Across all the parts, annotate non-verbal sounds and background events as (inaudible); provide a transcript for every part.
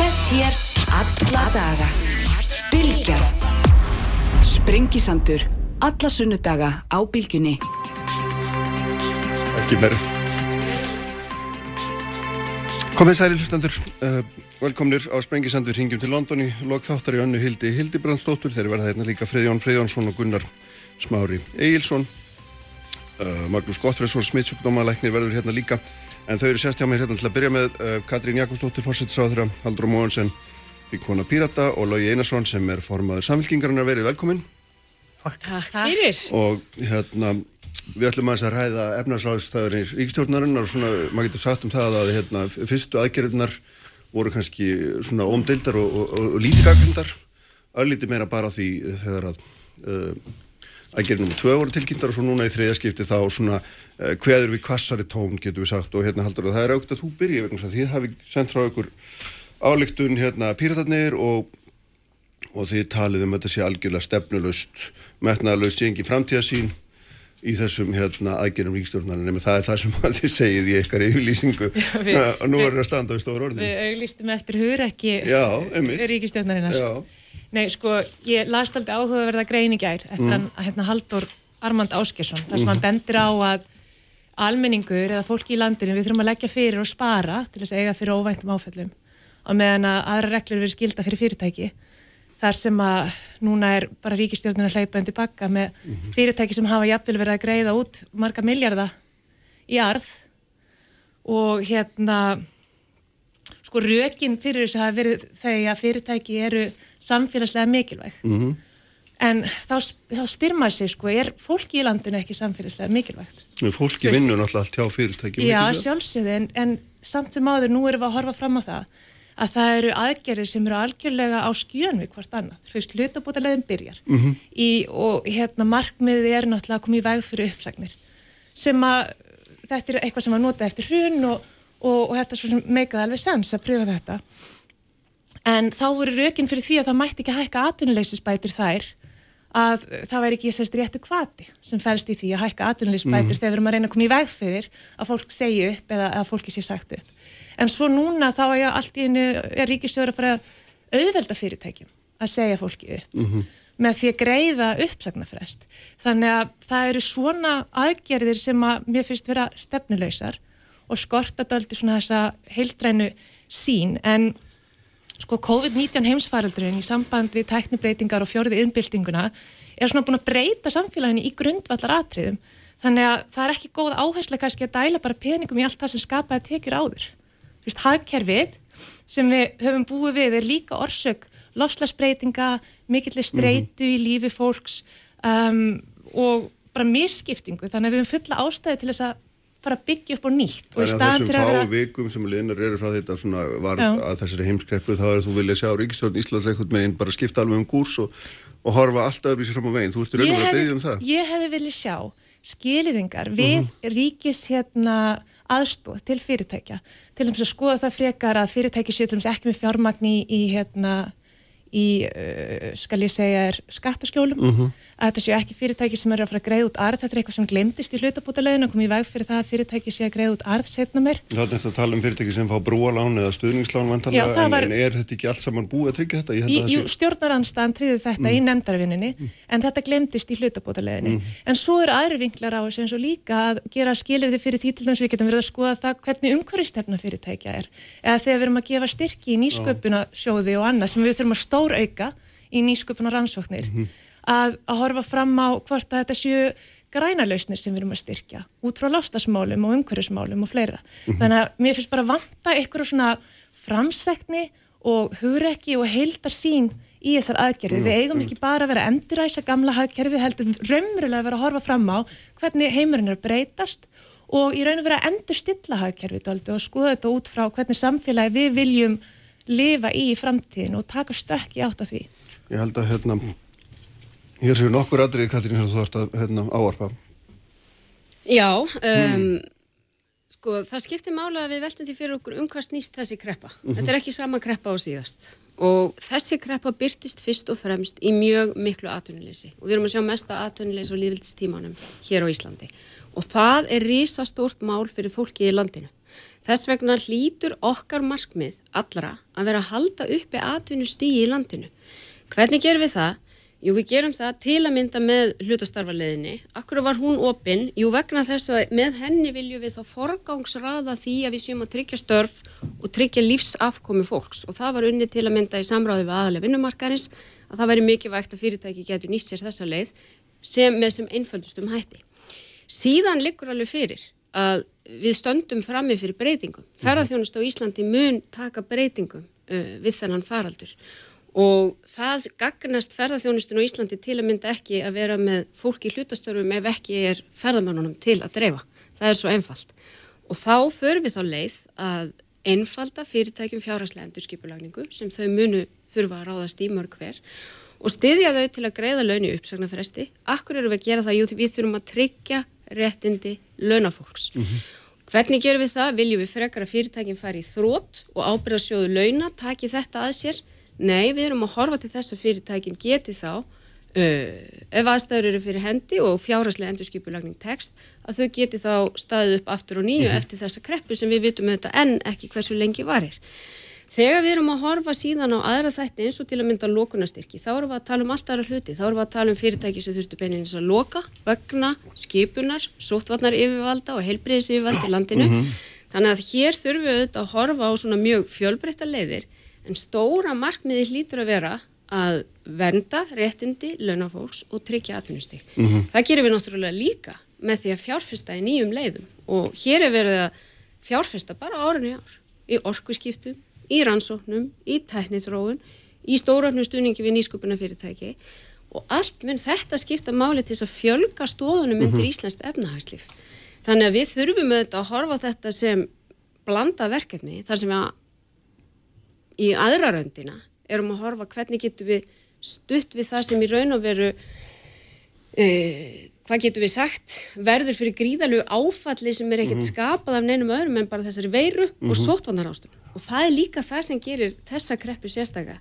Með þér alla daga. Bilgjan. Sprengisandur. Alla sunnudaga á Bilgjunni. Ekki verið. Komið sæli hlustandur, uh, velkomnir á Sprengisandur, hingjum til London í lokþáttar í önnu Hildi Hildibrandsdóttur, þeir verða hérna líka Freyjón Freyjónsson og Gunnar Smári Egilson, uh, Magnús Gottfriðsson, smittsjúkdómalæknir verður hérna líka, en þau eru sérst hjá mér hérna til að byrja með uh, Katrín Jakobsdóttir, fórsettisáðra, Haldur Móhansen, Þingkona Pírata og Lógi Einarsson sem er formaður samfélkingarinnar, verið velkomin. Takk fyrir. Og hérna, við ætlum aðeins að ræða efnarsláðstæðurins ríkistjórnarinnar og svona, maður getur sagt um það að hérna, fyrstu aðgerðunar voru kannski svona ómdeildar og, og, og, og lítigakvindar, öllítið meira bara því þegar að uh, aðgerð nr. 2 voru tilkynntar og svo núna í þriðaskipti þá svona uh, hveður við kvassari tón getur við sagt og hérna haldur að það er aukt að þú byrja vegna þess að þið hafi sendt frá ykkur álíktun hérna píratarnir og og þið talið um þetta sé algjörlega stefnulust, metnaðalust, sé engi framtíðasín í þessum hérna, aðgerðum ríkstjórnar nema það er það sem að þið segið í yfirlýsingu (laughs) við- og nú er það að standa við stóru orðin Við auglýstum eftir Já, einmitt. ríkistjórnarinnar. Já, Nei, sko, ég las aldrei áhugaverða grein í gær eftir hann, hérna, Haldur Armand Áskersson, þar sem hann bendir á að almenningur eða fólki í landinu við þurfum að leggja fyrir og spara til þess að eiga fyrir óvæntum áfællum og meðan að aðra reglur verið skilda fyrir fyrirtæki þar sem að núna er bara ríkistjórnir að hlaupa undir bakka með fyrirtæki sem hafa jafnvel verið að greiða út marga miljarda í arð og hérna sko rökin fyrir þess að verið þau að fyrirtæki eru samfélagslega mikilvæg Mhm. en þá, þá spyr maður sig sko, er fólki í landinu ekki samfélagslega mikilvægt? Nú, fólki vinnur náttúrulega allt hjá fyrirtækjum Já, sjálfsögðu, en, en samt sem áður nú erum við að horfa fram á það að það eru aðgerðir sem eru algjörlega á skjön við hvort annað. Þú veist, hlutabótalegin byrjar Mhm. í, og hérna markmiðið er náttúrulega að koma í veg fyrir uppsagnir sem að þetta er eitthvað sem var notað eftir hrun og, og, og þetta er svo meikaði alveg sens að pröfa þetta. En þá voru rökin fyrir því að það mætti ekki hækka atvinnuleysisbætur þær að það væri ekki sérst réttu kvati sem fælst í því að hækka atvinnuleysisbætur þegar við erum að reyna að koma í veg fyrir að fólk segja upp eða að fólki sé sagt upp. En svo núna þá er allt í einu er ríkistjóður að fara auðvelda fyrirtækjum að segja fólki upp með því að greiða uppsagnarfrest. Þannig að það eru svona aðgerðir sem að mér finnst vera stefnuleysar og skorta döldi svona þessa heildrænu sín en sko COVID-19 heimsfaraldurinn í samband við tæknibreitingar og fjórið innbyltinguna er svona búin að breyta samfélaginu í grundvallar atriðum. Þannig að það er ekki góð áhersla kannski að dæla bara peningum í allt það sem skapaði tekjur áður. Þú veist, hagkerfið sem við höfum búið við er líka orsök lofslagsbreytinga, mikillir streitu í lífi fólks um, og bara misskiptingu. Þannig að við höfum fulla ástæði til þess að fara að byggja upp á nýtt. Og í Þannig að staðinn þessum fyrir að fáu vera- vikum sem liðnar eru frá þetta svona varð Já. að þessari heimskreppu þá er þú vilja sjá ríkistjórn Íslands eitthvað meginn bara skipta alveg um kúrs og, og horfa alltaf upp í sér fram á veginn. Þú ert í raun og verið að byggja um það. ég hefði viljað sjá skiliðingar við Mhm. ríkis hérna aðstóð til fyrirtækja til þess að skoða það frekar að fyrirtæki séu til þess ekki með fjármagni í, í hérna í, uh, skal ég segja, er skattaskjólum. Mhm. að þetta séu ekki fyrirtæki sem eru að fara að greiða út arð, þetta er eitthvað sem glemdist í hlutabótaleginu og komið í veg fyrir það að fyrirtæki séu að greiða út arð setna mér. Það er þetta að tala um fyrirtæki sem fá brúalán eða stuðningslán vantanlega, en, var- en er þetta ekki allt saman búið að tryggja þetta? Í, að jú, sé- stjórnaranstaðan tryði þetta í nefndarvinninni en þetta glemdist í hlutabótaleginni en svo eru aðri vinklar á þessu eins og líka að gera skilirði fyrir því til dæmis við getum verið að skoða það hvernig umhverfistefna fyrirtækja er. Eða þegar við erum að gefa styrki í nýsköpunasjóði og annað sem við þurfum að stór auka í nýsköpuna rannsóknir að, að horfa fram á hvort að þetta séu græna lausnir sem við erum að styrkja út frá loftasmálum og umhverfismálum og fleira. Þannig að mér finnst bara vanta ykkur svona framsækni og hugrekki og heildar sín í þessar aðgerði. Við eigum ekki bara að vera að enduræsa gamla hagkerfi, heldur raunverulega að vera að horfa fram á hvernig heimurinn er að breytast og í raun og vera að endur stilla hagkerfi og skoða þetta út frá hvernig samfélagi við viljum lifa í framtíðin og taka stökk í átt að því. Ég held að hérna, hér séu nokkur aðrið, Katrín, sem þú þarfst að hérna, áarpa. Já, um, sko það skiptir mála að við veltum því fyrir okkur um hvað snýst þessi kreppa. Þetta er ekki sama kreppa á síðast og þessi kreppa byrtist fyrst og fremst í mjög miklu atvinnuleysi og við erum að sjá mesta atvinnuleysi á lífildistímanum hér á Íslandi og það er risastórt mál fyrir fólki í landinu. Þess vegna hlýtur okkar markmið allra að vera að halda uppi atvinnustígi í landinu. Hvernig gerum við það? Jú, við gerum það til að mynda með hlutastarfarleðinni. Akkur var hún opinn? Jú, vegna þess að með henni viljum við þá forgangsraða því að við séum að tryggja störf og tryggja lífsafkomi fólks og það var unni til að mynda í samráði við aðalega vinnumarkarins að það væri mikið vægt að fyrirtæki getur nýst sér þessa leið sem, með sem einföldustum hætti. Síðan liggur alveg fyrir að við stöndum frammi fyrir breytingum. Ferðarþjónust á Íslandi mun taka breytingum uh, við þennan faraldur og það gagnast ferðarþjónustun á Íslandi til að mynda ekki að vera með fólk í hlutastörfum ef ekki er ferðarmannunum til að dreifa. Það er svo einfalt. Og þá förum við þá leið að einfalda fyrirtækjum fjárhæslega endurskipulagningu sem þau munu þurfa að ráðast í mörg hver og styðja þau til að greiða launi uppsagnarfresti. Akkur eru við að gera það? Jú, við þurfum að tryggja réttindi launafólks. Mm -hmm. Hvernig gerum við það? Viljum við frekar að fyrirtækinn fari í þrótt og ábyrðasjóðu launa, taki þetta að sér? Nei, við erum að horfa til þess að fyrirtækinn geti þá Uh, ef aðstæður eru fyrir hendi og fjárhæslega endurskipulagning tekst að þau geti þá staðið upp aftur og nýju mm -hmm. eftir þessa kreppu sem við vitum auðvitað en ekki hversu lengi varir. Þegar við erum að horfa síðan á aðra þætti eins og til að mynda lókunastyrki, þá erum við að tala um allt aðra hluti, þá erum við að tala um fyrirtæki sem þurftu beininins að loka, vögna, skipunar, sótvarnar yfirvalda og heilbriðis yfirvalda í landinu. Mm -hmm. Þannig að hér þurfum við auðvitað að horfa á svona mjög fjölbreytta leiðir en stóra markmiði hlýtur að vera að vernda réttindi launafólks og tryggja atvinnustík. Mm -hmm. Það gerir við náttúrulega líka með því að fjárfesta í nýjum leiðum og hér er verið að fjárfesta bara árinu í ár í orkuskiptum, í rannsóknum, í tæknitróun, í stóröfnum stuðningi við nýskupuna fyrirtæki og allt mun þetta skipta máli til að fjölga stóðunum mm -hmm. undir Íslands efnahagslíf. Þannig að við þurfum auðvitað að horfa þetta sem blanda verkefni þar sem við í aðra röndina erum að horfa hvernig getum við stutt við það sem í raun og veru uh, hvað getur við sagt verður fyrir gríðalög áfalli sem er ekkert mm -hmm. skapað af neinum öðrum en bara þessari veiru mm -hmm. og mhm. sótvannar ástum og það er líka það sem gerir þessa kreppu sérstaka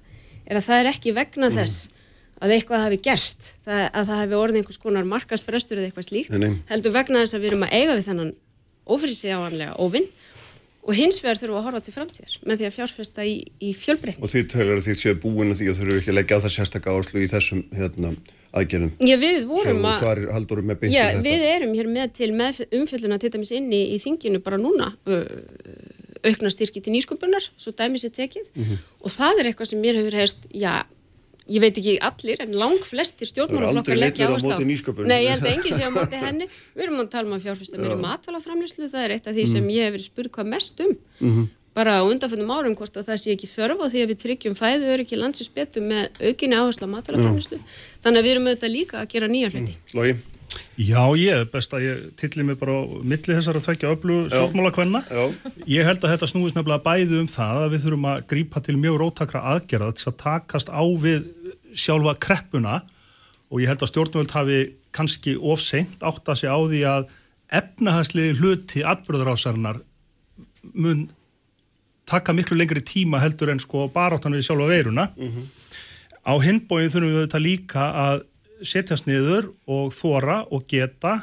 er að það er ekki vegna mm þess að eitthvað hafi gerst það, að það hafi orðið einhvers konar markasprestur eða eitthvað slíkt nei, nei. heldur vegna þess að við erum að eiga við þennan ofriðsjáanlega óvinn og hins vegar þurfum við að horfa til framtíðar með því að fjárfesta í, í fjölbreytni. Og því tölir því séu búin að því að þurfum ekki að leggja það sérstakka áherslu í þessum hérna, aðgerðum. Já, við vorum að... Það er. Já, við erum hér með til með umfjölduna til dæmis inni í þinginu bara núna aukna styrki til nýsköpunar, svo dæmis er tekið mm -hmm. og það er eitthvað sem mér hefur heist, já, ég veit ekki allir, en lang flestir stjórnmálaflokkar leggja ást á. Nei, ég held að enginn sé á móti (laughs) henni. Við erum að tala um að fjárfesta meira matvælaframlýslu, það er eitt af því sem mm. ég hef verið spurð hvað mest um. Mm -hmm. Bara á undanfjöndum árum hvort að það sé ekki þörf á því að við tryggjum fæðu öryggi landsins betur með aukinni áherslu á matvælaframlýslu. Þannig að við erum auðvitað líka að gera nýja hluti. Mm. Já, ég er best að ég tilli mig bara á milli þessar að tvekja öllu stjórnmálakvenna. Ég held að þetta snúist nefnilega bæði um það að við þurfum að grípa til mjög rótakra aðgerða til að takast á við sjálfa kreppuna og ég held að stjórnvöld hafi kannski ofseint átt að segja á því að efnahagsliði hluti atbyrðarásarinnar mun taka miklu lengri tíma heldur en sko baráttan við sjálfa veiruna. Mm -hmm. Á hinbóin þurfum við þetta líka að setjast niður og þóra og geta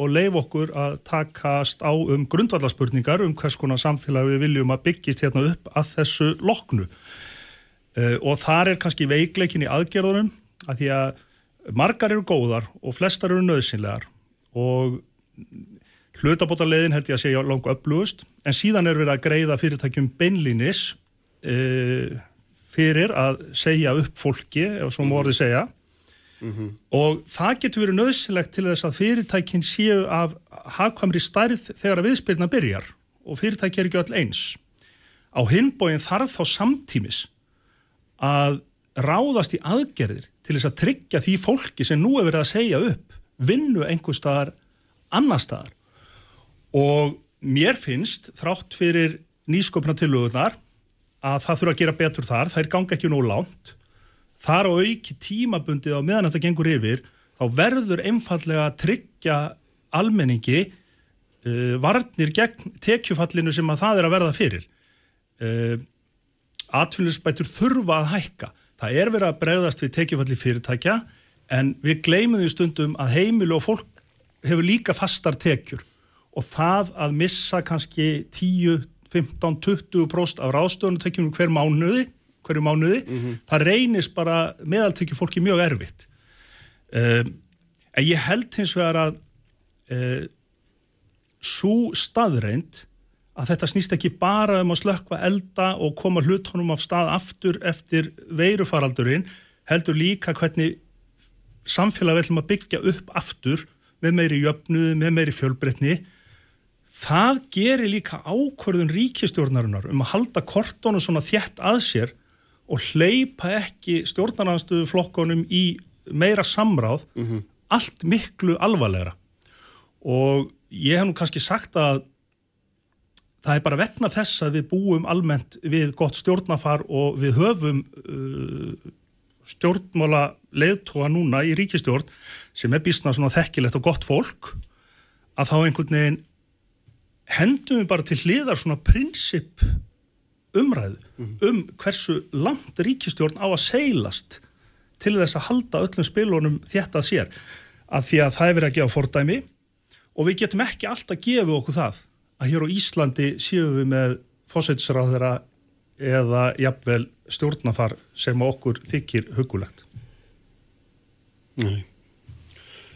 og leif okkur að takast á um grundvallarspurningar um hvers konar samfélag við viljum að byggjast hérna upp að þessu loknu. Uh, og þar er kannski veikleikin í aðgerðunum að því að margar eru góðar og flestar eru nöðsynlegar og hlutabótarleiðin held ég að segja langu upplúust en síðan er verið að greiða fyrirtækjum beinlinis uh, fyrir að segja upp fólki ef svo mórði segja mm -hmm. og það getur verið nöðsynlegt til þess að fyrirtækin séu af hagkvæmri stærð þegar að viðspilna byrjar og fyrirtæki er ekki öll eins. Á hinbóin þarf þá samtímis að ráðast í aðgerðir til þess að tryggja því fólki sem nú er verið að segja upp vinnu einhver staðar annar staðar. Og mér finnst þrátt fyrir nýsköpna tilöðunar að það þurfa að gera betur þar, það er ganga ekki nú lánt þar á auki tímabundið á meðan þetta gengur yfir þá verður einfallega að tryggja almenningi uh, varnir gegn tekjufallinu sem að það er að verða fyrir uh, atvinninsbætur þurfa að hækka. Það er verið að bregðast við tekjufalli fyrirtækja en við gleymum því stundum að heimil og fólk hefur líka fastar tekjur og það að missa kannski 10, 15, 20% af ráðstöðunutekjum hver mánuði, hverju mánuði, mm -hmm. það reynist bara meðaltekju fólki mjög erfitt. Um, en ég held hins vegar að uh, svo staðreind að þetta snýst ekki bara um að slökka elda og koma hlutunum af stað aftur eftir veirufaraldurinn, heldur líka hvernig samfélag við ætlum að byggja upp aftur með meiri jöfnuði, með meiri fjölbreytni það gerir líka ákvörðun ríkistjórnarinnar um að halda kortónu svona þjætt að sér og hleypa ekki stjórnarnarstöðu flokkonum í meira samráð mm -hmm. allt miklu alvarlegra og ég hef nú kannski sagt að það er bara vegna þess að við búum almennt við gott stjórnafar og við höfum uh, stjórnmála leiðtóa núna í ríkistjórn sem er bísna svona þekkilegt og gott fólk að þá einhvern veginn hendum við bara til hliðar svona prinsip umræðu mm. um hversu langt ríkistjórn á að seilast til þess að halda öllum spilunum þetta sér að því að það er verið að gefa fordæmi og við getum ekki alltaf gefið okkur það að hér á Íslandi séum við með fósætisráðara eða jafnvel stjórnafar sem okkur þykir hugulegt Nei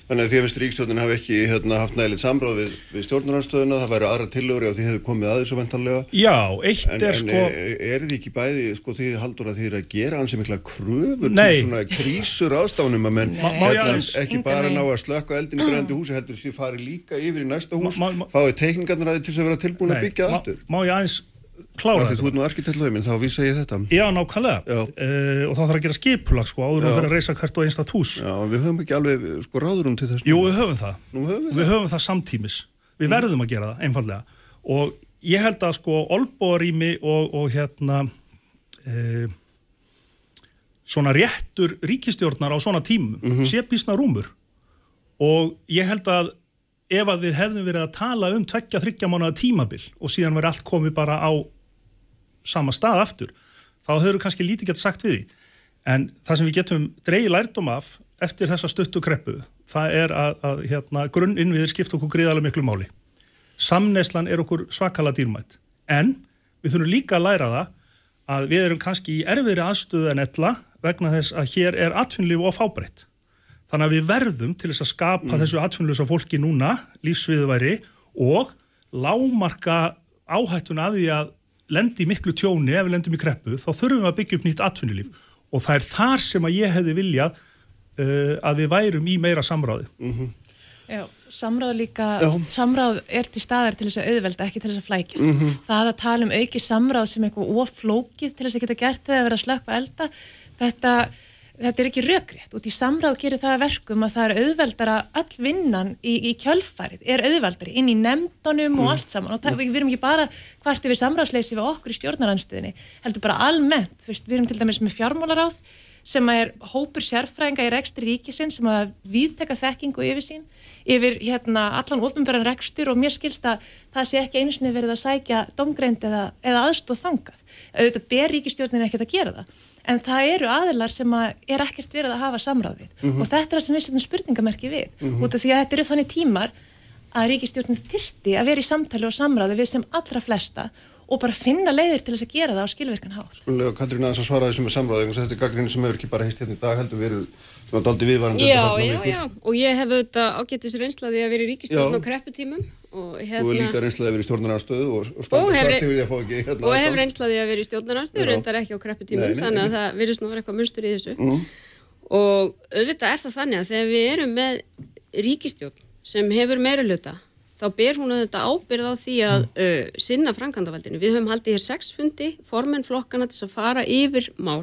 Þannig að því að Vinstri Ríkstjórnin hafi ekki hérna, haft nægilegt samráð við, við stjórnarnarstöðuna, það væri aðra tillögur ef því hefði komið aðeins og ventanlega. Já, eitt en, er en sko... En er, er því ekki bæði, sko, því haldur að því er að gera ansið mikla kröfur til svona krísur ástafunum að menn hérna, ekki bara ná að slökka eldin í brænandi húsi, heldur því fari líka yfir í næsta hús, fáið teikningarnar að því til þess að vera tilbúin að byggja aftur. Má ég aðeins klára þetta. Þú ert nú arkitektlauminn, þá vísa ég þetta. Já, nákvæmlega. Já. Uh, og þá þarf að gera skipulag, sko, áður að vera að reysa hvert og einstat hús. Já, við höfum ekki alveg, sko, ráðurum til þess. Jú, við höfum það. Nú höfum við, við höfum það samtímis. Við mm. verðum að gera það, einfallega. Og ég held að, sko, olbórými og, og hérna uh, svona réttur ríkistjórnar á svona tímum mm -hmm. sé bísna rúmur. Og ég held að ef að við hefðum verið að tala um tveggja þryggja mánuða tímabil og síðan verið allt komið bara á sama stað aftur, þá höfum við kannski lítið gett sagt við því. En það sem við getum dreigi lærdom af eftir þessa stuttu kreppu, það er að, að hérna, grunninnviðir skipta okkur gríðarlega miklu máli. Samneslan er okkur svakala dýrmætt, en við þurfum líka að læra það að við erum kannski í erfiðri aðstöðu en ella vegna þess að hér er atvinnlífu og fábreytt. Þannig að við verðum til þess að skapa mm. þessu atvinnlösa fólki núna, lífsviðværi og lámarka áhættuna að því að lendi miklu tjóni ef við lendum í kreppu, þá þurfum við að byggja upp nýtt atvinnulíf og það er þar sem að ég hefði viljað uh, að við værum í meira samráði. Mm -hmm. Já, samráð líka, Já. samráð er til staðar til þess að auðvelda, ekki til þess að flækja. Mm -hmm. Það að tala um auki samráð sem eitthvað oflókið til þess að geta gert þegar það verið að slökka elda, þetta þetta er ekki rökrétt. Og því samráð gerir það verkum að það er auðveldara all vinnan í, í kjölfarið er auðveldari inn í nefndunum mm. og allt saman. Og það, við erum ekki bara hvart við samráðsleysi við okkur í stjórnaranstöðinni heldur bara almennt, Fyrst, við erum til dæmis með fjármálaráð sem er hópur sérfræðinga í rekstri ríkisinn sem að viðteka þekkingu yfir sín yfir hérna allan ofnbæran rekstur og mér skilst að það sé ekki einu sinni verið að sækja domgreind eða, eða aðstóð þangað. Auðvitað ber ríkistjórnin ekkert að gera það en það eru aðilar sem að er ekkert verið að hafa samráð við mm -hmm. og þetta er það sem við setjum spurningamerki við mm -hmm. út af því að þetta eru þannig tímar að ríkistjórnum þyrti að vera í samtali og samráði við sem allra flesta og bara finna leiðir til þess að gera það á skilverkan hátt. Að Katrín aðeins að svara þessum með samráði, þetta er gaggrinni sem hefur ekki bara heist hérna í dag heldur verið svona daldi viðvarandi. Já, já, já, og ég hef auðvitað ágættis reynslaði að vera í ríkistjórn á krepputímum hérna... Er líka reynslaði að vera í stjórnarnarstöðu og, og standi starti við að fá ekki hérna. Og hef reynslaði að vera í stjórnarnarstöðu, reyndar ekki á krepputímum, þannig að það virðist nú að vera eitthvað munstur í þessu. Mm. Og auðvitað er það þannig að þegar við erum með ríkistjórn sem hefur meira luta, þá ber hún auðvitað ábyrð á því að uh, sinna frankandavaldinu. Við höfum haldið hér sex fundi, formenn flokkana til að fara yfir mál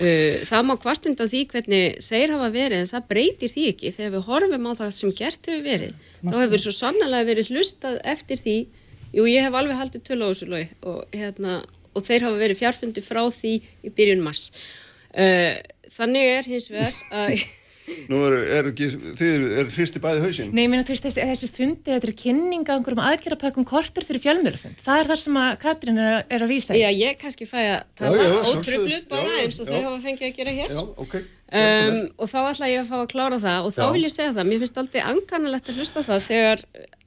það má hvart undan því hvernig þeir hafa verið en það breytir því ekki. Þegar við horfum á það sem gert hefur verið Martin. þá hefur svo sannlega verið hlustað eftir því. Jú ég hef alveg haldið töl á þessu lög og, hérna, og þeir hafa verið fjárfundi frá því í byrjun mars. Uh, þannig er hins vegar að Nú er, er ekki, þið er hristi bæði hausin. Nei, ég meina, þú veist, þessi, þessi fundir, þetta er kynninga á einhverjum aðgerðarpökkum kortir fyrir fjölmjörufund. Það er það sem að Katrín er, er að vísa. Já, ég kannski fæ að tala ótröflut bara já, eins og já. þau hafa fengið að gera hér. Já, ok. Um, og þá ætla ég að fá að klára það og þá vil ég segja það, mér finnst alltaf ankanalegt að hlusta það þegar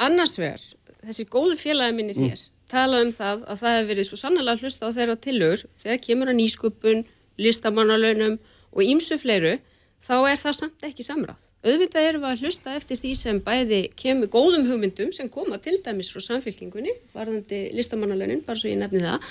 annars vegar þessi góðu félagi minnir mm. hér tala um það að það hefur verið svo sannlega hlusta á þeirra tilur þegar kemur að nýsköpun, listamannalaunum og ímsu fleiru þá er það samt ekki samráð. Auðvitað erum við að hlusta eftir því sem bæði kemur góðum hugmyndum sem koma til dæmis frá samfélkingunni, varðandi listamannalönin, bara svo ég nefni það,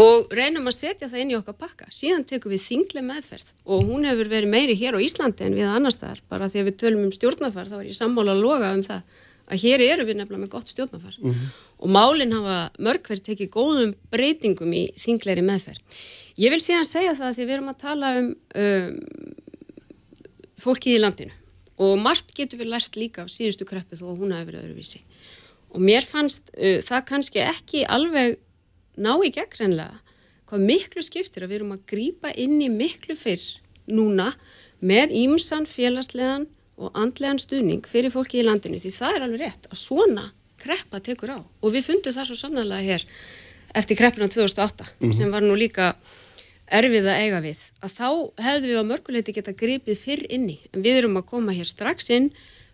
og reynum að setja það inn í okkar pakka. Síðan tekum við þinglega meðferð og hún hefur verið meiri hér á Íslandi en við annar staðar, bara því að við tölum um stjórnafar, þá er ég sammála að loga um það að hér eru við nefnilega með gott stjórnafar mm -hmm. og málinn hafa mörgverð tekið góðum breytingum í þingleiri meðferð. Ég vil síðan segja það að því við erum að tala um, um fólkið í landinu. Og margt getur við lært líka af síðustu kreppu þó að hún hafi verið öðruvísi. Og mér fannst uh, það kannski ekki alveg ná í gegnreinlega hvað miklu skiptir að við erum að grýpa inn í miklu fyrr núna með ímsan félagslegan og andlegan stuðning fyrir fólki í landinu. Því það er alveg rétt að svona kreppa tekur á. Og við fundum það svo sannlega hér eftir kreppuna 2008 mm -hmm. sem var nú líka erfið að eiga við, að þá hefðu við á mörguleiti geta gripið fyrr inni en við erum að koma hér strax inn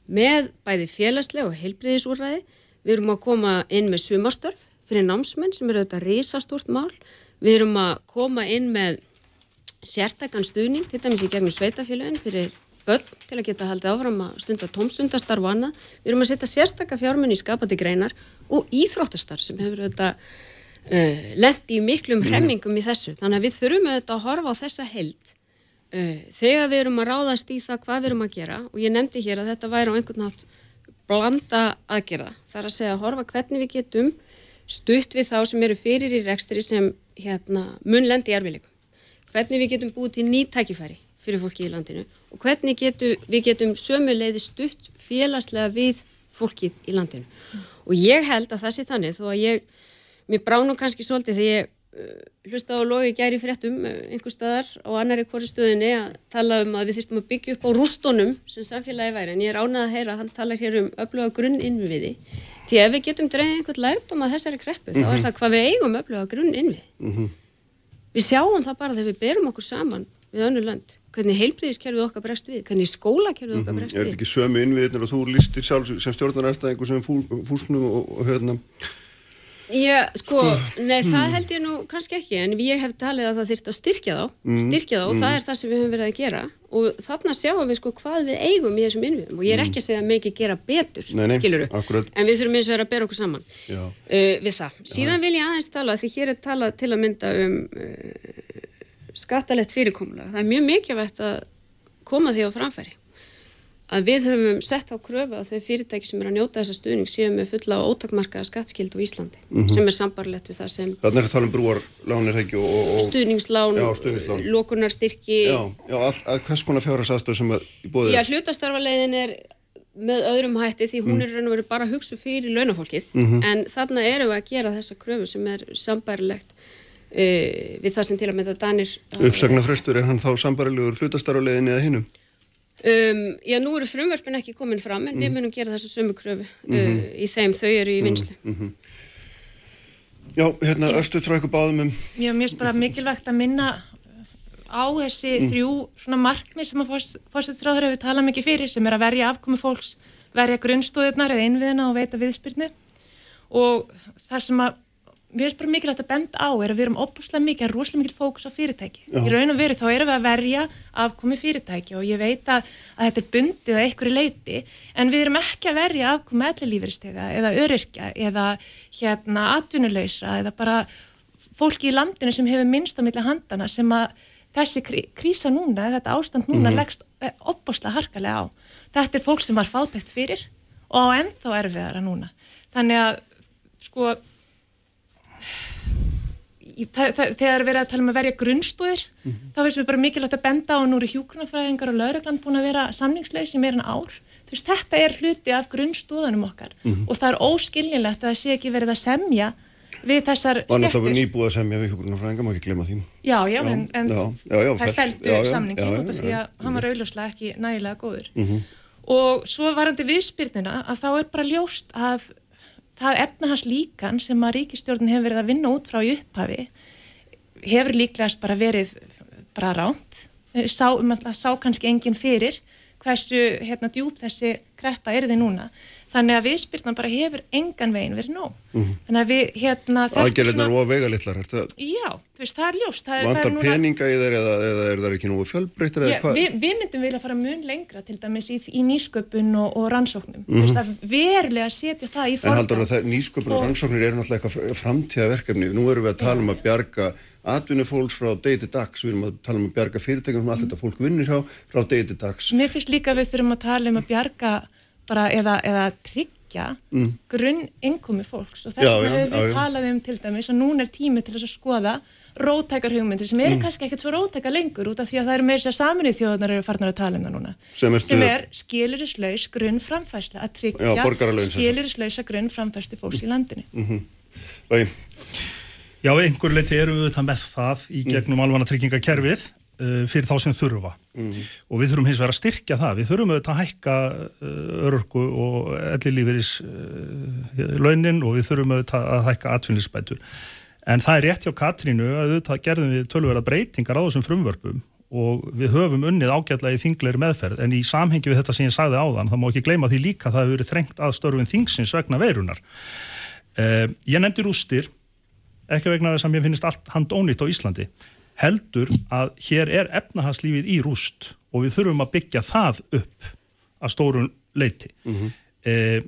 með bæði félagslega og heilbriðisúræði, við erum að koma inn með sumastörf fyrir námsmenn sem eru auðvitað risastúrt mál, við erum að koma inn með sérstakann stuðning, til dæmis í gegnum sveitafélagin fyrir börn til að geta haldið áfram að stunda tómstundastarf og annað, við erum að setja sérstakka fjármunni í skapandi greinar og íþróttastarf sem hefur auðvitað uh, lendi í miklum mhm. hremmingum í þessu þannig að við þurfum auðvitað að horfa á þessa held uh, þegar við erum að ráðast í það hvað við erum að gera og ég nefndi hér að þetta væri á einhvern nátt blanda aðgerða þar að segja að horfa hvernig við getum stutt við þá sem eru fyrir í rekstri sem hérna, munlendi erfileikum hvernig við getum búið til nýtækifæri fyrir fólki í landinu og hvernig getum, við getum sömuleiði stutt félagslega við fólki í landinu mm. og ég held að það sé þannig þó að ég mér bránum kannski svolítið þegar ég uh, hlusta á logi gæri fréttum uh, einhver staðar á annari hvori stöðinni að tala um að við þurftum að byggja upp á rústónum sem samfélagi væri en ég er ánað að heyra að hann tala hér um öfluga grunn innviði því ef við getum dreyðið einhvern lærdom að þessari kreppu mm -hmm. þá er mhm. það hvað við eigum öfluga grunn innvið mm -hmm. við sjáum það bara þegar við berum okkur saman við önnu land hvernig heilbríðiskerfið okkar bregst við, hvernig skólakerfið okkar mhm. bregst við. Já, sko, nei, það hmm. held ég nú kannski ekki, en ég hef talið að það þurft að styrkja þá, mm. styrkja þá og mm. það er það sem við höfum verið að gera og þarna sjáum við sko hvað við eigum í þessum innviðum og ég er mm. ekki að segja að mikið gera betur, nei, nei, skiluru, akkurat. en við þurfum eins og vera að bera okkur saman uh, við það. Síðan vil ég aðeins tala, því hér er talað til að mynda um uh, skattalett fyrirkomla, það er mjög mikilvægt að koma því á framfæri að við höfum sett á kröfu að þau fyrirtæki sem er að njóta þessa stuðning séu með fulla og ótakmarkaða skattskild á Íslandi mm -hmm. sem er sambarlegt við það sem Þannig er það að tala um brúarlánir ekki og, og stuðningslán, stuðningslán. lókunarstyrki Já, já all, all, hvers konar fjárhagsaðstöð sem er í bóðið Já, hlutastarfalegin er með öðrum hætti því hún mm. er raun og verið bara að hugsa fyrir launafólkið mm -hmm. en þarna erum við að gera þessa kröfu sem er sambarlegt uh, e, við það sem til að mynda Danir Uppsagnarfrestur, er hann þá sambarilegur hlutastarfalegin eða hinnum? Um, já, nú eru frumverfin ekki komin fram en mm. við munum gera þessu sömu kröfu mm -hmm. uh, í þeim, þau eru í vinslu mm -hmm. Já, hérna Östu tróku báðum um Já, mér finnst bara mikilvægt að minna á þessi mm. þrjú svona markmið sem að fórsættisráður hefur talað mikið fyrir sem er að verja afkomi fólks verja grunnstóðirnar eða innviðina og veita viðspyrnu og það sem að við erum bara mikilvægt að benda á er að við erum opuslega mikið, rosalega mikið fókus á fyrirtæki. Já. Í raun og veru þá erum við að verja afkomi fyrirtæki og ég veit að, að þetta er bundið á einhverju leiti en við erum ekki að verja afkomi ellilífuristega eða öryrkja eða hérna atvinnuleysra eða bara fólki í landinu sem hefur minnst á milli handana sem að þessi krí, krísa núna, þetta ástand núna mm -hmm. leggst opuslega harkalega á. Þetta er fólk sem var fátækt fyrir og ennþá erfiðara núna. Þannig að sko þegar við erum að tala um að verja grunnstóðir mm -hmm. þá finnst við bara mikilvægt að benda á nú eru hjúknarfræðingar og lauraglann búin að vera samningsleis í meira en ár veist, þetta er hluti af grunnstóðunum okkar mm -hmm. og það er óskiljilegt að það sé ekki verið að semja við þessar skeftir. Þannig að það var nýbúið að semja við hjúknarfræðingar, má ekki glemja því. Já, já, en, en já, já, það fæltu samningin út af því að hann var auðvitað ekki nægilega góður. Mm -hmm. Og svo varandi viðspyrnina að þá er bara ljóst að það efnahans líkan sem að ríkistjórn hefur verið að vinna út frá í upphafi hefur líklegast bara verið bara ránt sá, um sá kannski enginn fyrir hversu hérna djúb þessi kreppa er þið núna þannig að viðspyrnan bara hefur engan veginn verið nóg Mhm. þannig að við hérna er svona- og vega litlar, ertu að já, þú veist, það er ljóst það, er- það vantar er peninga í þeir eða, eða er það ekki nú fjölbreyttir eða hvað? við, við myndum vilja fara mun lengra til dæmis í, í nýsköpun og, og rannsóknum mm Mhm. veist, að verulega setja það í En forgang haldur að það nýsköpun og Og- rannsóknir eru náttúrulega eitthvað framtíðaverkefni. Nú erum við að tala um að bjarga atvinnufólks frá degi til dags. Við erum að tala um að bjarga fyrirtækjum sem allt þetta fólk vinnir hjá frá degi til dags. Mér finnst líka við þurfum að tala um að bjarga bara eða, eða tryggja mm. grunn innkomi fólks og þess vegna já, við já. talað um til dæmis að núna er tími til þess að skoða rótækar hugmyndir sem Mm. eru kannski ekkert svo rótækar lengur út af því að það eru meira sér saminnið þjóðunar eru farnar að tala um það núna Sem er sem er skilirislaus grunn framfæsla að tryggja skilirislausa grunn framfæslu fólks í landinu Lægi, Já, einhver leiti eru við þetta með það í gegnum mm. alvana tryggingakerfið fyrir þá sem þurfa og við þurfum hins vegar að styrkja það. Við þurfum auðvitað að hækka uh, örorku og ellilíferis uh, launin og við þurfum auðvitað að hækka atvinninsbætur. En það er rétt hjá Katrínu að auðvitað gerðum við tölverða breytingar á þessum frumvörpum og við höfum unnið ágætlega í þingleiri meðferð en í samhengi við þetta sem ég sagði áðan það má ekki gleyma því líka að það hefur verið þrengt að störfin þingsins vegna veirunar. Ég nefndi rústir ekki vegna þess að mér finnist allt hand ónýtt á Íslandi, heldur að hér er efnahagslífið í rúst og við þurfum að byggja það upp að stórun leiti. eh,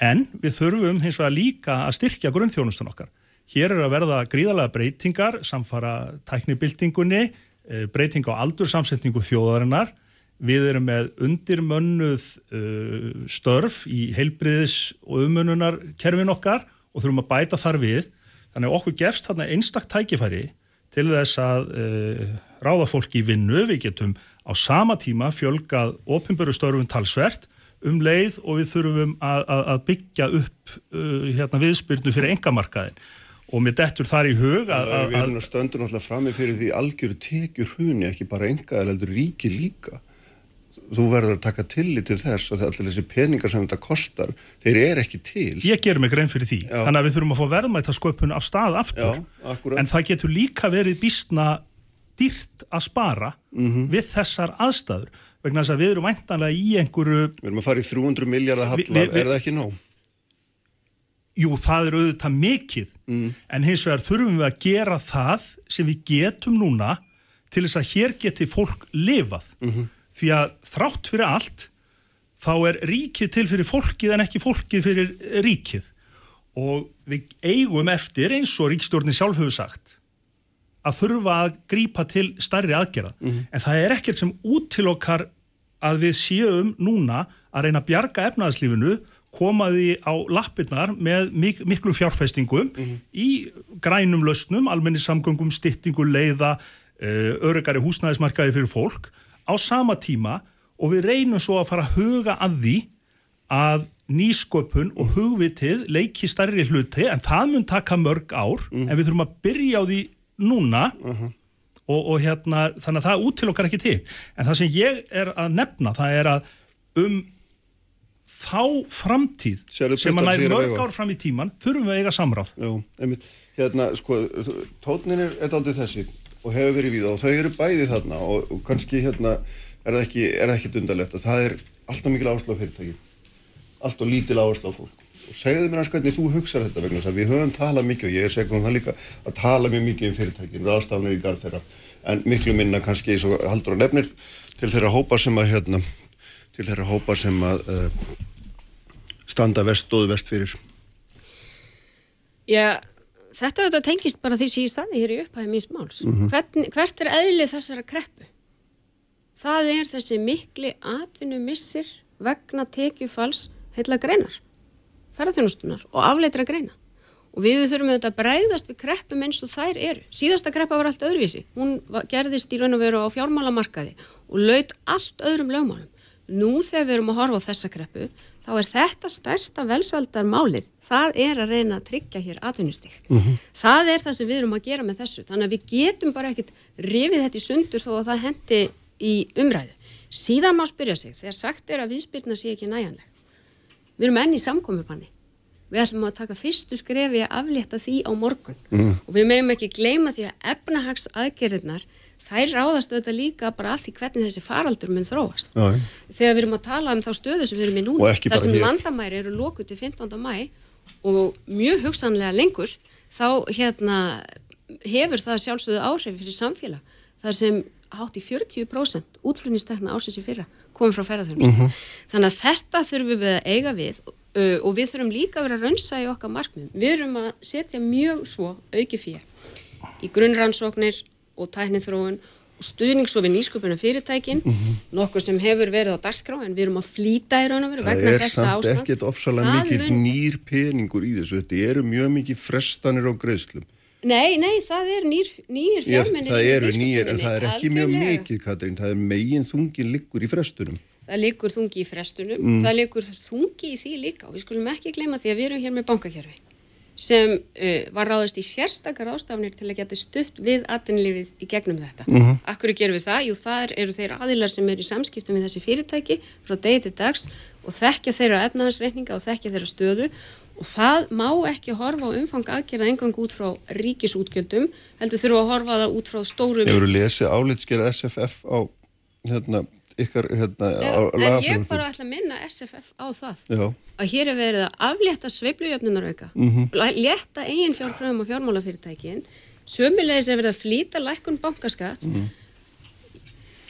en við þurfum hins vegar líka að styrkja grunnþjónustun okkar. Hér er að verða gríðalega breytingar, samfara tæknibildingunni, eh, breyting á aldursamsetningu þjóðarinnar, Við erum með undirmönnuð uh, störf í heilbriðis og umununar kerfin okkar og þurfum að bæta þar við. Þannig að okkur gefst þarna einstak tækifæri til þess að uh, ráða fólki í vinnu. Við getum á sama tíma fjölgað ofinböru störfum talsvert um leið og við þurfum að, að, að byggja upp uh, hérna, viðspyrnu fyrir engamarkaðin. Og mér dettur þar í hug að... við erum að stöndur náttúrulega frammi fyrir því algjöru tekjur hruni, ekki bara enga eða heldur ríki líka. Þú verður að taka tillit til þess að allir þessi peningar sem þetta kostar, þeir eru ekki til. Ég gerum mig grein fyrir því. Já. Þannig að við þurfum að fá verðmæta sköpun af stað aftur. Já, en það getur líka verið býstna dýrt að spara Mhm. við þessar aðstæður. Vegna þess að við erum væntanlega í einhverju, Við erum að fara í 300 miljardar halla, Vi- vi- er það ekki nóg? jú það er auðvitað mikið, Mm. en hins vegar þurfum við að gera það sem við getum núna til þess að hér geti fólk lifað. Mhm. Því að þrátt fyrir allt, þá er ríkið til fyrir fólkið en ekki fólkið fyrir ríkið. Og við eigum eftir, eins og ríkstjórnin sjálf hefur sagt, að þurfa að grípa til stærri aðgerða. En það er ekkert sem útilokkar að við séum núna að reyna að bjarga efnaðarslífinu, koma því á lappirnar með mik miklu fjárfestingum í grænum lausnum, almenni samgöngum, styttingu, leiða, uh, örugari húsnæðismarkaði fyrir fólk á sama tíma og við reynum svo að fara að huga að því að nýsköpun og hugvitið leiki stærri hluti en það mun taka mörg ár en við þurfum að byrja á því núna og, og hérna þannig að það útilokkar ekki til. En það sem ég er að nefna það er að um þá framtíð sem að puttar nær sig að mörg ár fram í tíman þurfum við að eiga samráð. Já, einmitt. Hérna, sko, tónin er, er aldrei þessi og hefur verið við og þau eru bæði þarna og, og kannski hérna er það ekki, ekki dundalegt að það er alltaf mikil áherslu á fyrirtæki. Alltaf lítil áherslu á fólk. Og segðu mér hans hvernig þú hugsar þetta vegna að við höfum talað mikið og ég er segjum það líka að tala mjög mikið um fyrirtækin, ráðstafnir í garð þeirra en miklu minna kannski eins og haldur og nefnir til þeirra hópa sem að hérna, til þeirra hópa sem að uh, standa vest, stóðu vest fyrir. Já, þetta þetta tengist bara því sem ég saði hér í upphæði míns máls. Hvern, hvert er eðlið þessara kreppu? Það er þessi mikli atvinnumissir vegna tekjufalls heila greinar, ferðarþjónustunar og afleitra greina. Og við þurfum auðvitað að bregðast við kreppum eins og þær eru. Síðasta kreppa var allt öðruvísi. Hún gerðist í raun og veru á fjármálamarkaði og laut allt öðrum lögmálum. Nú þegar við erum að horfa á þessa kreppu, þá er þetta stærsta velsaldarmálið. Það er að reyna að tryggja hér atvinnustig. Það er það sem við erum að gera með þessu. Þannig að við getum bara ekkit rifið þetta í sundur þó að það hendi í umræðu. Síðan má spyrja sig, þegar sagt er að viðspyrna sé ekki næjanleg. Við erum enn í samkomiðbanni. Við ætlum að taka fyrstu skrefi að aflétta því á morgun. Og við meðum ekki gleyma því að efnahags aðgerðirnar, þær ráðast auðvitað líka bara af því hvernig þessi faraldur mun þróast. Já. Þegar við erum að tala um þá stöðu sem við erum í núna, þar sem hér. landamæri eru lókuð til 15. mæ og mjög hugsanlega lengur, þá hérna hefur það sjálfsögðu áhrif fyrir samfélag. Þar sem hátt í 40% útflutnistekna ásins í fyrra komið frá ferðarþjónustu. Þannig að þetta þurfum við að eiga við uh, og við þurfum líka að vera að raunsa í okkar markmið. Við erum að setja mjög svo auki fyrir í grunnrannsóknir og tæknithróun og stuðning svo við nýsköpuna fyrirtækin, nokkuð sem hefur verið á dagskrá en við erum að flýta í raun og veru Það vegna er þessa samt ástands. ekkert ofsalega Það mikið mun- nýr peningur í þessu. Þetta eru mjög mikið frestanir á greiðslum. Nei, nei, það er nýr, nýr Já, fjármenni. það eru nýjir, en það er ekki mjög mikið, Katrín. Það er megin þungin liggur í frestunum. Það liggur þungi í frestunum, Mm. það liggur þungi í því líka og við skulum ekki gleyma því að við erum hér með bankakerfi sem uh, var ráðist í sérstakar ástafnir til að geta stutt við atvinnlífið í gegnum þetta. Mm Mhm. Akkur gerum við það? Jú, það eru þeir aðilar sem eru í samskiptum við þessi fyrirtæki frá degi til dags og þekkja þeirra efnahansreikninga og þekkja þeirra stöðu og það má ekki horfa á umfang aðgerða engang út frá ríkisútgjöldum, heldur þurfa að horfa það út frá stórum Hefur þú lesið álitsgerð SFF á hérna, ykkar hérna, á En ég bara ætla að minna SFF á það Já, að hér er verið að aflétta sveiflujöfnunarauka, mm. -hmm. létta eigin fjárkröfum á fjármálafyrirtækin, sömulegis er verið að flýta lækkun bankaskatt, Mhm.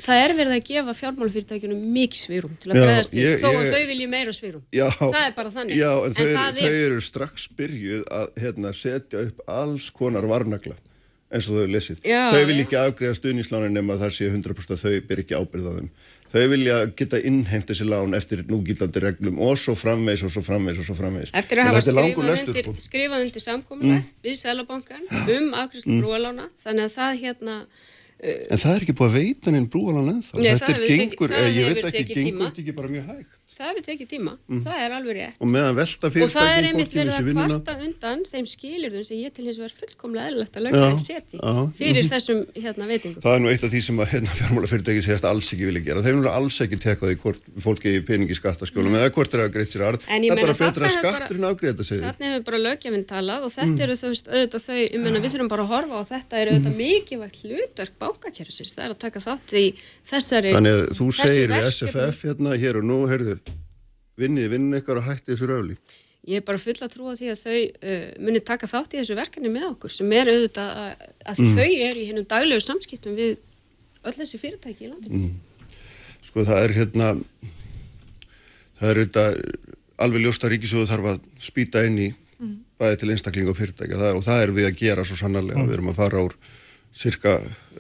það er verið að gefa fjármálafyrirtækjunum mikið svirum til að við, ég- þó að þau vilji meira svirum. já, Það er bara þannig. Já, en, þau, það þau er, eru strax byrjuð að hérna, setja upp alls konar varnagla eins og þau lesið. Já, þau vil já. ekki afgreða stuðníslánin nema það sé 100% að þau ber ekki ábyrða þeim. Þau vilja geta innheimt þessi lán eftir núgildandi reglum og svo framvegs og svo framvegs og svo framvegs. eftir að En hafa langur skrifað undir, sko. Mm. við Sælabankan um afgriðslu brúalána, þannig að það hérna En það er ekki búið að veita neinn brúalan ennþá. Nei, þetta það er gengur, eh, ég veit ekki, gengur þetta ekki bara mjög hægt. Það hefur tekið tíma, það er alveg rétt. Og meðan velta Og það er fyrirtækjum einmitt verið að vinnuna. kvarta undan þeim skilirðum sem ég til hins vegar fullkomlega eðlilegt að Já, lögum seti já, fyrir þessum hérna veitingum. Það er nú eitt af því sem að hérna, fjármálafyrirtæki segast alls ekki vilja gera. Þeir eru alls ekki tekað í hvort fólki í peningi skattaskjólum eða hvort er að greitt sér arð. En Það er bara betra að skatturinn afgreita segir. Þannig hefur bara lögjafinn talað og Mm. þetta eru þú veist auðvitað þau, auðvitað vinnið vinn ykkar og hætti þessu röfli. Ég er bara full að trúa því að þau uh, muni taka þátt í þessu verkefni með okkur sem er auðvitað að, að Mm. þau eru í hennum daglegu samskiptum við öll þessi fyrirtæki í landinu. Mm. Sko það er hérna, það er þetta alveg ljóst að ríkisjóðu þarf að spýta inn í bæði til einstaklinga og fyrirtækja það, og það er við að gera svo sannarlega. Við erum að fara úr cirka,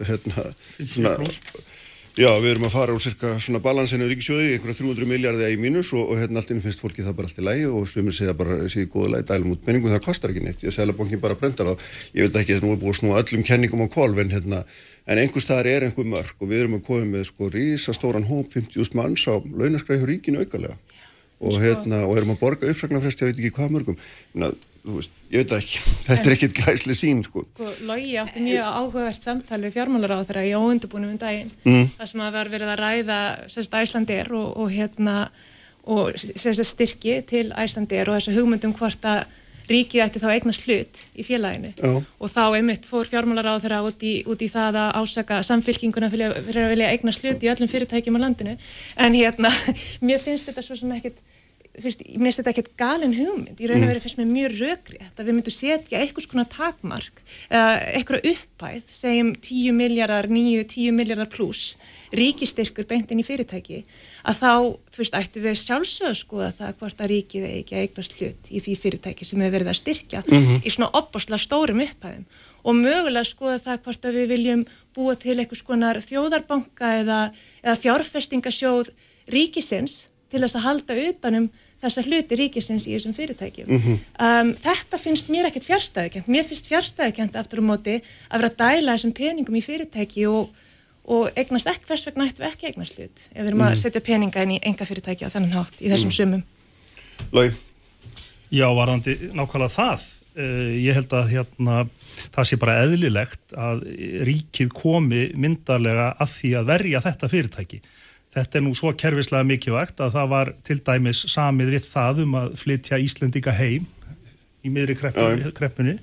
hérna, svona, já, við erum að fara úr cirka svona balansinu ríkisjóði, einhverja 300 miljardi í mínus og, og hérna allt inn finnst fólki það bara allt í lægi og svömmir segja bara, segja góða lægi dælum út peningum, það kostar ekki neitt, ég segla bankin bara brendar það, ég veit ekki að nú er búið að snúa öllum kenningum á kvolv en hérna, en einhver staðar er einhver mörg og við erum að koma með sko rísastóran hóp 50.000 manns á launaskræði ríkinu aukalega. Og hérna, og erum að borga uppsagnarfresti, ég veit ekki hvað mörgum, veist, ég veit ekki, (laughs) þetta er ekkit glæsli sín sko. Sko, Logi átti mjög áhugavert samtal við fjármálaráð í óundubúnum um daginn Mm. þar sem að verið að ræða sérst Æslandir og, og hérna og sérst styrki til Æslandir og þessu hugmyndum hvort að ríkið ætti þá eignast hlut í félaginu Já. og þá einmitt fór fjármálaráð þeirra út, í- út í það að ásaka samfylkinguna fyrir, að vilja eignast hlut í öllum fyrirtækjum á landinu en hérna, (laughs) mér finnst þetta svo sem ekkit fyrst, mér finnst þetta ekkert galin hugmynd. Í raun og veru finnst mér mjög rökrétt að við myndum setja einhvers konar takmark eða einhverja uppæð segjum 10 miljardar, 9, 10 miljardar pluss ríkistyrkur beint inn í fyrirtæki að þá, þú veist, ættu við sjálfsög að skoða það hvort að ríkið eigi að eignast hlut í því fyrirtæki sem hefur verið að styrkja í svona opbáslega stórum upphæðum. Og mögulega skoða það hvort að við viljum búa til einhvers konar þjóðarbanka eða, eða fjárfestingasjóð ríkisins til þess að halda utanum þessa hluti ríkisins í þessum fyrirtækjum. um, þetta finnst mér ekkert fjárstæðikent. Mér finnst fjárstæðikent aftur á móti að vera að dæla þessum peningum í fyrirtæki og, og eignast ekki, hvers vegna ættum við ekki eignast hlut ef við erum að setja peninga inn í enga fyrirtæki á þennan hátt í þessum sumum. Lói, Já, varðandi nákvæmlega það. Uh, ég held að hérna, það sé bara eðlilegt að ríkið komi myndarlega að því að verja þetta fyrirtæki. Þetta er nú svo kerfislega mikilvægt að það var til dæmis samið við það um að flytja Íslendinga heim í miðri kreppunni. kreppunni.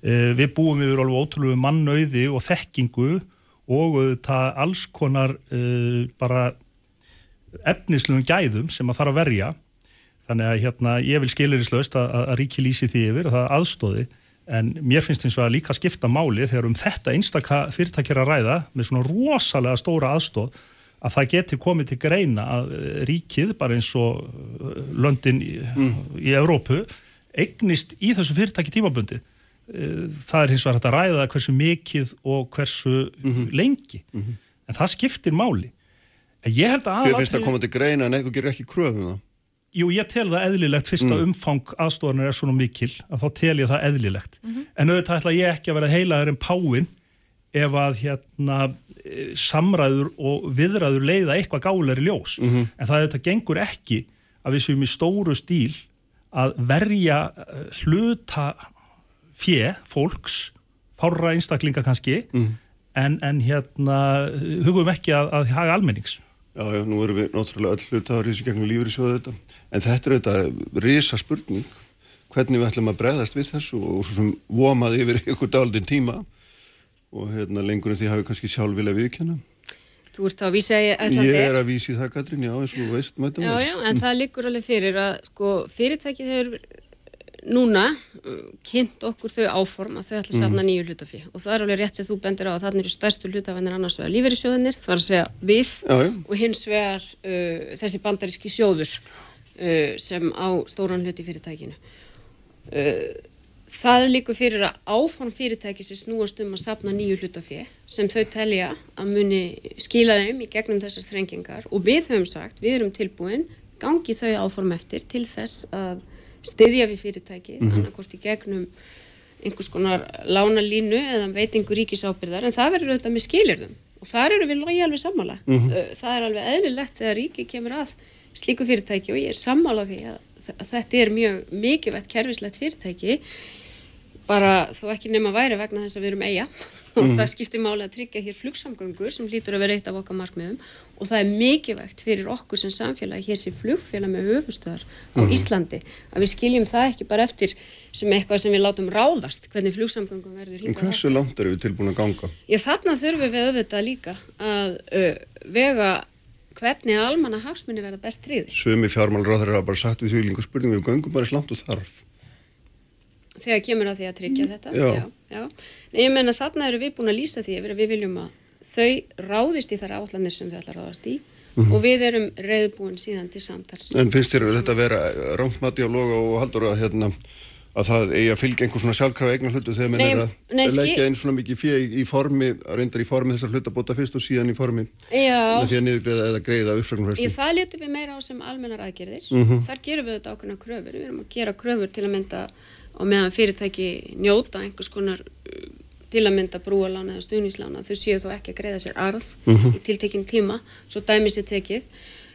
Uh, við búum yfir alveg ótrúlega mannauði og þekkingu og það alls konar uh, bara efnislugum gæðum sem að þarf að verja þannig að hérna ég vil skilirislaust að, að ríki lýsi því yfir og það aðstóði en mér finnst eins og að líka skipta máli þegar um þetta einstaka fyrirtækjara ræða með svona rosalega stóra aðstóð að það geti komið til greina að eh, ríkið, bara eins og eh, löndin í, mm. í Evrópu, eignist í þessu fyrirtæki tímabundi. Eh, það er hins vegar hægt að ræða hversu mikið og hversu mm -hmm. lengi. Mm -hmm. En það skiptir máli. En ég held að... Þér finnst það komið til greina en þú gerir ekki kröfum það? Jú, ég tel það eðlilegt fyrst að mm. umfang aðstofarnir er svona mikil, að þá tel ég það eðlilegt. -hmm. En auðvitað ætla ég ekki að vera heilaður en páinn ef að hérna samræður og viðræður leiða eitthvað gáleiri ljós mm -hmm. en það þetta gengur ekki að við séum í stóru stíl að verja eh, hluta fjö, fólks fára einstaklinga kannski mm -hmm. en, en hérna hugum ekki að, að haga almennings Já, já, nú erum við náttúrulega öll hlutaður í þessu gegnum lífriðsjóðu þetta en þetta er þetta risa spurning hvernig við ætlum að bregðast við þessu og svo sem vomaði yfir ykkur daldinn tíma og hérna, lengur en því hafi kannski sjálf vilja viðkjanna. Þú ert að vísa í Æslandir. Ég er að vísa í það, Katrín, já, eins og veist mæta mér. Já, já, en það liggur alveg fyrir að sko, fyrirtækið hefur núna uh, kynnt okkur þau áform að þau ætla að safna mm. nýju hlutafí og það er alveg rétt sem þú bendir á að þannig eru stærstu hlutafennir annars vegar lífeyrisjóðinir, það var að segja við já, já. og hins vegar uh, þessi bandaríski sjóður uh, sem á stóran hluti fyrirtækinu. Uh, Það líkur fyrir að áform fyrirtæki sem snúast um að sapna nýju hlutafið sem þau telja að muni skila þeim í gegnum þessar þrengingar og við höfum sagt, við erum tilbúin, gangi þau áform eftir til þess að styðja við fyrirtæki, mm -hmm. í gegnum einhvers konar lána línu eða veitingu ríkisábyrðar en það verður auðvitað með skilirðum og þar eru við logið alveg sammála. Mm -hmm. Það er alveg eðlilegt þegar ríki kemur að slíku fyrirtæki og ég er sammála því að þetta er mjög mikilvægt kerfislegt fyrirtæki bara þó ekki nema væri vegna þess að við erum eiga (laughs) og mm. það skiptir máli að tryggja hér flugsamgöngur sem lítur að vera eitt af okkar markmiðum og það er mikilvægt fyrir okkur sem samfélag hér sem flugfélag með höfustöðar á mm. Íslandi að við skiljum það ekki bara eftir sem eitthvað sem við látum ráðast hvernig flugsamgöngum verður En hversu langt er við tilbúin að ganga? Ég þarna þurfum við auðvitað líka að uh, vega hvernig almanna hagsmunni verða best tríðir Sumi fjármálráður er að bara sagt við því líka spurningu við göngum bara slátt og þarf þegar kemur á því að tryggja mm. þetta já. Já. Nei, ég menna þarna eru við búin að lýsa því að við viljum að þau ráðist í þar áallanir sem þau ætla að ráðast í mm -hmm. og við erum reyðbúin síðan til samtals En finnst þér þetta að vera rámtmati á loga og haldur að hérna að það eigi að fylgja einhvers svona sjálfkrafa eignar hlutu þegar mann er að leggja einn svona mikið fyrir í, í formi, að reyndar í formi þessar hlutabóta fyrst og síðan í formi Já. því að niðurgreða eða greiða uppfragnarhæslu. Í það letum við meira á sem almennar aðgerðir. Mm -hmm. Þar gerum við þetta ákveðna kröfur. Við erum að gera kröfur til að mynda og meðan fyrirtæki njóta einhvers konar uh, til að mynda brúalána eða stuðníslána þau séu þó ekki að greiða sér arð mm -hmm. í tiltekinn tíma, svo dæmis er tekið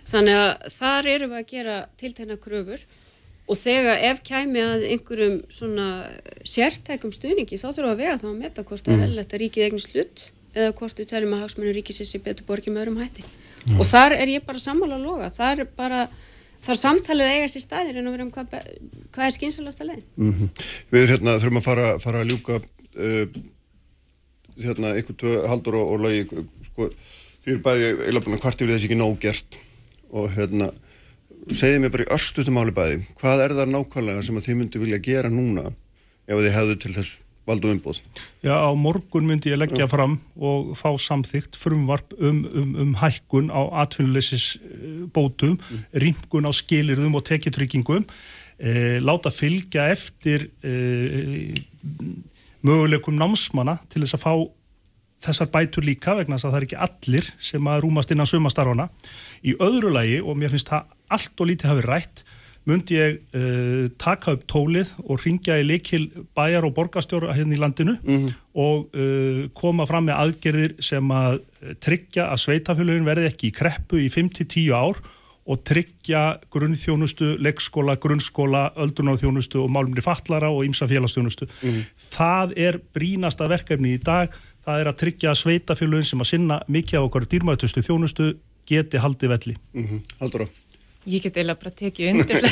þannig að þar eru við að gera tiltekna kröfur og þegar ef kæmi að einhverjum svona sértækum stuðningi þá þurfum við að vega þá að metta hvort mm -hmm. ellert að ríkið eigin slutt eða hvort við teljum að hagsmennu ríkisessi betur borgið með öðrum hætti mm -hmm. og þar er ég bara sammála að loga, þar er bara þar samtalið eiga sér staðir en að vera um hvað, hvað er skynsalasta legin mm -hmm. Við hérna, þurfum að fara, fara að ljúka uh, hérna, einhvern tvö haldur og, og lagi sko, því er bæði eila búin að kvarti við þessi ekki nóg gert og hérna segið mér bara í örstutum áli bæði hvað er það nákvæmlega sem að þið myndi vilja gera núna ef þið hefðu til þess valdu umbúð. Já, á morgun myndi ég leggja fram og fá samþygt frumvarp um, um, um hækkun á atvinnuleysisbótum, mm. ringun á skilirðum og tekitryggingum, e, láta fylgja eftir e, möguleikum námsmanna til þess að fá þessar bætur líka vegna þess að það er ekki allir sem að rúmast innan sumastarfana. Í öðru lagi, og mér finnst það allt og lítið hafi rætt, myndi ég uh, taka upp tólið og ringja í likil bæjar og borgastjóra hérna í landinu mm -hmm. og uh, koma fram með aðgerðir sem að tryggja að sveitafélagin verði ekki í kreppu í 5-10 ár og tryggja grunnþjónustu, leggskóla, grunnskóla, öldrunáþjónustu og málumri fallara og ýmsa félagsþjónustu. Mm -hmm. Það er brínasta verkefni í dag, það er að tryggja að sveitafélagin sem að sinna mikið á okkar dýrmætustu þjónustu geti haldið velli. Mm -hmm. Haldur á. Ég get eða bara tekið undir (laughs) (laughs)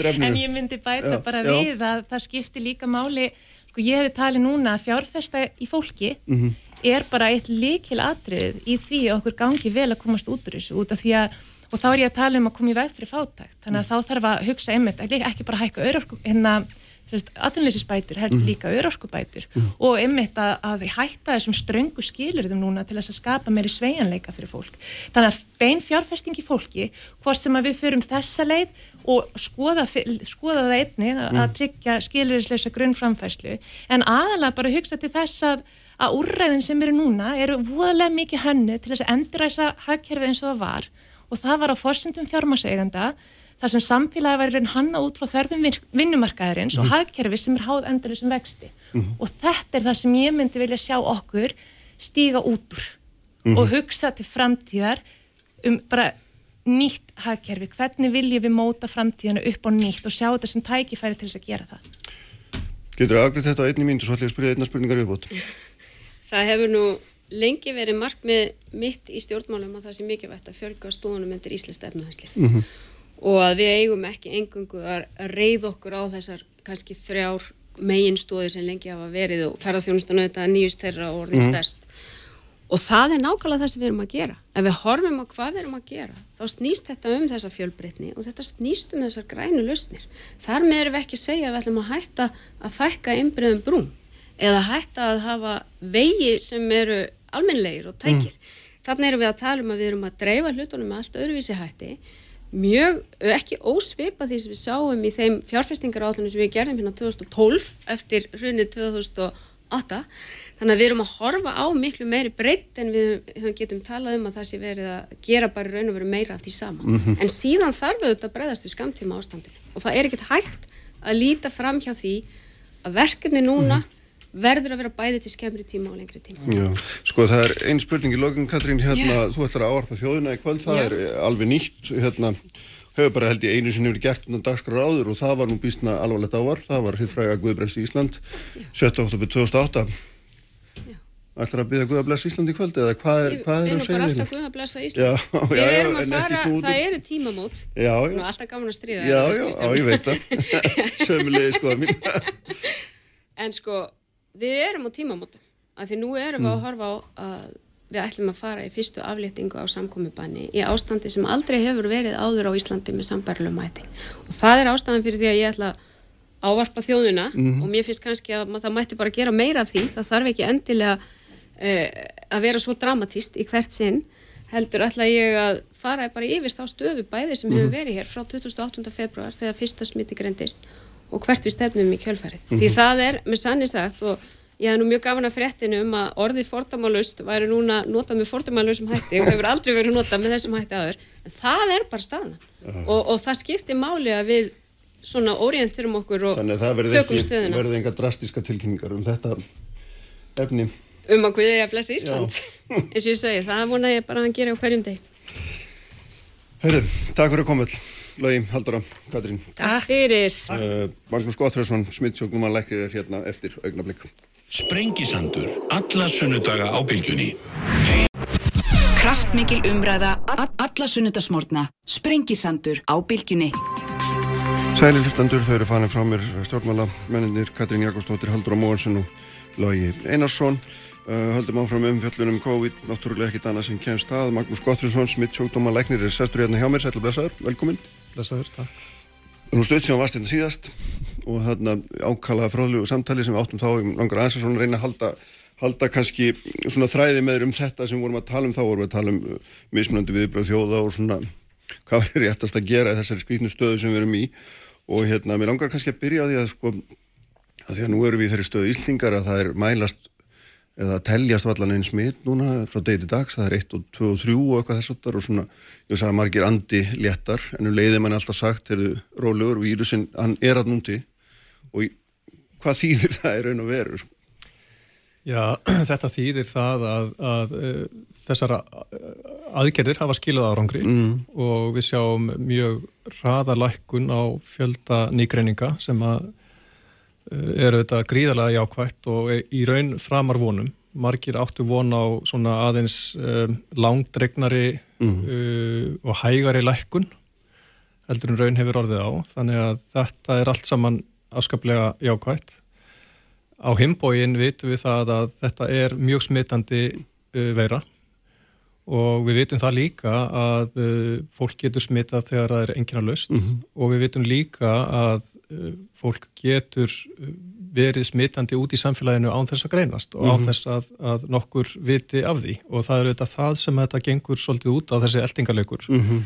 flest en ég myndi bæta já, bara já. við að það skiptir líka máli, sko ég hefði talið núna að fjárfesta í fólki mm -hmm. er bara eitt likil atrið í því að okkur gangi vel að komast út úr þessu út af því að og þá er ég að tala um að koma í veg fyrir fátækt þannig að mm. þá þarf að hugsa einmitt ekki bara hækka örorku hérna atvinnleysisbætur, heldur mm. líka örorkubætur. Mm. og einmitt að, að hætta þessum ströngu skilurðum núna til þess að skapa meiri sveianleika fyrir fólk. Þannig að bein fjárfesting í fólki hvort sem að við förum þessa leið og skoða, skoða það einni að, að tryggja skilurðisleisa grunnframfæslu en aðalega bara hugsa til þess að að úrræðin sem eru núna eru voðalega mikið hönnu til þess að enduræsa hagkerfið eins og það var. Og það var á forsendum fjármaseiganda þar sem samfélagi væri hanna út frá þörfum vinnumarkaðarins mm -hmm. og mhm. hagkerfi sem er háð endur sem vexti mm -hmm. og þetta er það sem ég myndi vilja sjá okkur stíga út úr mm -hmm. og hugsa til framtíðar um bara nýtt hagkerfi, hvernig viljum við móta framtíðana upp á nýtt og sjá þetta sem tækifæri til þess að gera það Getur það aðgrið þetta á einni mínu svo ætlum ég að spyrja einna spurningar upp átt (laughs) Það hefur nú lengi verið markmið mitt í stjórnmálum að það sé mikilvægt að fjölga stóðunum undir Íslands efnahanslið mhm. Og að við eigum ekki engungu að reyð okkur á þessar kannski þrjár meginstóði sem lengi hafa verið og ferðarþjónustan auðvitað nýjust þeirra og orðin mm. stærst og það er nákvæmlega það sem við erum að gera ef við horfum á hvað við erum að gera þá snýst þetta um þessa fjölbreytni og þetta snýst um þessar grænu lausnir þar með erum við ekki að segja að við ætlum að hætta að fækka einbreyðum brún eða hætta að hafa vegi sem eru almenlegir og tækir. Mm. Þannig erum við að tala um að við erum að dreifa hlutunum með allt öðruvísi hætti, mjög, ekki ósvipa því sem við sáum í þeim fjárfestingar átlunum sem við gerðum hérna 2012 eftir hrunið 2008. Þannig að við erum að horfa á miklu meiri breytt en við getum talað um að það sé verið að gera bara raun og veru meira af því sama. Mm -hmm. En síðan þarf við þetta að breyðast við skamtíma ástandinu og það er ekkert hægt að líta fram hjá því að verkefni núna mm -hmm verður að vera bæði til skemmri tíma og lengri tíma. Já, sko það er einn spurning í lokin Katrín, hérna, Já. þú ætlar að áarpa þjóðina í kvöld, það Já. er alveg nýtt, hérna, hefur bara held ég einu sem hefur gert dagskrar áður og það var nú býstna alvarlegt ávar, það var hittfræga Guðbrels í Ísland, 7. oktober 2008. ætlar að byggja Guðabless Ísland í kvöld eða hvað er, hvað er að segja þér? Við erum bara alltaf Guðablessa Ísland. Já, já, já, snúðu. Það eru tímamót. Já, já. Nú, alltaf gaman að stríða. Já, já, ég veit það. (laughs) Sömulegi skoða mín. en sko, við erum á tímamótum af því nú erum við mm. að horfa á að við ætlum að fara í fyrstu afléttingu á samkomiðbanni í ástandi sem aldrei hefur verið áður á Íslandi með sambærlum mæti og það er ástæðan fyrir því að ég ætla að ávarpa þjóðuna mm. og mér finnst kannski að það mætti bara gera meira af því það þarf ekki endilega uh, að vera svo dramatíst í hvert sinn heldur ætla ég að fara bara yfir þá stöðu bæði sem mm. hefur verið hér frá 2008. februar þegar fyrsta smiti grendist og hvert við stefnum í kjölfærið. Mm -hmm. Því það er með sannig sagt og ég hef nú mjög gafan að fréttinu um að orðið fordamálust væri núna notað með fordamálusum hætti og hefur aldrei verið notað með þessum hætti aður. En það er bara staðan uh -huh. og, og það skiptir máli að við svona orienturum okkur og tökum stöðuna. Þannig að það verður enga drastíska tilkynningar um þetta efni. Um að við erum að blessa Ísland, (laughs) eins og ég segi, það vona ég bara að hann gera á hverjum deg. Herri, takk fyrir að koma all. Lagi, Haldara, Katrín. Takk fyrir. Uh, Magnús Gottfriðsson, smittsjóknum að lækja þér hérna eftir augnablík. Sprengisandur, alla sunnudaga á bylgjunni. Kraftmikil umræða, alla sunnudasmórna. Sprengisandur á bylgjunni. Sæli hlustandur, þau eru fanið frá mér stjórnmála menninir Katrín Jakobsdóttir, Haldara Móhansson og Lagi Einarsson. Uh, höldum áfram um fjöllunum COVID, náttúrulega ekkit annað sem kemst að. Magnús Gottfriðsson, smitt sjókdóma læknir er sestur hérna hjá mér, sætla blessaður, velkomin. Blessaður, takk. Nú stöðt sem varst hérna síðast og þarna ákalaða fráðlegu samtali sem við áttum þá um langar aðeins að reyna að halda, halda kannski svona þræði með þér um þetta sem vorum að tala um þá, vorum við að tala um uh, mismunandi viðbröð þjóða og svona hvað er réttast að gera þessari skrítnu stöðu sem við erum í og hérna, mér langar kannski að byrja á því að sko, að því að nú erum við í þeirri stöðu íslingar að það er mælast eða teljast vallan einn smitt núna frá degi til dags, það er 1 og 2 og 3 og eitthvað þess aftar og svona, ég sagði margir andi léttar, en um leiði mann alltaf sagt, heyrðu, rólegur, vírusin, hann er að núnti og hvað þýðir það er raun og veru? Já, (clears throat) þetta þýðir það að, að, uh, þessara aðgerðir hafa skilað árangri mm. og við sjáum mjög hraðalækkun á fjölda nýgreininga sem að Eh, er auðvitað gríðarlega jákvægt og í raun framar vonum. Margir áttu von á svona aðeins um, langdregnari mm. uh, og hægari lækkun heldur en raun hefur orðið á. Þannig að þetta er allt saman afskaplega jákvægt. Á himbóin vitum við það að þetta er mjög smittandi uh, veira og við vitum það líka að uh, fólk getur smittað þegar það er engina löst mm -hmm. og við vitum líka að uh, fólk getur uh, verið smittandi út í samfélaginu án þess að greinast og án mm -hmm. þess að, að nokkur viti af því og það er auðvitað það sem þetta gengur svolítið út á þessi eldingarleikur mm -hmm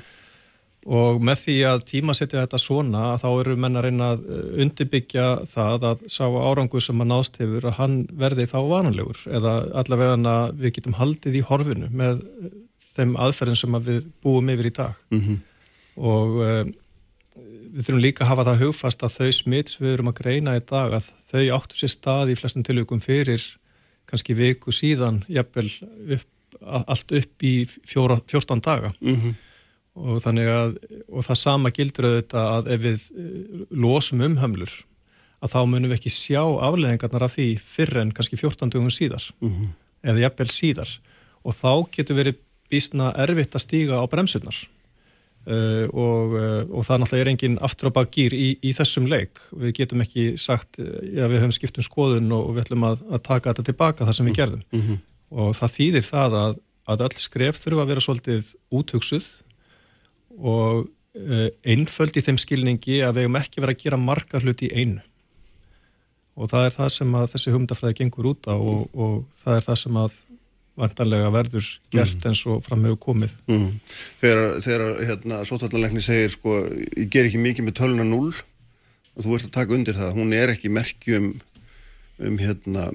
og með því að tímasetja þetta svona þá eru menna reyna að eh, undirbyggja það að sá árangu sem að nást hefur að hann verði þá vananlegur eða allavega við getum haldið í horfinu með eh, þeim aðferðin sem að við búum yfir í dag. Mm -hmm. og uh, við þurfum líka að hafa það hugfast að þau smits við erum að greina í dag að þau áttu sér stað í flestum tilvægum fyrir kannski viku síðan jafnvel upp, allt upp í fjóra, 14 daga. Mm -hmm og þannig að og það sama gildur auðvitað að ef við eh, losum umhömlur að þá munum við ekki sjá afleðingarnar af því fyrr en kannski 14 dögum síðar mm -hmm. eða jafnvel síðar. Og þá getur verið bísna erfitt að stíga á bremsunar uh, og, uh, og það náttúrulega er engin aftur á bakgýr í, í þessum leik. Við getum ekki sagt, já við höfum skiptum skoðun og við ætlum að, að taka þetta tilbaka það sem við gerðum. Mm -hmm. og það þýðir það að, að öll skref þurfa að vera svolítið úthugsuð og uh, einföld í þeim skilningi að við hefum ekki verið að gera marga hluti í einu og það er það sem að þessi humdafræði gengur út á og, og það er það sem að vantarlega verður gert mm. eins og fram hefur komið mm. Þegar, þegar hérna, sótallanleikni segir sko, ég ger ekki mikið með töluna 0 og þú ert að taka undir það hún er ekki merkjum um hérna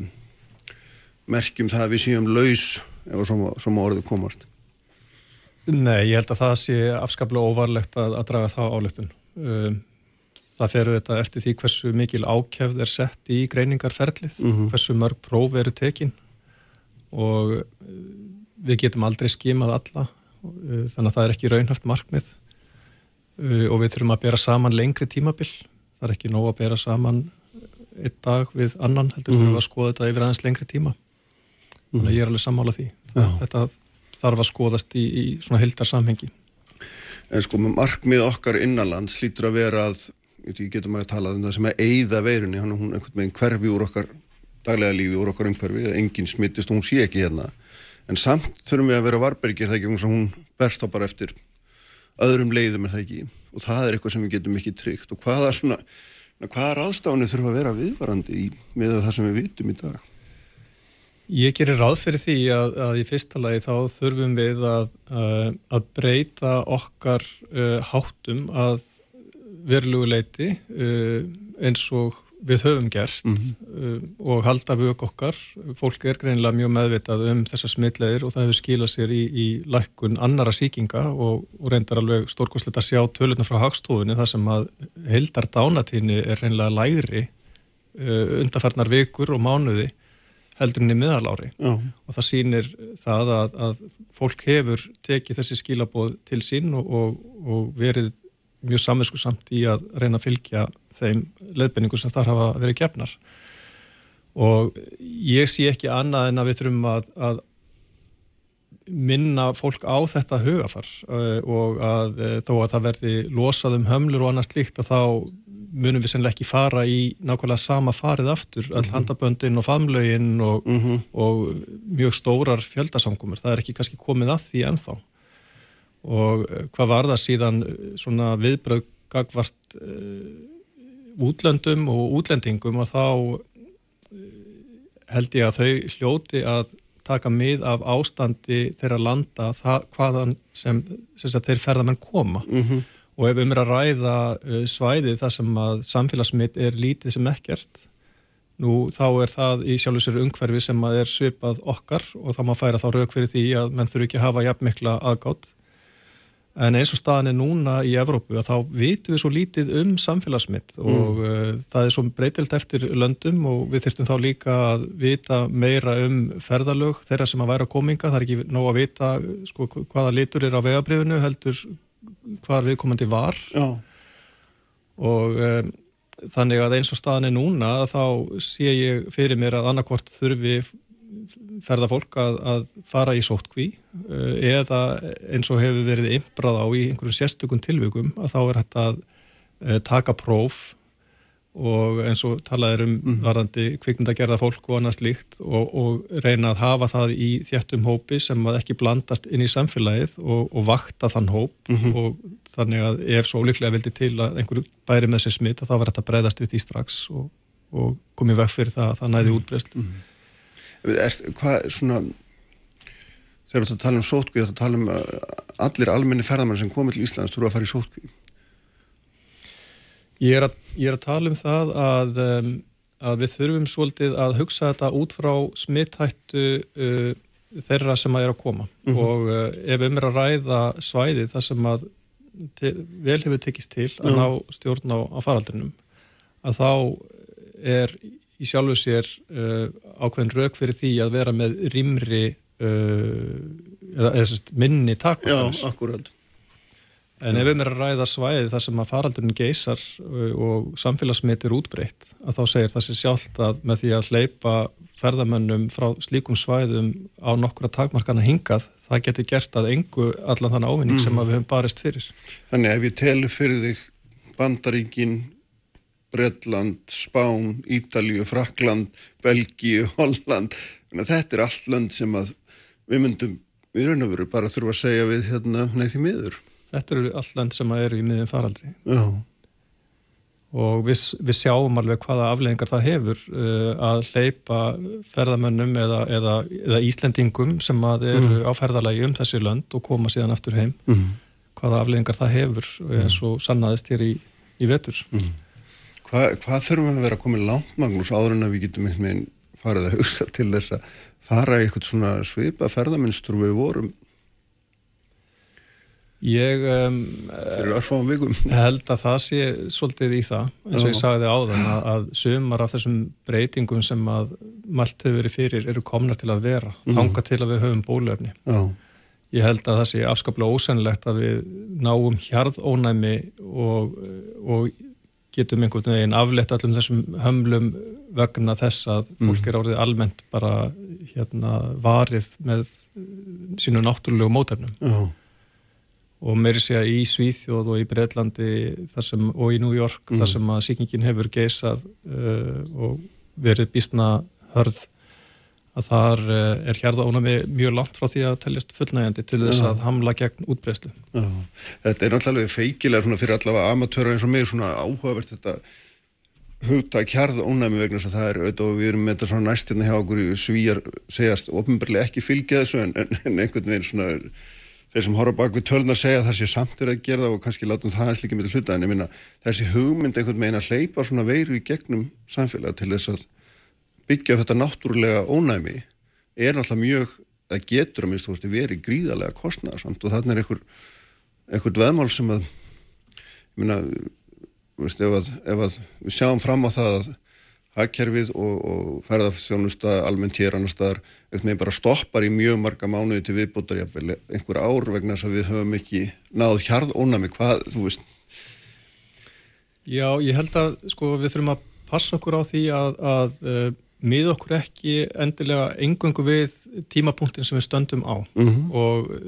merkjum það að við séum laus ef svo má orðið komast Nei, ég held að það sé afskaplega óvarlegt að, að draga það álöftun. Um, það fer auðvitað eftir því hversu mikil ákjæfð er sett í greiningarferlið, mm -hmm. hversu mörg próf eru tekin og uh, við getum aldrei skimað alla, uh, þannig að það er ekki raunhaft markmið uh, og við þurfum að bera saman lengri tímabill. Það er ekki nóg að bera saman einn dag við annan, heldur mm -hmm. þurfum að skoða þetta yfir aðeins lengri tíma. Þannig að ég er alveg sammála því. Þetta þarf að skoðast í, í svona hildarsamhengi. En sko markmið okkar innanland slítur að vera að, ég getum að tala um það sem er eigða veirunni, hann er hún einhvern veginn hverfi úr okkar daglega lífi, úr okkar umhverfi, enginn smittist og hún sé ekki hérna. En samt þurfum við að vera varbergir það ekki, hún berst þá bara eftir öðrum leiðum er það ekki og það er eitthvað sem við getum ekki tryggt og hvaða svona, hvaða ráðstáni þurfa að vera viðvarandi í, með það sem við vitum í dag? Ég gerir ráð fyrir því að, að í fyrsta lagi þá þurfum við að, að breyta okkar uh, háttum að veruleguleiti uh, eins og við höfum gert mm -hmm. uh, og halda vög okkar. Fólk er greinilega mjög meðvitað um þessar smitleðir og það hefur skilað sér í, í lækkun annara síkinga og, og reyndar alveg stórkosleita að sjá tölurna frá hagstofunni þar sem að heldar dánatíni er reynilega lægri undarfernar vikur og mánuði heldurinn í miðalári Já. og það sýnir það að, að fólk hefur tekið þessi skilabóð til sín og, og, og verið mjög samvinsku samt í að reyna að fylgja þeim leðbenningu sem þar hafa verið gefnar og ég sé ekki annað en að við þurfum að, að minna fólk á þetta hugafar uh, og að uh, þó að það verði losað um hömlur og annað slíkt að þá munum við sennilega ekki fara í nákvæmlega sama farið aftur, all mm -hmm. handaböndin og famlögin og, mm -hmm. og mjög stórar fjöldasamkomur, það er ekki kannski komið að því ennþá og eh, hvað var það síðan eh, svona viðbröð gagvart uh, útlöndum og útlendingum og þá held ég að þau hljóti að taka mið af ástandi þeirra landa það, hvaðan sem, sem þeir ferðamenn koma mm -hmm og ef um er að ræða uh, svæði þar sem að samfélagsmitt er lítið sem ekkert nú þá er það í sjálf og sér umhverfi sem að er svipað okkar og þá má færa þá rauk fyrir því að menn þurfu ekki að hafa jafn mikla aðgátt en eins og staðan er núna í Evrópu að þá vitum við svo lítið um samfélagsmitt mm. og uh, það er svo breytilt eftir löndum og við þurftum þá líka að vita meira um ferðalög þeirra sem að væra kominga, það er ekki nóg að vita sko, hvaða litur er á vegabrifinu heldur hvar viðkomandi var Já. og um, þannig að eins og staðan er núna þá sé ég fyrir mér að annarkvort þurfi ferða fólk að, að fara í sótkví uh, eða eins og hefur verið ymbrað á í einhverjum sérstökum tilvíkum að þá er hægt að uh, taka próf og eins og talaður um mm. varandi kvikmyndagerða fólk og annað slíkt og, og reyna að hafa það í þjættum hópi sem að ekki blandast inn í samfélagið og, og vakta þann hóp mm -hmm. og þannig að ef svo líklega vildi til að einhverju bæri með sér smitt þá var þetta að breyðast við því strax og, og komið vekk fyrir það að það næði útbreyslu mm -hmm. Hvað er svona þegar þú tala um sótkvíð þá tala um allir almenni ferðarmenn sem komið til Íslands þurfa að fara í sótkvíð Ég er að, ég er að tala um það að, um, að við þurfum svolítið að hugsa þetta út frá smittættu uh, þeirra sem að er að koma mm -hmm. og uh, ef um er að ræða svæði þar sem að vel hefur tekist til að mm. ná stjórn á, á faraldrinum að þá er í sjálfu sér uh, ákveðin rauk fyrir því að vera með rýmri uh, eða, eða minni takmarkans. Já, akkurat. En ef við erum að ræða svæði þar sem að faraldurinn geysar uh, og samfélagsmynd er útbreytt að þá segir það sér sjálft að með því að hleypa ferðamönnum frá slíkum svæðum á nokkura takmarkana hingað það getur gert að engu allan þann ávinning mm. sem við höfum barist fyrir. Þannig ef ég telur fyrir þig Bandaríkin, Bredland, Spán, Ítalíu, Frakland, Belgíu, (laughs) Holland þetta er allt land sem að við myndum við raun og veru bara þurfa að segja við hérna neyði miður. Þetta eru all land sem eru í miðin faraldri. Já. Og við, við sjáum alveg hvaða afleggingar það hefur uh, að hleypa ferðamönnum eða, eða, eða Íslendingum sem eru mm. á ferðalagi um þessi land og koma síðan aftur heim. Mm. Hvaða afleggingar það hefur eins og sannaðist hér í, í vetur. Mm. Hva, hvað þurfum við að vera að koma langt Magnús áður en að við getum einhvern veginn farið að hugsa til þess að fara í eitthvað svona svipa ferðamönstur við vorum Ég um, held að það sé svolítið í það, eins og ég sagði áðan að, að sömur af þessum breytingum sem að mælt hefur verið fyrir eru komna til að vera, mm. þanga til að við höfum bólöfni. Já. Ég held að það sé afskaplega ósennlegt að við náum hjarðónæmi og, og getum einhvern veginn aflett allum þessum hömlum vegna þess að mm. fólk er árið almennt bara hérna, varið með sínu náttúrulegu mótefnum. Já og meiri að í Svíþjóð og í Breitlandi sem, og í New York mm. þar sem að síkingin hefur geysað uh, og verið býstna hörð að þar uh, er hérðaónami mjög langt frá því að teljast fullnægjandi til þess ja. að hamla gegn útbreyslu. Ja. Þetta er náttúrulega feikilega fyrir allavega amatöra eins og mig svona áhugavert þetta hugta kjarðónami vegna þess að það er auðvitað og við erum með þetta svona næstirna hjá okkur svíjar segjast ofinbarlega ekki fylgja þessu en, en einhvern veginn svona þeir sem horfa bak við tölun að segja að það sé samt verið að gera það og kannski látum það eins líka með hluta. En ég minna þessi hugmynd einhvern veginn að hleypa svona veiru í gegnum samfélag til þess að byggja þetta náttúrulega ónæmi er náttúrulega mjög, það getur að minnst þú veist verið gríðarlega kostnæðarsamt og þannig er einhver, einhver veðmál sem að ég minna, ef ef að við sjáum fram á það að hagkerfið og, og ferðarþjónusta almennt hér annar staðar eitthvað með bara stoppar í mjög marga mánuði til viðbútar einhver ár vegna þess að við höfum ekki náð hjarð ónami hvað, þú veist? Já, ég held að sko við þurfum að passa okkur á því að, að uh, mið okkur ekki endilega engöngu við tímapunktin sem við stöndum á. Mm -hmm. og uh,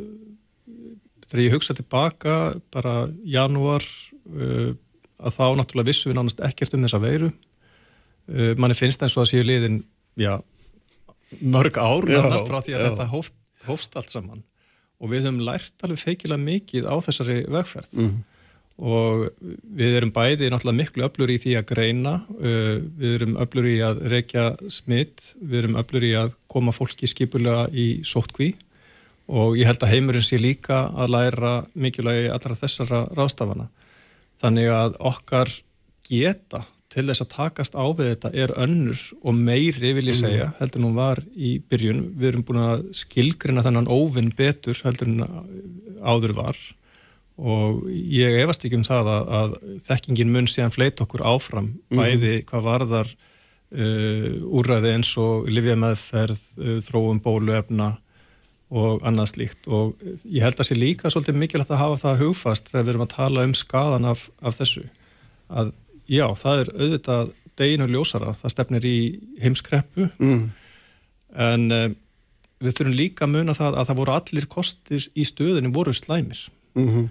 þegar ég hugsa tilbaka bara janúar uh, að þá náttúrulega vissu við nánast ekkert um þessa veiru uh, manni finnst eins og að séu liðin já, mörg ár já, frá því að já. þetta hófst, hófst allt saman og við höfum lært alveg feikilega mikið á þessari vegferð mm. og við erum bæði náttúrulega miklu öflur í því að greina uh, við erum öflur í að reykja smitt, við erum öflur í að koma fólki skipulega í sóttkví og ég held að heimurinn sé líka að læra mikilvægi allra þessara rástafana þannig að okkar geta til þess að takast á við þetta er önnur og meiri vil ég mhm. segja heldur nú var í byrjun við erum búin að skilgrina þennan óvinn betur heldur en áður var og ég efast ekki um það að, að þekkingin mun síðan fleit okkur áfram mhm. bæði hvað varðar uh, úrræði eins og livjameðferð, uh, þróum bóluefna og annað slíkt og ég held að sé líka svolítið mikilvægt að hafa það hugfast þegar við erum að tala um skadan af, af þessu að Já, það er auðvitað deginu ljósara, það stefnir í heimskreppu mm. en uh, við þurfum líka að muna það að það voru allir kostir í stöðinu voru slæmir mm -hmm.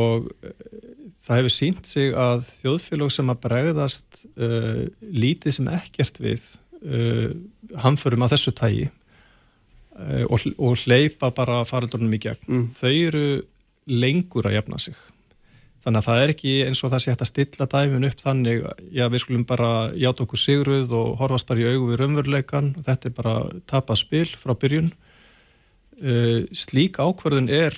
og uh, það hefur sínt sig að þjóðfélag sem að bregðast uh, lítið sem ekkert við uh, hamförum að þessu tægi uh, og, og hleypa bara faraldunum í gegn, mm. þau eru lengur að jafna sig þannig að það er ekki eins og það sé hægt að stilla dæmin upp þannig, já við skulum bara játa okkur sigruð og horfast bara í augu við raunveruleikan, þetta er bara tapað spil frá byrjun slík ákverðun er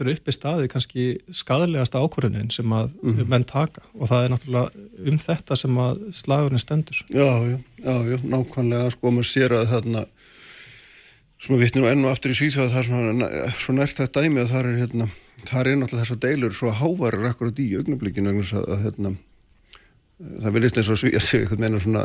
fyrir uppi staði kannski skadalegasta ákvörðunin sem að mm. menn taka og það er náttúrulega um þetta sem að slagurinn stendur. Já, já, já, já nákvæmlega sko maður sér að þarna sem að vittnum enn og aftur í Svíþjóð það er svona, svo nært þetta dæmi að það er hérna, það er náttúrulega þess að deilur svo hávarir akkurat í augnablikinu að, hérna, það vilist eins og Svíþjóð meina svona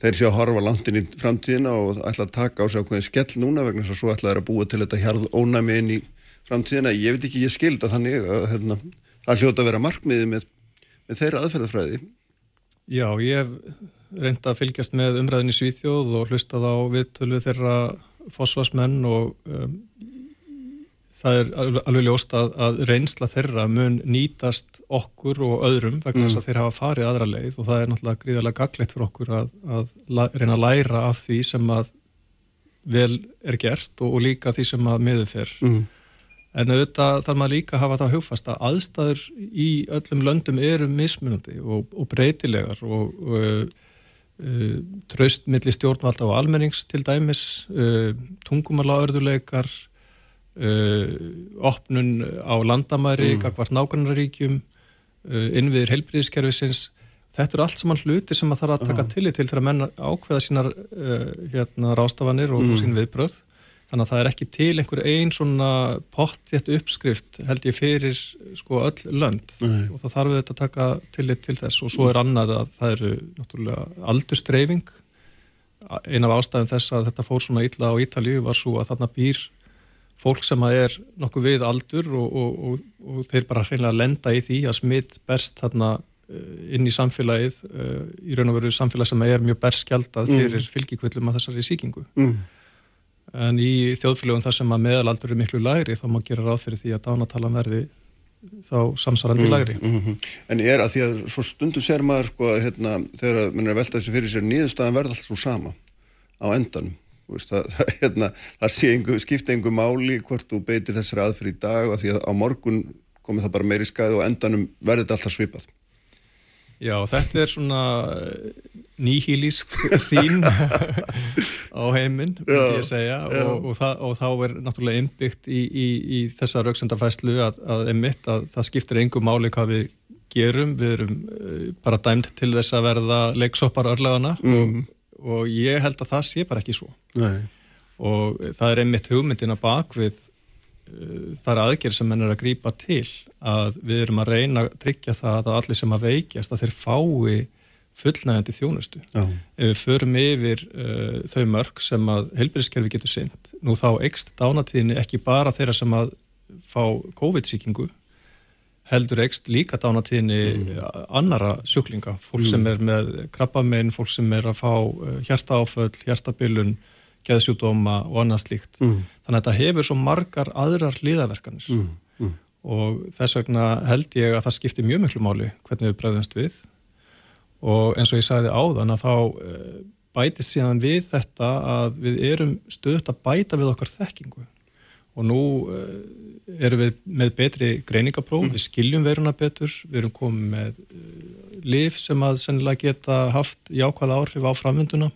þeir sé að horfa landin í framtíðina og ætla að taka á sig ákveðin skell núna vegna þess að svo ætla að búa til þetta hjarð ónæmi inn í framtíðina, ég veit ekki, ég skilda þannig að hérna, það hljóta að vera markmiði með, með þeirra aðferðafræði. Já, ég hef reynd að fylgjast með umræðin í Svíþjóð og hlustað á viðtölu þeirra fósfasmenn og um, það er alveg ljóst að, að reynsla þeirra mun nýtast okkur og öðrum vegna þess mm. að þeir hafa farið aðra leið og það er náttúrulega gríðarlega gaglegt fyrir okkur að, að reyna að læra af því sem að vel er gert og, og líka því sem að miður fyrr mm. En auðvitað þarf maður líka að hafa það að hugfast að aðstæður í öllum löndum eru mismunandi og, og breytilegar og, og uh, traust millir stjórnvalda og almennings til dæmis, uh, tungumálaörðuleikar, uh, opnun á landamæri, mm. kakvart nákvæmnaríkjum, innviðir helbriðiskerfisins. Þetta eru allt saman hluti sem maður þarf að taka tillit til þegar menn ákveða sínar hérna, rástafanir og, mm. og sín viðbröð. Þannig að það er ekki til einhver einn svona pottjett uppskrift held ég fyrir sko öll lönd Nei. og það þarf auðvitað að taka tillit til þess og svo er annað að það eru náttúrulega aldurstreyfing. Einn af ástæðum þess að þetta fór svona illa á Ítalíu var svo að þarna býr fólk sem að er nokkuð við aldur og, og, og, og þeir bara hreinlega lenda í því að smitt berst þarna eh, inn í samfélagið, eh, í raun og veru samfélag sem er mjög berskjaldað mm. fyrir mm. fylgjikvillum að þessari síkingu. Mm en í þjóðfélögum þar sem að meðalaldur er miklu lægri þá má gera ráð fyrir því að dánatalan verði þá samsarandi mm, lægri mm -hmm. En er að því að svo stundum sér maður sko að hérna, þegar að velta þessu fyrir sér nýðustafan verða alltaf svo sama á endanum (laughs) það, hérna, það einhver, skipta einhver máli hvort þú beitir þessari aðfyrir í dag og því að á morgun komið það bara meiri skæð og endanum verður þetta alltaf svipað Já, þetta er svona eh, nýhílísk sín (laughs) (laughs) á heiminn, myndi ég segja og, og, það, og þá er náttúrulega innbyggt í, í, í þessa rauksendafæslu að, að að það skiptir engum máli hvað við gerum, við erum eh, bara dæmt til þess að verða leiksoppar örlegana mm. og, og ég held að það sé bara ekki svo Nei. og það er einmitt hugmyndina bak við það er aðgerð sem henn er að grýpa til að við erum að reyna að tryggja það að allir sem að veikjast að þeir fái fullnægandi þjónustu. Já. Ef við förum yfir uh, þau mörg sem að helbriðskerfi getur synd, nú þá ekst dánatíðinni ekki bara þeirra sem að fá COVID-síkingu heldur ekst líka dánatíðinni mm. annara sjúklinga, fólk mm. sem er með krabbamein, fólk sem er að fá uh, hjartaáföll, hjartabilun geðsjúdóma og annað slíkt. Mm. Þannig að þetta hefur svo margar aðrar liðaverkanir mm. Mm. og þess vegna held ég að það skiptir mjög miklu máli hvernig við bregðumst við og eins og ég sagði áðan að þá eh, bætist síðan við þetta að við erum stöðt að bæta við okkar þekkingu og nú eh, erum við með betri greiningapróf, mm. við skiljum veruna betur, við erum komið með eh, liv sem að sennilega geta haft jákvæða áhrif á framvönduna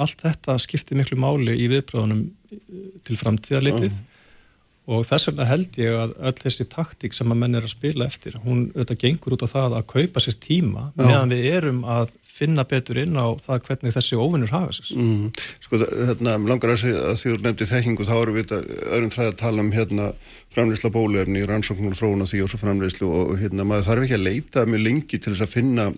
allt þetta skiptir miklu máli í viðbröðunum eh, til framtíðalitið uh. Og þess vegna held ég að öll þessi taktík sem að menn er að spila eftir, hún auðvitað gengur út á það að kaupa sér tíma Já. meðan við erum að finna betur inn á það hvernig þessi ofinnur hafa sér. Mm. Sko þetta langar að segja að því þú nefndi þekkingu þá erum við öðrum þræði að tala um hérna framleysla bóluefni, rannsóknul og því og svo framleyslu og hérna maður þarf ekki að leita mjög lengi til þess að finna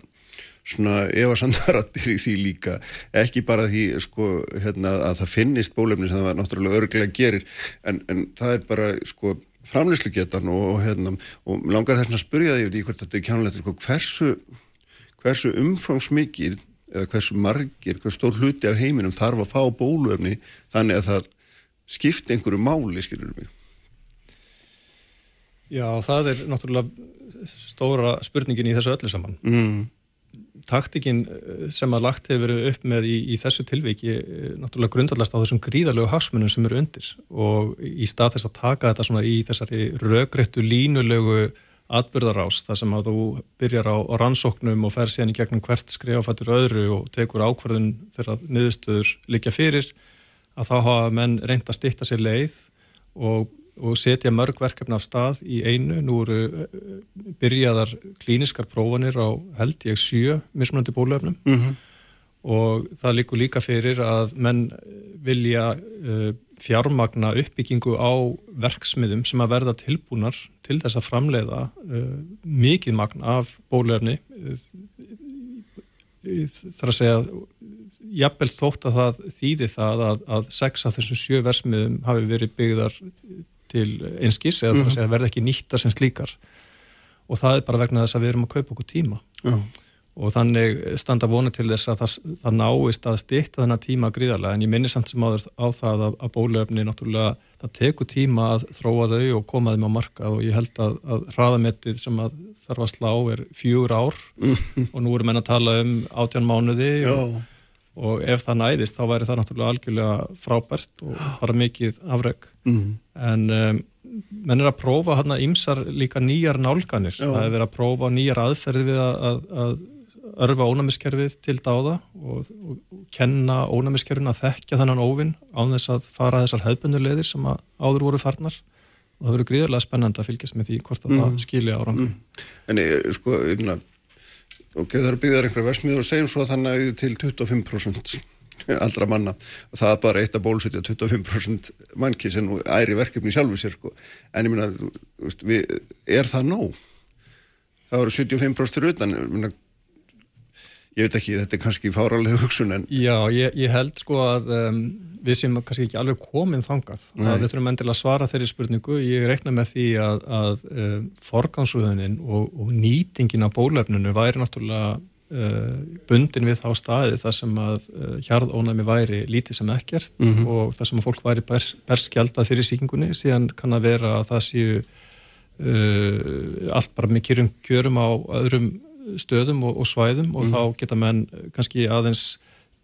svona efasandarattir í því líka ekki bara því sko hérna, að það finnist bólefni sem það náttúrulega örglega gerir en, en það er bara sko framlýslugetan og, hérna, og langar þess að spyrja því, veit ekki hvort þetta er kjánulegt sko, hversu, hversu umfangsmikið eða hversu margir, hversu stór hluti af heiminum þarf að fá bólefni þannig að það skipti einhverju máli, skilur mig Já, það er náttúrulega stóra spurningin í þessu öllu saman. Mm. Taktikinn eh, sem að lagt hefur verið upp með í, í þessu tilviki eh, náttúrulega grundallast á þessum gríðalögu hagsmunum sem eru undir. Og í stað þess að taka þetta svona í þessari röggrættu línulegu atbyrðarás þar sem að þú byrjar á, á rannsóknum og fer síðan í gegnum hvert skrifafættur öðru og tekur ákvarðun þegar niðurstöður likja fyrir að þá hafa menn reynd að stitta sér leið og og setja mörg verkefni af stað í einu. Nú eru eh, byrjaðar klíniskar prófanir á held ég sjö mismunandi bólöfnum mm -hmm. og það líkur líka fyrir að menn vilja uh, fjármagna uppbyggingu á verksmiðum sem að verða tilbúnar til þess að framleiða uh, mikið magn af bólöfni þar að segja jafnvel þótt að það þýði það að, að sex af þessum sjö versmiðum hafi verið byggðar til einskís eða mm -hmm. það verði ekki nýttar sem slíkar. Og það er bara vegna þess að við erum að kaupa okkur tíma. Já. og þannig standa vonu til þess að það, það náist að styrta þennan tíma gríðarlega. En ég minni samt sem áður á það að, að bólöfni náttúrulega það tekur tíma að þróa þau og koma þeim á markað. Og ég held að, að hraðamettið sem að þarf að slá er fjúr ár. (laughs) Og nú erum við að tala um átján mánuði og, og ef það næðist þá væri það náttúrulega algjörlega frábært og (gasps) bara mikið afreg mm. en um, menn er að prófa hérna ímsar líka nýjar nálganir Já. það er verið að prófa nýjar aðferði við að, að, að örfa ónæmiskerfið til dáða og, og, og kenna ónæmiskerfin að þekkja þannan óvinn án þess að fara þessar hefðbundulegðir sem áður voru farnar og það verður gríðarlega spennand að fylgjast með því hvort að mm. það skilja árangur mm. En eh, sko, einhverja ok, það er byggðar einhverja versmiður og segjum svo þannig til 25% allra manna og það er bara eitt að bólusetja 25% mannkið sem æri verkefni sjálfu sér sko. en ég minna, er það nóg? Það voru 75% fyrir utan minna, ég veit ekki, þetta er kannski fáralega hugsun en... Já, ég, ég held sko að um, við sem kannski ekki alveg komin þangað. Að við þurfum endilega að svara þeirri spurningu. Ég reikna með því að, að um, forgansúðunin og, og nýtingin af bólefnunu væri náttúrulega uh, bundin við þá staði þar sem að uh, hjarðónæmi væri lítið sem ekkert mm -hmm. og þar sem að fólk væri bers, berskjaldað fyrir síkingunni síðan kann að vera að það séu uh, allt bara með kjörum kjörum á öðrum stöðum og, og svæðum og mm. þá geta menn kannski aðeins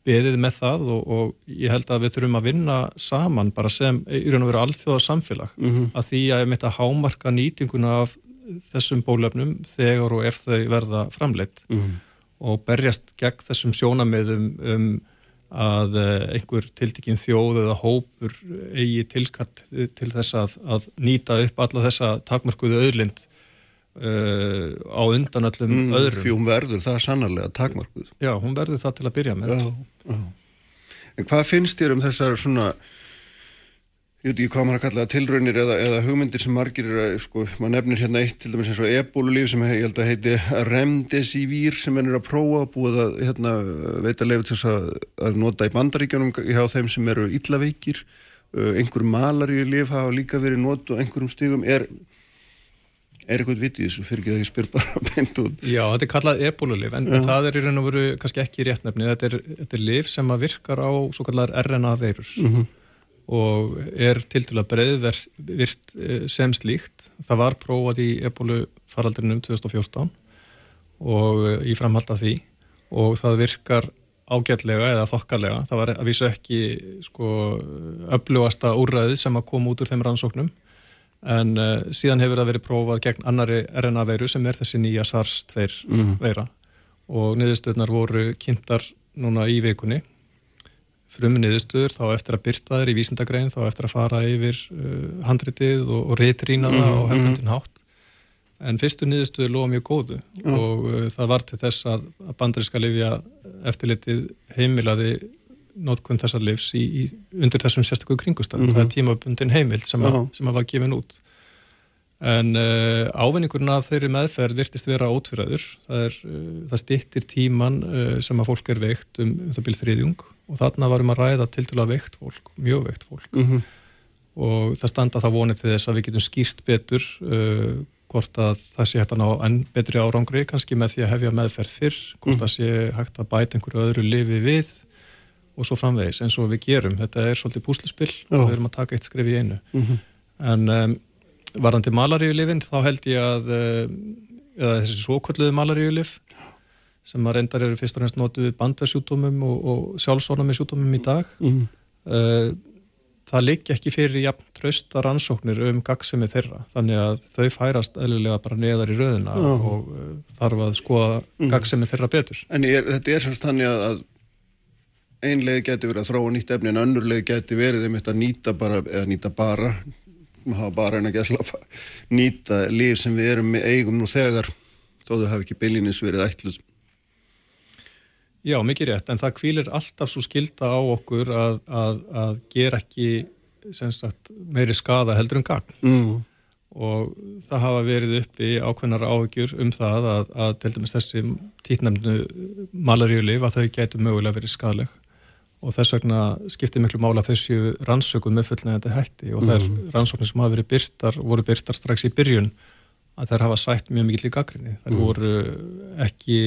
beðið með það og, og ég held að við þurfum að vinna saman bara sem í raun og veru allþjóða samfélag mm -hmm. að því að ég mitt að hámarka nýtinguna af þessum bólefnum þegar og ef þau verða framleitt mm -hmm. og berjast gegn þessum sjónamiðum um að eh, einhver tiltikinn þjóð eða hópur eigi tilkatt til þess að, að nýta upp alla þessa takmarkuðu öðlind Uh, á undan öllum mm, öðrum. því hún verður það sannarlega takmarkuð já, hún verður það til að byrja með. Já, já. en hvað finnst þér um þessar svona ég veit ekki hvað maður að kalla tilraunir eða, eða hugmyndir sem margir sko, maður nefnir hérna eitt til dæmis eins og ebólulíf sem ég held að heiti remdesivir sem henn er að prófa búið að hérna, veita lefið til að, að nota í bandaríkjónum hjá þeim sem eru illaveikir uh, einhver malaríu lif hafa líka verið nót og einhverjum stigum. Er er eitthvað vitið þessu fyrir ekki að ég spyr bara (laughs) beint út. Já, þetta er kallað ebólulif en Já. það er í raun og veru kannski ekki réttnefni þetta er, þetta er lif sem að virkar á svo kallar RNA veirur mm -hmm. og er til dæla breiðvirt eh, sem slíkt það var prófað í ebólufaraldrinum 2014 og eh, í framhald af því og það virkar ágætlega eða þokkalega, það var að vísu ekki sko öflugasta úrræði sem að koma út úr þeim rannsóknum en uh, síðan hefur það verið prófað gegn annari RNA veiru sem er þessi nýja SARS-2 mm. veira og niðurstöðnar voru kynntar núna í vikunni frum niðurstöður þá eftir að byrta þeir í vísindagrein þá eftir að fara yfir uh, handritið og, og reytrína það mm. og hefðundin hátt en fyrstu niðurstöður loða mjög góðu mm. og uh, það var til þess að, að bandriska lifja eftirlitið heimilaði nótkun þessar livs í, í, undir þessum sérstaklega kringustan. Mm -hmm. Það er tímabundin heimild sem, a, sem að var gefin út. En uh, ávinningurinn af þeirri meðferð virtist vera ótfyrraður. Það, uh, það stittir tíman uh, sem að fólk er veikt um, um það byrð þriðjung og þarna varum að ræða til til að veikt fólk, mjög veikt fólk. Mm -hmm. Og það standa það vonið til þess að við getum skýrt betur hvort að það sé hægt að ná enn betri árangri, kannski með því að hefja meðferð fyrr, hvort mm það sé hægt að bæta einhverju öðru lifi við og svo framvegis eins og við gerum. Þetta er svolítið púslispill og við erum að taka eitt skrif í einu. Mm -hmm. En um, varðandi malaríulifin þá held ég að eða þessi svokvölduðu malaríulif sem að reyndar eru fyrst og fremst notuð við bandversjútumum og, og sjálfsónami sjútumum í dag mm. uh, það ligg ekki fyrir jafn trösta rannsóknir um gagsemi þeirra þannig að þau færast eðlilega bara neðar í röðuna oh. og uh, þarf að skoða mm. gagsemi þeirra betur En er, þetta er semst þannig að einlega getur verið að þróa nýtt efni en önnurlega getur verið um þetta að nýta bara, eða nýta bara hafa bara en að gæsla nýta líf sem við erum með eigum nú þegar þó þau hafi ekki byllinis verið ætluð. Já, mikið rétt, en það kvílir alltaf svo skilda á okkur að, að, að gera ekki sagt, meiri skada heldur en gagn. Mm. og það hafa verið uppi ákveðnar áhugjur um það að, að til dæmis þessi títnæmnu malaríulif að þau getur mögulega verið skadleg og þess vegna skiptir miklu mála þessu rannsökun með fullnægandi hætti og þær mm. rannsóknir sem hafa verið byrtar voru byrtar strax í byrjun að þær hafa sætt mjög mikil í gaggrinni þær mm. voru ekki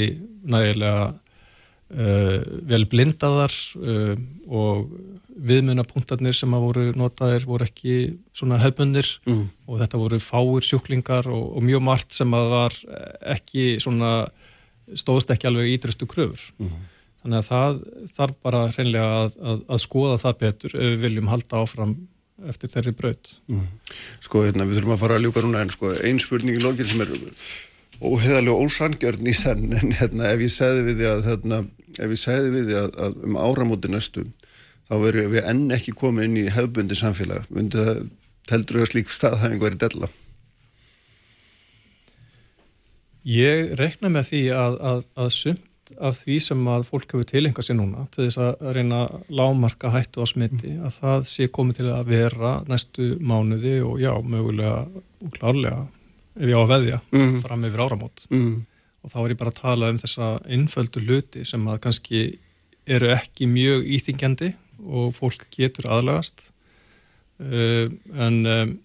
nægilega Uh, vel blindaðar uh, og viðmunapunktarnir sem að voru notaðir voru ekki svona hefbundir mm. og þetta voru fáir sjúklingar og, og mjög margt sem að var ekki svona stóðst ekki alveg ídrustu kröfur mm. Þannig að það þarf bara hreinlega að, að, að skoða það betur ef við viljum halda áfram eftir þeirri braut. Mm. Sko hérna við þurfum að fara að ljúka núna en sko einn spurning í lógin sem er óheðalega ósangjörn í senn (laughs) en hérna ef ég segði við því að hérna, við því að, að um áramóti næstu þá verður við enn ekki komið inn í hefbundi samfélag. Myndi það heldur að slík staðhæfing verið della? Ég rekna með því að, að, sumt af því sem að fólk hefur tilengað sér núna til þess að reyna lámarka hættu á smiti að það sé komið til að vera næstu mánuði og já, mögulega og klárlega ef ég á að veðja mm. fram yfir áramót mm. og þá er ég bara að tala um þessa innföldu hluti sem að kannski eru ekki mjög íþingjandi og fólk getur aðlagast uh, en um,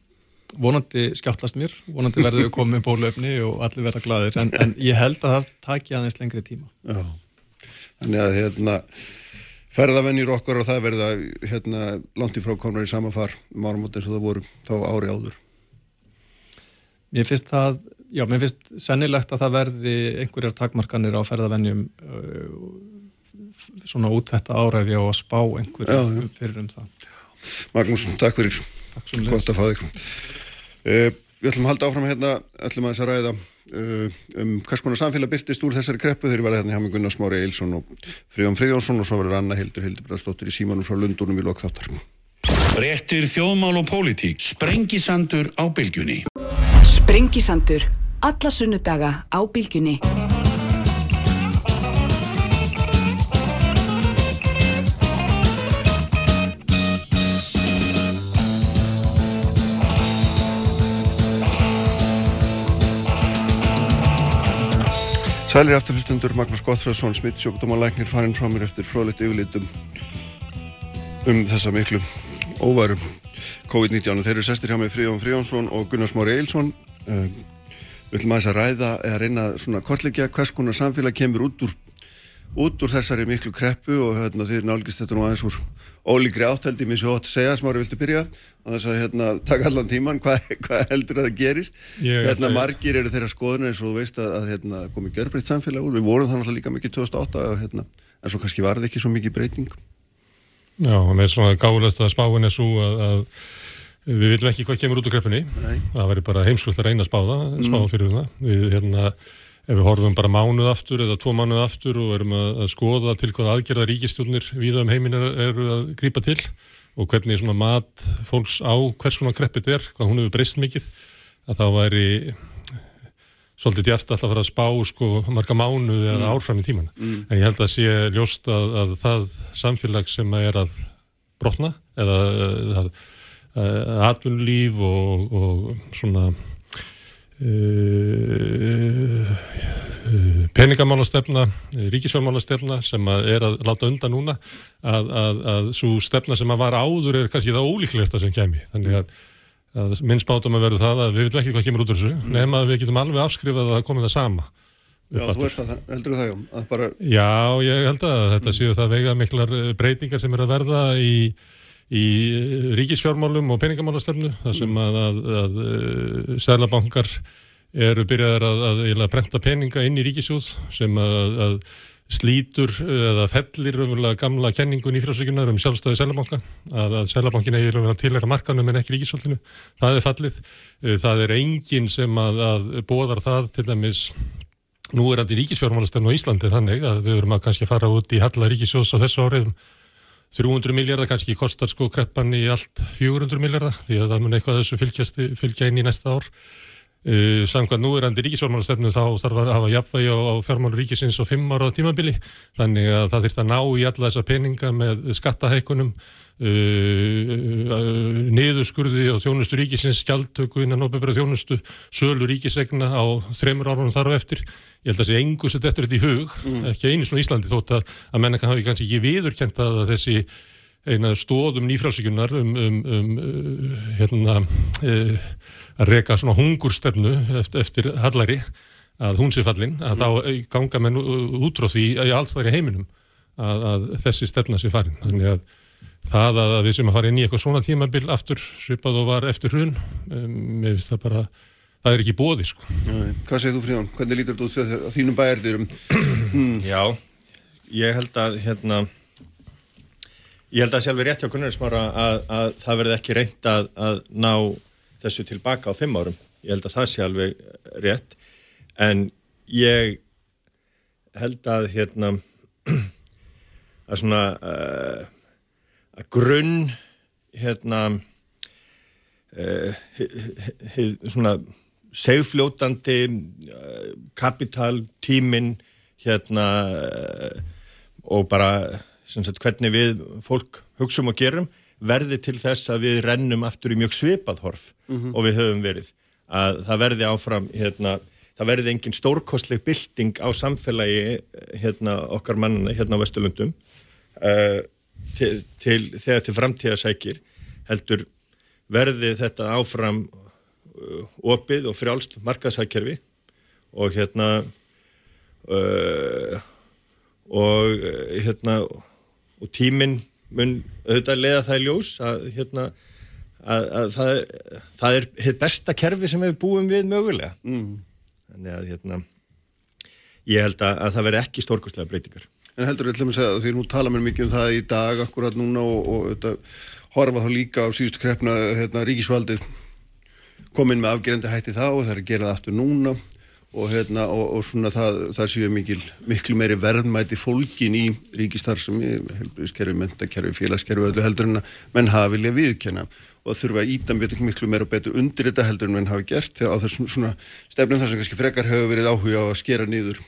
vonandi skjáttlast mér, vonandi verður við komið bólöfni og allir verða gladir en, en ég held að það takja aðeins lengri tíma Já, þannig að hérna ferðavennir okkar og það verða hérna langt í frá komnar í sama far um áramót eins og það voru þá ári áður Mér finnst það, já, mér finnst sennilegt að það verði einhverjar takmarkanir á ferðavennjum uh, svona út þetta áræði og að spá einhverjum fyrir um það. Magnús, takk fyrir. Takk svo mjög. Gott að fá þig. Uh, við ætlum að halda áfram hérna, ætlum að þess að ræða uh, um hvers konar samfélag byrtist úr þessari kreppu þegar við verðum hérna hjá með Gunnar Smári Eilsson og Fríðan Fríðjónsson og svo verður Anna Hildur Hildur í símanum frá Lundunum í lokþáttar. Réttir þjóðmál og pólitík. Sprengisandur á bylgjunni. Sprengisandur. Alla sunnudaga á bylgjunni. Sælir afturlustundur Magnús Gottfræðsson, smittsjókdómalæknir farin frá mér eftir fróðlegt yfirlitum um þessa miklu óvarum COVID-19 þeir eru sestir hjá mig Fríðan Fríðansson og Gunnar Smári Eilsson uh, við ætlum að ræða eða reyna svona kortleikja hvers konar samfélag kemur út úr út úr þessari miklu kreppu og hérna, þeir nálgist þetta nú aðeins úr ólíkri átteldi mér svo hótt að segja, Smári viltu byrja? Á þess að hérna, taka allan tíman hvað hva heldur að það gerist? Ég, hérna, margir eru þeirra skoðunar eins og þú veist að, að hérna, komi görbreytt samfélag úr. Við vorum þannig líka mikið 2008 hérna, en svo kannski var það ekki svo mikið breyting. Já, og með svona gáðast að spáin er svo að, að við viljum ekki hvað kemur út úr kreppunni. Nei. það væri bara heimskullt að reyna að spáða spáða mm. fyrir það. Við, hérna, ef við horfum bara mánuð aftur eða tvo mánuð aftur og erum að, að skoða til hvað aðgerða ríkistjórnir við um heiminn eru að grýpa til og hvernig svona mat fólks á hvers konar kreppit er, hvað hún hefur breyst mikið að þá væri svolítið djæft alltaf að fara að spá sko marga mánuði eða mm. árfram í tíman mm. en ég held að sé ljóst að, að það samfélag sem er að brotna eða að, að atvinnulíf og, og svona peningamálastefna ríkisfjármálastefna sem að er að láta undan núna að, að svo stefna sem að var áður er kannski það ólíklegasta sem kemi þannig að minn spátum að verður það að við veitum ekki hvað kemur út úr þessu mm. nema að við getum alveg afskrifað að það komið það sama Já, þú veist það, heldur það já bara... Já, ég held að þetta séu það vega miklar eh, breytingar sem er að verða í, í ríkisfjármálum og peningamálastefnu þar sem að, að, að eh, særlabankar eru byrjaðar að, að, prenta peninga inn í ríkisjóð sem að, slítur eða fellir raunverulega gamla kenningun í frásökunar um sjálfstæði Sælabanka að, að Sælabankin eigi raunverulega tilhæra markanum en ekki ríkisvöldinu. Það er fallið. Það er enginn sem að, að bóðar það til dæmis nú er þetta í ríkisfjármálastöfn á Íslandi þannig að við verum að kannski fara út í halla ríkisjóðs á þessu áriðum 300 miljardar kannski kostar sko kreppan í allt 400 miljardar því að það mun eitthvað þessu fylgjast, fylgja inn í næsta ár. Uh, samkvæmt núverandi ríkisfjármálastefnu þá þarf að hafa jafnvægi á, á fjármálu ríkisins og fimm ára á tímabili þannig að það þurft að ná í alla þessa peninga með skattahækunum niðurskurði og þjónustu ríkisins skjaldtöku innan óbefra þjónustu sölu ríkisegna á þreymur árunum þar á eftir ég held að það sé engu sett eftir þetta í hug mm. ekki einu svona Íslandi þótt að, að menna hafi kannski ekki viðurkent að þessi eina stóðum nýfrásíkunar um, um, um hérna að reka svona hungurstefnu eftir, eftir hallari að hún sé fallin, að mm. þá ganga menn útráð því í allstæðri heiminum að, að þessi stefna sé farin þannig að það að við sem að fara inn í eitthvað svona tímabil aftur svipað og var eftir hrun um, ég finnst það bara það er ekki bóði sko Nei, Hvað segir þú Fríðan? Hvernig lítur þú út á þínum bæjardirum? (clears throat) Já, ég held að hérna ég held að sjálfur rétt hjá Gunnarsmára að, að það verði ekki reynd að, að ná þessu tilbaka á fimm árum. Ég held að það sé alveg rétt en ég held að hérna (clears throat) að svona uh, að grunn hérna uh, svona segfljótandi uh, kapital, tímin hérna og bara sagt, hvernig við fólk hugsaum og gerum verði til þess að við rennum aftur í mjög svipað horf mm -hmm. og við höfum verið að það verði áfram hérna, það verði engin stórkostleg bylting á samfélagi hérna, okkar mannana hérna á Vesturlundum uh, til, til, þegar til framtíðasækir heldur verði þetta áfram uh, opið og frjálst markaðsækjörfi og hérna uh, og hérna og tíminn mun auðvitað leiða það í ljós að, hérna, að, að það, það er hitt besta kerfi sem við búum við mögulega mm. þannig að hérna, ég held að, að það veri ekki stórkostlega breytingar En heldur ég til að segja því nú tala mér mikið um það í dag akkurat núna og, og þetta, horfa þá líka á síðustu krepna hérna, ríkisvaldið komin með afgerandi hætti þá og það er að gera það aftur núna og, hérna, og, og svona það, það séu mikil, miklu meiri verðmæti fólkin í ríkistarfsemi, helbriðskerfi, mentakerfi, félagskerfi, öllu heldur en að menn hafi vilja viðkjöna og það þurfa að íta miklu meira og betur undir þetta heldur en menn hafi gert. Þegar á þessum svona stefnum þar sem kannski frekar hefur verið áhuga á að skera niður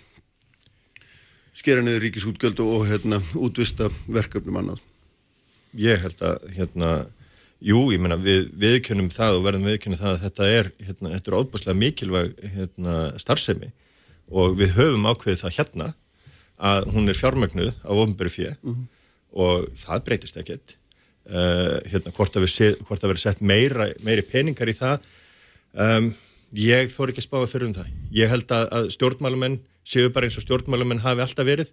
skera niður ríkisútgöldu og hérna útvista verkefnum annað. Ég held að hérna Jú, ég menna við viðkjönum það og verðum viðkjönum það að þetta er, hérna, þetta er óbúslega mikilvæg hérna, starfsemi og við höfum ákveðið það hérna að hún er fjármögnuð á ofnböru fjö mm -hmm. og það breytist ekkert. Uh, hérna, hvort að við verðum sett meira, meiri peningar í það, um, ég þór ekki að spáða fyrir um það. Ég held að, að stjórnmálumenn séu bara eins og stjórnmálumenn hafi alltaf verið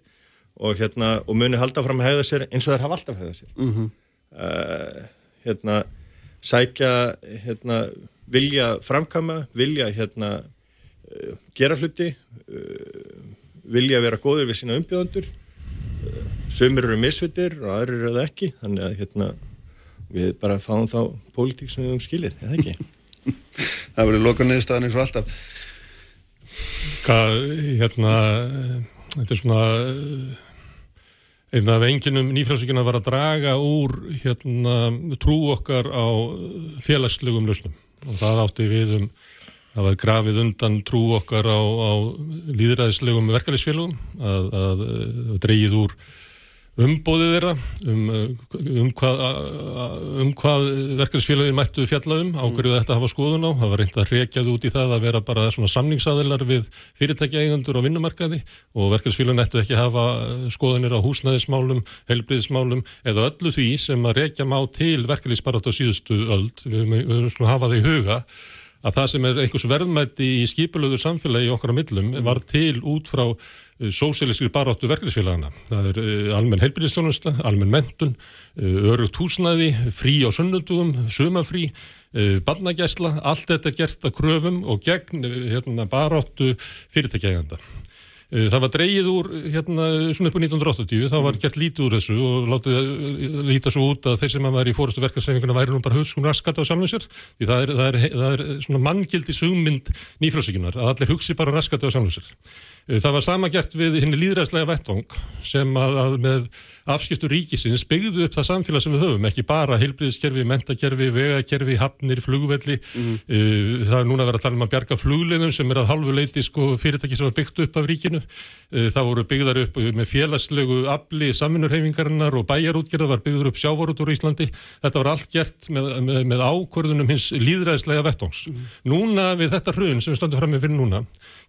og, hérna, og muni halda fram að hegða sér eins og þær hafa alltaf hegða sér. Mm -hmm. uh, hérna, sækja hérna, vilja framkama, vilja hérna, uh, gera hluti, uh, vilja vera góður við sína umbjóðandur, uh, sömur eru misvitir og aðrir eru það ekki, þannig að hérna, við bara fáum þá pólitík sem við höfum skilið, eða ekki? (laughs) Það verður loka neðstafan eins og alltaf. Hvað, hérna, þetta er svona Einn af enginum nýfrælsvíkina var að draga úr hérna, trú okkar á félagslegum lausnum og það átti við um að var grafið undan trú okkar á, á líðræðislegum verkefælisfélagum að, að, að dreyið úr umbóðið þeirra um, um hvað, um hvað verkefnisfélagin mættu fjallaðum ákverju þetta að hafa skoðun á, það var reynd að reykjað út í það að vera bara svona samningsaðilar við fyrirtækjaeigandur og vinnumarkaði og verkefnisfélagin ættu ekki hafa skoðunir á húsnæðismálum, helbriðismálum eða öllu því sem að reykja má til verkefnisbarat á síðustu öll við höfum svona hafa það í huga að það sem er einhvers verðmætti í skipulöður samfélagi okkar á millum var til út frá Eh, sósíliskri baráttu verkefnisfélagana. Það er uh, almenn heilbyrðistjónusta, almenn mentun, uh, örugt húsnæði, frí á sunnundugum, sumafrí, uh, barnagæsla, allt þetta er gert að kröfum og gegn hérna, baráttu fyrirtækjæganda. Uh, Það var dreigið úr hérna svona upp á 1980, þá var gert lítið úr þessu og látið uh, líta svo út að þeir sem að var í fórustu verkarsreifinguna væri nú bara hugskun raskat á sjálfum sér, því það er, það er, það er svona manngildi sugmynd nýfrálsíkunar, að allir hugsi bara raskat á sjálfum sér. Uh, Það var sama gert við henni líðræðslega vettvang sem að, að með afskiptu ríkisins byggðu upp það samfélag sem við höfum, ekki bara heilbriðiskerfi, mentakerfi, vegakerfi, hafnir, flugvelli. Uh, það er núna að vera að tala um að bjarga flugleðum sem er að halvu leiti sko, fyrirtæki sem var byggt upp af ríkinu. Uh, það voru byggðar upp með félagslegu afli samvinnurhefingarinnar og bæjarútgerða var byggður upp sjávarút úr Íslandi. Þetta var allt gert með, með, með ákvörðunum hins líðræðislega vettóns. Núna við þetta hrun sem við stöndum fram með fyrir núna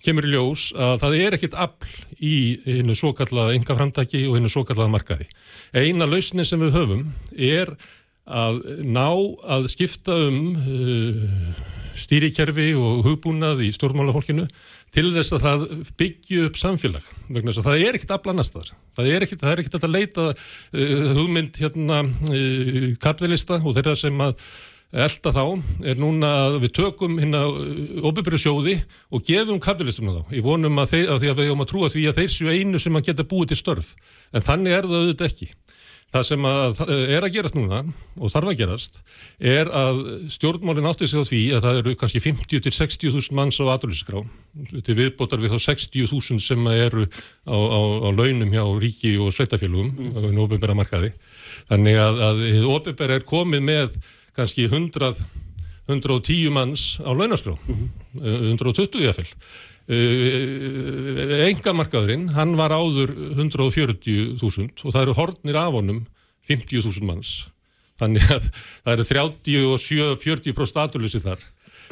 kemur í ljós að það er ekkit afl í hennu svo kallaða enga framtæki og hennu svo kallaða markaði. Eina lausnin sem við höfum er að ná að skipta um uh, stýrikerfi og hugbúnað í stjórnmálafólkinu til þess að það byggju upp samfélag vegna þess að það er ekkit afl annars þar það er ekkit, það er ekkit að leita uh, hugmynd hérna uh, kapitalista og þeirra sem að elda þá er núna að við tökum hérna óbyrjur sjóði og gefum kapitalistum þá. Ég vonum að, þeir, að því að við höfum að trúa því að þeir séu einu sem að geta búið til störf. En þannig er það auðvitað ekki. Það sem að, er að gerast núna og þarf að gerast er að stjórnmálinn átti sig á því að það eru kannski 50 til 60 þúsund manns á aturlýsiskrá til viðbótar við þá 60 þúsund sem eru á, á, á launum hjá ríki og sveitafélugum mm. á einu óbyrjara markaði. Þannig að, að óbyrjara er komið með kannski 100, 110 manns á launaskrá, mm -hmm. 120 í aðfell. Engamarkaðurinn, hann var áður 140.000 og það eru hornir af honum 50.000 manns. Þannig að það eru 37-40% aturleysi þar.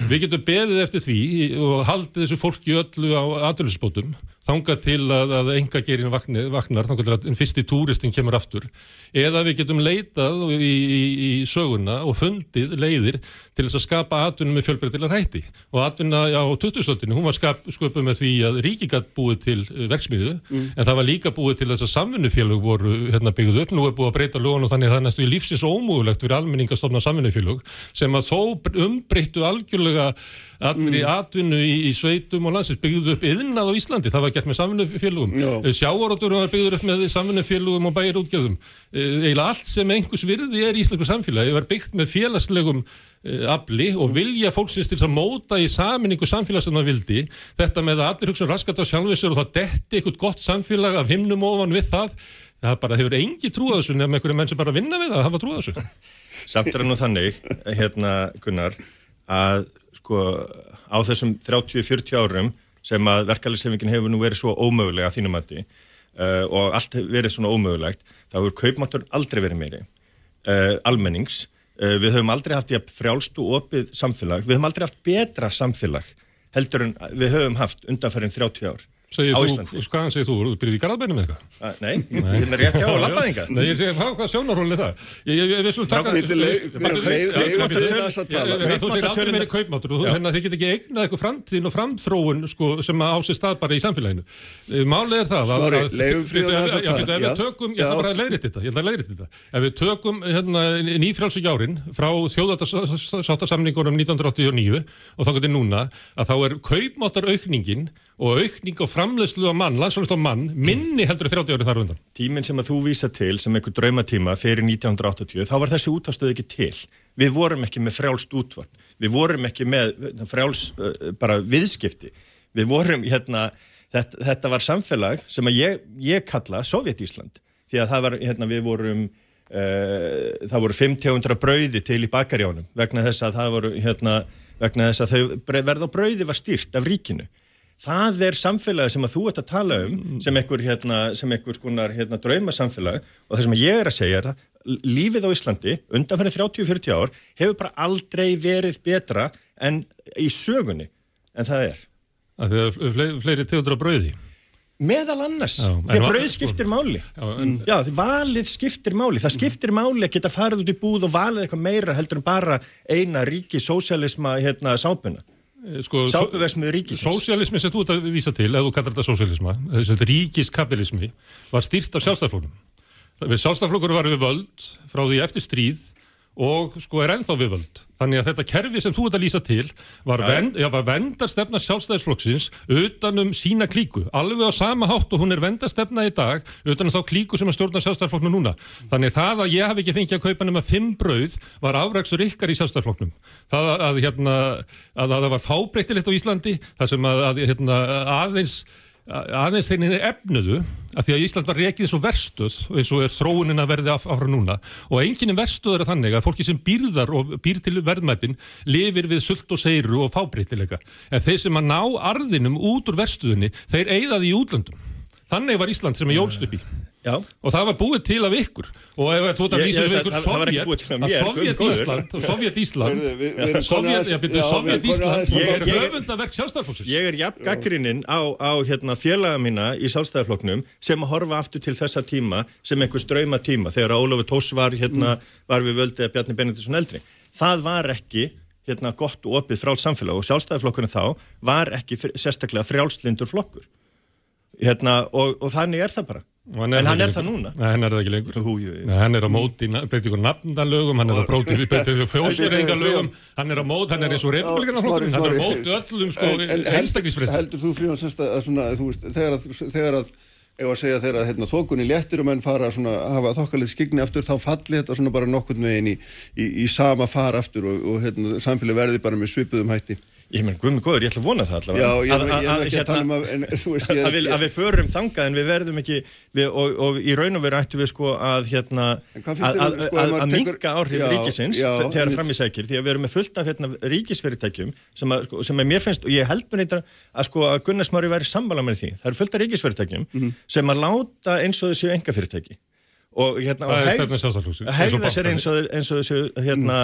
Við getum beðið eftir því og haldið þessu fólki öllu á aturleysisbótum þangað til að, að enga gerin vaknar, þangað til að fyrsti túristin kemur aftur, eða við getum leitað í, í, í söguna og fundið leiðir til þess að skapa atvinnum með fjölbreytilegar hætti. Og atvinna á 2000-stöldinu, hún var skap, sköpuð með því að ríkigat búið til verksmiðu, mm. en það var líka búið til þess að samvinnufélög voru hérna, byggðuð upp, nú er búið að breyta lögun og þannig að það er næstu í lífsins ómúðulegt fyrir almenningastofna samvinnufélög sem að þó umbreyttu algjörlega allir í atvinnu í, í sveitum og landsins byggðuð upp yðnað á Íslandi, það var gert með samvinnufélugum, sjávarótturum var byggður upp með samvinnufélugum og bæjarútgjörðum eiginlega allt sem einhvers virði er í Íslandsku samfélagi var byggt með félagslegum afli og vilja fólksins til að móta í saminningu samfélags sem það vildi. Þetta með að allir hugsa raskat á sjálfisur og það detti eitthvað gott samfélag af himnum ofan við það það bara hefur engi trú á þessu nefnum einhverju menn sem bara vinna við það hafa trú á þessu. (laughs) Samt er það nú þannig, hérna Gunnar, að sko á þessum 30-40 árum sem að verkefælislefingin hefur nú verið svo ómögulega að þínum aðti uh, og allt verið svona ómögulegt þá hefur kaupmáttur aldrei verið meiri uh, almennings. Uh, við höfum aldrei haft frjálst og opið samfélag. Við höfum aldrei haft betra samfélag heldur en við höfum haft undanferðin 30 ár Segir á þú, Íslandi. Hvaðan segir þú? Þú byrjuð í garðabænum eða eitthvað? Uh, nei, hérna rétt hjá og labbaðinga Nei, ég segi, hvað, hvað sjónarhóli er það? Ég, ég, við slum taka... Bíddu, leið- hver- leið- leið- fyrir þess að tala. Þú segir aldrei meiri kaupmáttur og þú- Já. hérna þið get ekki eignað eitthvað framtíðin og framþróun sko, sem á sér stað bara í samfélaginu. Eh, Málið er það að- að- leyfum Fríðu aðeins að tala. ef við tökum, ég ætla bara að leiðrita þetta, ég ætla að leiðrita þetta. Ef við tökum nýfrjálsu járin frá þjóðarsáttasamningunum 1989 og aukningin og aukning á mann, landsframleiðslu á mann, minni heldur en 30 árið þar undan. tíminn sem að þú vísa til sem einhver draumatíma fyrir 1980 þá var þessi útastöð ekki til við vorum ekki með frjálst útvarp við vorum ekki með hérna, frjáls uh, bara viðskipti við vorum hérna þetta, þetta var samfélag sem að ég, ég kalla Sovjet-Ísland því að það var hérna við vorum uh, það voru 500 brauði til í bakarjánum vegna þess að það voru hérna vegna þess að þau verð á brauði var stýrt af ríkinu það er samfélagi sem að þú ert að tala um sem einhver, hérna, sem einhver skonar hérna, draumasamfélag. Og það sem ég er að segja er að lífið á Íslandi undanfæri 30-40 ár hefur bara aldrei verið betra en í sögunni en það er. Af því að fle- fleiri tegundur á brauði. meðal annars, Já, því að brauð skiptir máli. Já, en, Já, því valið skiptir máli. Það skiptir máli að geta farið út í búð og valið eitthvað meira heldur en bara eina ríki sósialisma hérna sápuna sko, sápuversmið ríkisins Sósialismi sem þú ert að vísa til, ef þú kallar þetta sósialisma, þessi ríkiskapitalismi, var stýrt af sjálfstæðflokkum. Sjálfstæðflokkur var við völd frá því eftir stríð og sko er ennþá við völd. Þannig að þetta kerfi sem þú ert að lýsa til var, vend, já, var vendarstefna sjálfstæðisflokksins utanum sína klíku, alveg á sama hátt og hún er vendarstefna í dag utanum þá klíku sem að stjórna sjálfstæðisflokknu núna. Þannig það að ég hafi ekki fengið að kaupa nema fimm brauð var afrækstur ykkar í sjálfstæðisflokknum. Það að, að, hérna, að, að það var fábreytilegt á Íslandi, það sem að hérna, aðeins aðeins þeirnin er efnuðu að því að Ísland var reikið svo verstuð eins og er þróunin að verði af, áfra núna. Og enginn verstuð er þannig að fólki sem býrðar og býr til verðmættin lifir við sult og seiru og fábreytileika. En þeir sem að ná arðinum út úr verstuðinni þeir eigðaði í útlöndum. Þannig var Ísland sem er jólst upp í Já. og það var búið til af ykkur. Og ef þú ert að lýsa við ykkur Sovjet Ísland Sovjet Ísland. Sovjet Ísland ég er höfundaverk sjálfstæðarflokksins ég er jafn gaggrinninn á, á hérna, félaga mína í sjálfstæðarflokknum sem að horfa aftur til þessa tíma sem einhver ströyma tíma þegar Ólafur Tós var, hérna, var við völdið að Bjarni Benediktsson eldri. Það var ekki hérna, gott og opið frálst samfélag og sjálfstæðarflokkurinn þá var ekki sérstaklega frjálslindur flokkur. Hérna, og, og þannig er það bara Hann en hann er það núna? Nei, hann er það ekki lengur. Hú, jú, jú. Nei, hann er á móti breytingur nafndalögum hann er á bróti (laughs) (laughs) fjósverðingalögum hann er á móti, hann er eins og republikanaflokkurinn hann er á móti öllum sko einstaklisfrist Heldur þú fríðan sérst að, svona, þú veist, þegar að, þegar að ef að segja þegar að hérna, þokunni léttir og menn fara að hafa þokkalið skigni aftur þá falli þetta svona bara nokkurn veginn í, í, í sama far aftur og, og hérna, samfélag verði bara með svipuðum hætti Ég menn, guðminn góður, ég ætla að vona það allavega. Já, ég er ekki að tala um að, en, þú veist, ég er ekki... Að við förum þangað en við verðum ekki, við, og, og í raun og veru ættum við sko að, hérna, að, að, sko, að minka áhrif ríkisins þegar fram í sækir, því að við erum með fullt af hérna, ríkisfyrirtækjum sem, sko, sem er mér finnst, og ég held mér eitthvað að sko að Gunnar Smári væri samvala með því. Það eru fullt af ríkisfyrirtækjum mm -hmm. sem að láta eins og þessu enga fyrirtæki og hérna, hegða sér eins og þessu hérna,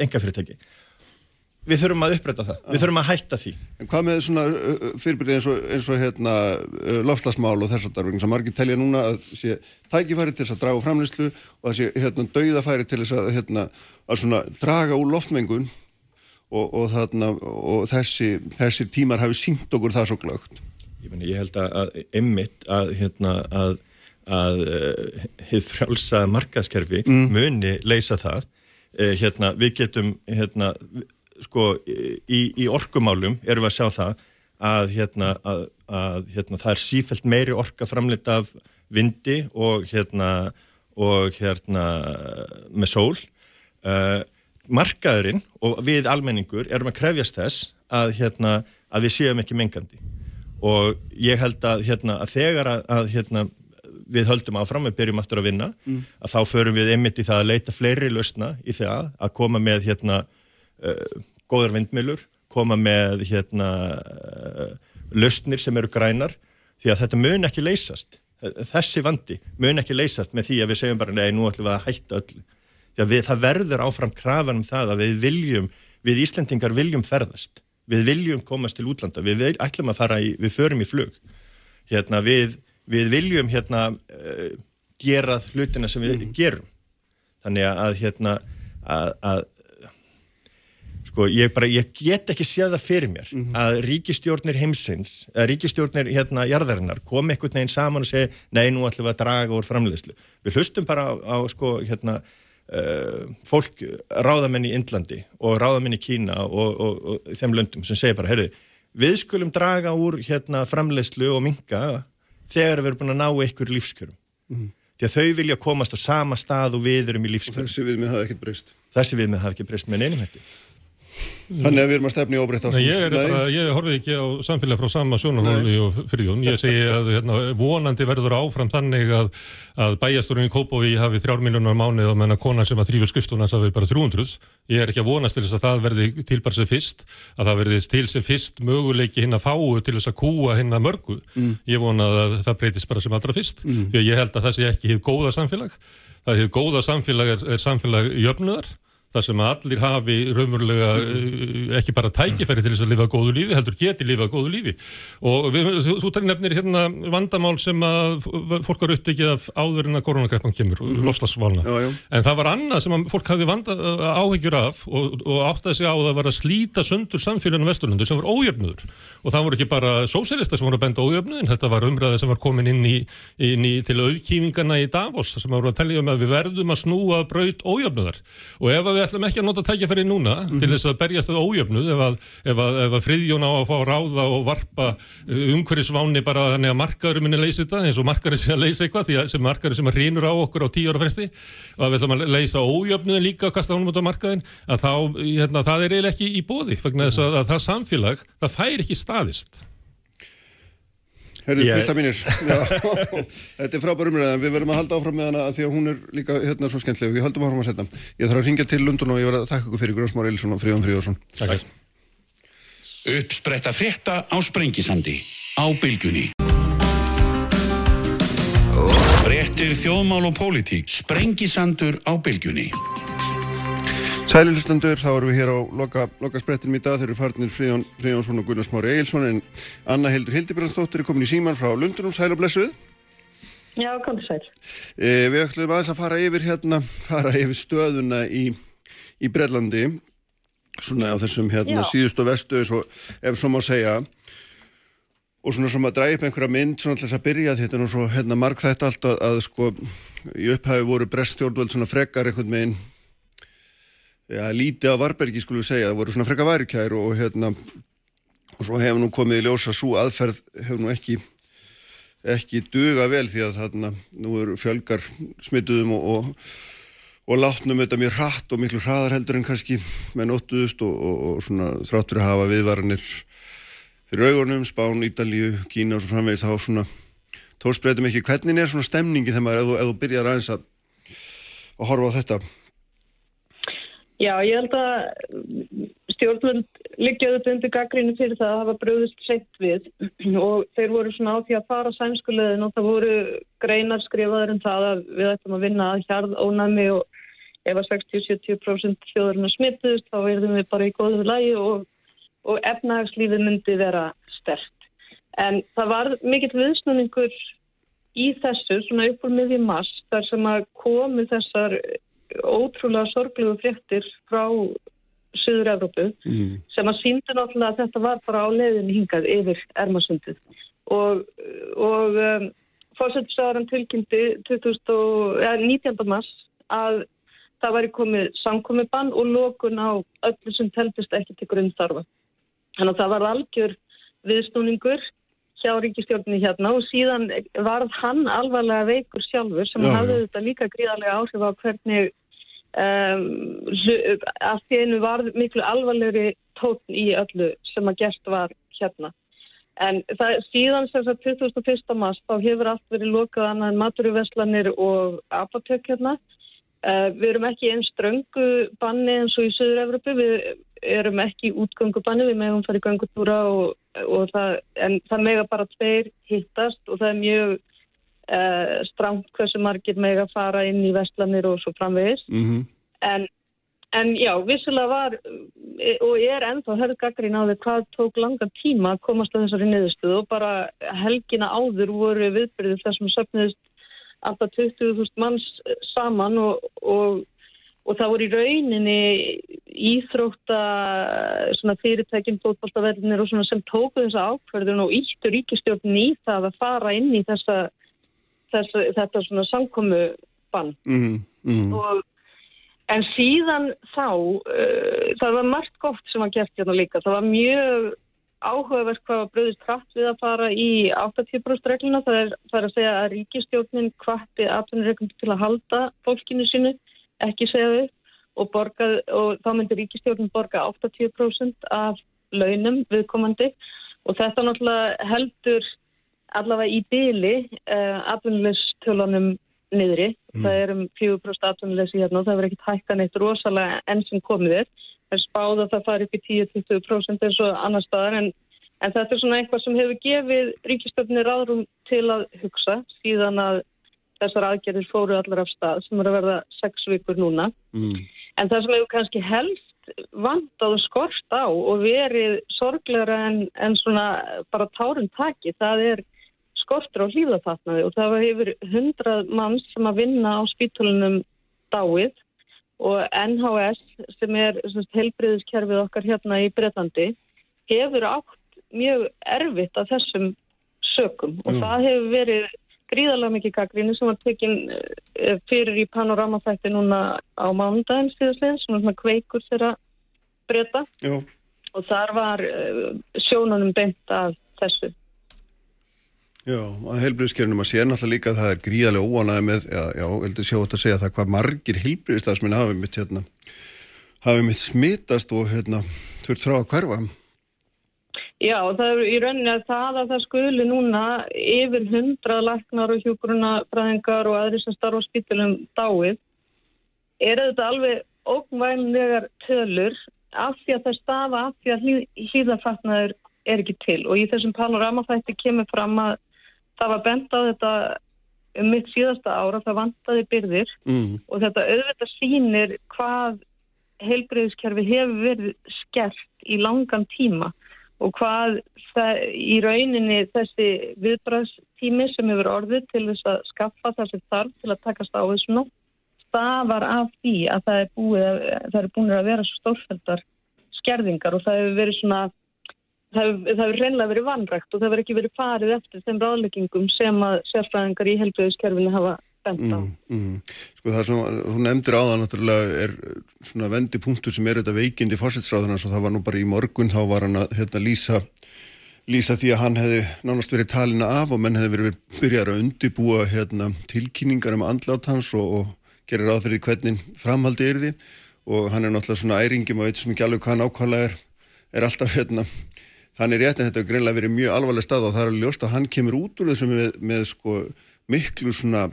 enga fyrirtæki við þurfum að uppræta það, við þurfum að hætta því. En hvað með svona fyrirbyrði eins og, eins og hérna, loftlasmál og þessar darfing sem margir telja núna að sé tækifæri til þess að draga framlýslu og að sé hérna, dauðafæri til þess að, hérna, að svona, draga úr loftmengun og, og, þarna, og þessi, þessi tímar hafi sínt okkur það svo glögt Ég, meni, ég held að emmitt að, hérna, að, að hefð uh, frjálsa markaðskerfi mm. muni leysa það. Uh, hérna, við getum hérna sko í, í orkumálum erum við að sjá það að, hérna, að, að hérna, það er sífælt meiri orka framleitt af vindi og hérna, og, hérna með sól uh, markaðurinn og við almenningur erum að krefjast þess að, hérna, að við séum ekki mengandi og ég held að, hérna, að þegar að hérna, við höldum áfram, við byrjum aftur að vinna mm. að þá förum við einmitt í það að leita fleiri lausna í það að koma með hérna uh, góðar vindmilur, koma með hérna uh, lausnir sem eru grænar því að þetta mun ekki leysast. Þessi vandi mun ekki leysast með því að við segjum bara nei, nú ætlum við að hætta öll því að við, það verður áfram krafan um það að við viljum, við Íslendingar viljum ferðast, við viljum komast til útlanda, við vil, ætlum að fara í við förum í flug. Hérna, við, við viljum hérna uh, gera hlutina sem við mm. gerum. Þannig að hérna að, að Sko, ég, bara, ég get ekki séð það fyrir mér mm -hmm. að ríkistjórnir heimsins, að ríkistjórnir hérna jarðarinnar kom ekkert neginn saman og segi nei, nú ætlum við að draga úr framleiðslu. Við hlustum bara á, á sko, hérna, uh, fólk, ráðamenn í Indlandi og ráðamenn í Kína og, og, og, og þeim löndum sem segir bara, heyrðu, við skulum draga úr hérna, framleiðslu og minga þegar við erum búin að ná einhver lífskjörum. Mm -hmm. Því að þau vilja komast á sama stað og við erum í lífskjörum. Og þessi viðmið hafa ekkert breyst. Þessi viðmið hafa ekki breyst með neinum hætti. Þannig að við erum að stefni óbreytt. Ég, bara, ég horfið ekki á samfélag frá sama sjónarhóli og fyrirjón. Ég segi að hérna, vonandi verður áfram þannig að, að bæjasturinn í Kópaví hafi þrjár miljónar mánuð og menna konar sem að þrýfur skriftunars hafi bara 300. Ég er ekki að vonast til þess að það verði til bara sér fyrst, að það verði til sér fyrst möguleiki hinn að fáu til þess að kúa hinn að mörgu. Mm. Ég vona að það breytist bara sem allra fyrst. Mm. Ég held að það sé ekki hitt góða samfélag. Það hitt góða samfélag er, er samfélag jöfnuðar þar sem allir hafi raunverulega uh, ekki bara tækifæri til þess að lifa góðu lífi, heldur geti lifa góðu lífi. Og við, þú, talir nefnir hérna vandamál sem að fólk var uppdegið af áður en að koronakreppan kemur mm -hmm. loslasvalna, en það var annað sem fólk hafi vanda, áhyggjur af og, og áttaði sig á að það var að slíta söndur samfélaginu vesturlundu sem var ójöfnudur og það voru ekki bara sósélista sem voru að benda ójöfnuðin, þetta var umræði sem var komin inn í, inn í til auðkýmingana í Davos sem voru að tellja um að við verðum að snúa við ætlum ekki að nota tækjafæri núna mm -hmm. til þess að berjast að ójöfnuð ef að, ef að, ef að friðjón á að fá ráða og varpa uh, umhverjusváni bara þannig að markaður minni leysi þetta eins og markaður sé að leysa eitthvað því að sem markaður sem að rínur á okkur á tíu ára fresti og að við ætlum að leysa ójöfnuðin líka og kasta honum út á markaðin að þá, hérna, það er eiginlega ekki í bóði vegna þess að, að það samfélag, það fær ekki staðist Herru, yeah. Pilsa mínir, (laughs) þetta er frábær umræðan, við verðum að halda áfram með hana því að hún er líka hérna svo skemmtileg og við höldum áfram að setja. Ég þarf að ringja til Lundun og ég verð að þakka ykkur fyrir Grönsmár Eilsson og Fríðan Fríðarsson. Takk. Uppspretta frétta á Sprengisandi á Bilgunni. Fréttir þjóðmál og pólitík. Sprengisandur á Bilgunni. Sælilustendur, þá erum við hér á loka, loka sprettinum í dag, þeir eru farnir Fríðjón Fríðjónsson og Gunnar Smári Eilsson en Anna Hildur Hildibrandsdóttir er komin í síman frá Lundunum, sæl og blessuð. Já, kom sæl. E, Við ætlum aðeins að fara yfir hérna fara yfir stöðuna í í Brellandi svona á þessum hérna Já. síðust og vestu eins og ef svo má segja. Og svona sem að dræpa einhverja mynd svona alltaf að byrja þetta og svo hérna mark þetta allt að, að sko í upphæfi voru breststjórnvöld svona frekar einhvern meginn já, lítið af Varbergi skulum við segja, það voru svona frekka værikær og hérna og svo hefur nú komið í ljósa svo aðferð hefur nú ekki ekki duga vel því að þarna nú eru fjölgar smituðum og, og, og látnum þetta mjög hratt og miklu hraðar heldur en kannski með nóttuðust og, og svona þráttur að hafa viðvaranir fyrir augunum, Spán, Ídalíu, Kína og svo framvegis þá svona tórsbreytum ekki. Hvernig er svona stemningi þegar maður, ef þú byrjar aðeins að, að horfa á þetta Já, ég held að stjórnvöld liggjaðu þetta undir gaggrínu fyrir það að hafa bröðist sett við (clears throat) og þeir voru svona á því að fara sænskulegðin og það voru greinar skrifaður um það að við ættum að vinna að hjarð ónæmi og ef að 60-70% þjóðurinn smittuðist þá verðum við bara í góðu lagi og, og efnagslífið myndi vera stert. En það var mikill viðsnúningur í þessu svona upp úr miðjum mass þar sem að komi þessar ótrúlega sorglegu fréttir frá Suður-Európu mm. sem að síndi náttúrulega að þetta var bara á leiðinni hingað yfir Ermasundið og, og um, fórsættisáðan tilkynnti 19. mars að það væri komið samkomiðbann og lókun á öllu sem teltist ekki til grunnþarfa. Þannig að það var algjör viðsnúningur hjá ríkistjórnini hérna og síðan varð hann alvarlega veikur sjálfur sem hafði þetta líka gríðarlega áhrif á hvernig um, að því einu varð miklu alvarlegri tótn í öllu sem að gert var hérna. En það, síðan sem það 2001. mars þá hefur allt verið lokað annað en maturuveslanir og apotek hérna. Uh, við erum ekki einn ströngu banni eins og í Suður-Evropu, við erum ekki útgöngubanni, við meðum farið göngutúra og, og það, en það mega bara tveir hittast og það er mjög uh, stramt hversu margir mega fara inn í vestlanir og svo framvegis. Mm -hmm. en, en já, vissilega var og er ennþá hörðgagrin á því hvað tók langa tíma að komast á þessari niðurstuðu og bara helgina áður voru viðbyrðið þessum söpniðist alltaf 20.000 manns saman og, og, og það voru í rauninni íþrótta fyrirtækinn, fótballtaverðinir og sem tóku þessa ákverðun og íttur ríkistjórn í það að fara inn í þessa, þessa þetta svona samkomu bann mm -hmm. og En síðan þá, uh, það var margt gott sem var gert hérna líka. Það var mjög áhugavert hvað var bröðist hratt við að fara í 80% regluna. Það er, það er að segja að ríkistjórnin hvati atvinnureikum til að halda fólkinu sinu, ekki segja þau og, borga, og þá myndir ríkistjórnin borga 80% af launum viðkomandi og þetta náttúrulega heldur allavega í byli uh, atvinnuleistölunum niðri. Mm. Það er um 4% atvinnuleysi hérna og það verður ekkit hækkan eitt rosalega enn sem komið er er spáð að það fari upp í 10-20% eins og annar staðar en, en þetta er svona eitthvað sem hefur gefið ríkistöfni ráðrum til að hugsa síðan að þessar aðgerðir fóru allar af stað sem eru að verða 6 vikur núna. Mm. En það sem hefur kannski helst vantað og skort á og verið sorglegra en, en svona bara tárun taki, það er skortur á hlýðafatnaði og það hefur hundrað manns sem að vinna á spítulunum dáið og NHS sem er helbriðiskerfið okkar hérna í Breitlandi hefur átt mjög erfitt af þessum sökum og mm. það hefur verið gríðarlega mikið gaggríni sem var tekinn eh, fyrir í panoramafætti núna á mánudaginn síðastlega, svona kveikur þeirra breyta og þar var eh, sjónunum beint af þessu. Já, að heilbriðskerfinum að sé náttúrulega líka að það er gríðarlega óanaði með, já, já, heldur sjótt að segja það hvað margir heilbriðstafsminn hafi mitt hérna, hafi mitt smitast og hérna, þurft frá að hverfa. Já, það er í rauninni að það að það skuli núna yfir hundrað laknar og hjógrunafræðingar og aðri sem starfa á spítilum dáið er þetta alveg ógvænlegar tölur af því að það stafa af því að hlýðafatnaður er ekki til og í þessum panoramafætti kemur fram að það var bent á þetta um mitt síðasta ára, það vantaði byrðir mm. og þetta auðvitað sínir hvað heilbreyðiskerfi hefur verið skert í langan tíma og hvað það, í rauninni þessi viðbræðstími sem hefur orðið til þess að skaffa þessi þarf til að takast á þessum stafar af því að það er, búið, það er búin að vera stórfældar skerðingar og það hefur verið svona það hefur, reynlega verið vanrækt og það hefur ekki verið farið eftir þeim ráðleggingum sem að sérfræðingar í helbriðiskerfinu hafa bent á. Mm, mm. Sko það sem þú nefndir á það náttúrulega er svona vendipunktur sem er þetta veikindi fórsetsráðuna svo það var nú bara í morgun þá var hann að hérna, lýsa, lýsa því að hann hefði nánast verið talina af og menn hefði verið byrjar að undibúa hérna, tilkynningar um andlátt hans og, og gerir áþrið hvernig framhaldi er því og hann er náttúrulega svona æringum og veit sem ekki alveg hvað hann ákvæmlega er, er alltaf hérna Þannig rétt en þetta er greinlega verið mjög alvarleg stað og það er ljóst að hann kemur út úr þessu með, með sko miklu svona,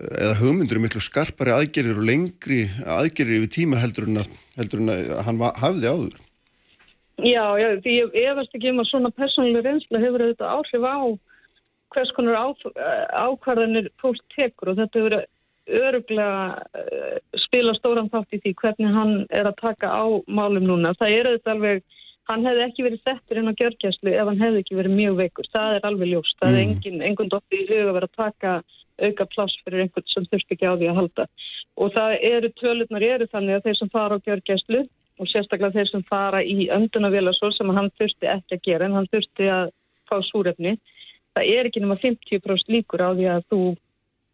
eða hugmyndur miklu skarpari aðgerðir og lengri aðgerðir yfir tíma heldur en að, heldur en að hann hafði áður. Já, já, því ég efast ekki um að svona persónuleg reynsla hefur auðvitað áhrif á hvers konar á, ákvarðanir fólk tekur og þetta hefur öruglega uh, spila stóran þátt í því hvernig hann er að taka á málum núna. Það er auðvitað alveg hann hefði ekki verið settur inn á gjörgjæslu ef hann hefði ekki verið mjög veikur. Það er alveg ljóst. Það mm. er engin, engund ofti í huga verið að taka auka pláss fyrir einhvern sem þurft ekki á því að halda. Og það eru tölurnar eru þannig að þeir sem fara á gjörgjæslu og sérstaklega þeir sem fara í öndunavélasól sem hann þurfti ekki að gera en hann þurfti að fá súrefni. Það er ekki nema 50% líkur á því að þú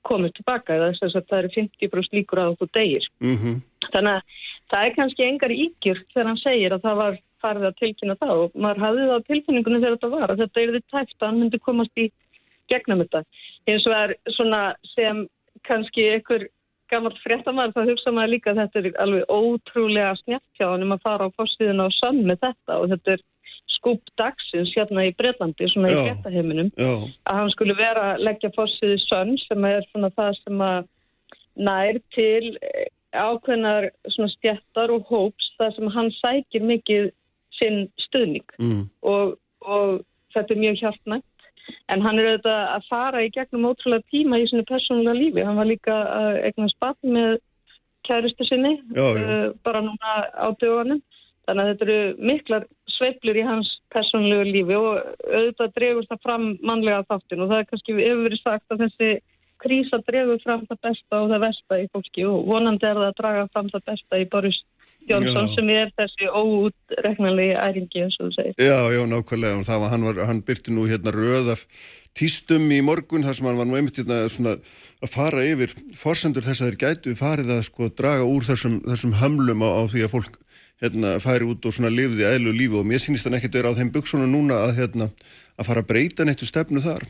komir tilbaka eða þess að það eru 50% líkur á því að þú degir. Mm -hmm. Þannig að það er kannski engar ígjur þegar hann segir að það var farið að tilkynna það og maður hafði það á tilkynningunni þegar þetta var að þetta er því tæft að hann myndi komast í gegnum þetta. Eins og er svona sem kannski einhver gammalt fréttamæður þá hugsa maður líka að þetta er alveg ótrúlega snjáttjáðan um að fara á fórstíðuna og sann með þetta og þetta er skúp dagsins hérna í Breitlandi svona já, í fréttaheiminum að hann skulle vera að leggja fórstíði sann sem er svona það sem að nær til ákveðnar svona stjættar og hóps þar sem hann sækir mikið sinn stuðning. Mm. og, og þetta er mjög hjálpnægt en hann er auðvitað að fara í gegnum ótrúlega tíma í svona persónulega lífi. Hann var líka egna spatt með kæristu sinni já, já. Uh, bara núna á dögunum. Þannig að þetta eru miklar sveiblur í hans persónulega lífi og auðvitað drefur það fram mannlega þáttin og það er kannski yfir verið sagt að þessi krísa drefur fram það besta og það versta í fólki. Og vonandi er það að draga fram það besta í Boris Jónsson já. sem er þessi óútreknanlegi æringi eins og þú segir. Já, já, nákvæmlega og það var, hann, var, hann byrti nú hérna röð af týstum í morgun þar sem hann var nú einmitt hérna svona að fara yfir forsendur þess að þeir gætu farið að sko draga úr þessum, þessum hamlum á, á því að fólk hérna færi út og svona lifði eðlu lífi og mér sínist hann ekkert vera á þeim buksunum núna að hérna að fara að breyta nettu stefnu þar.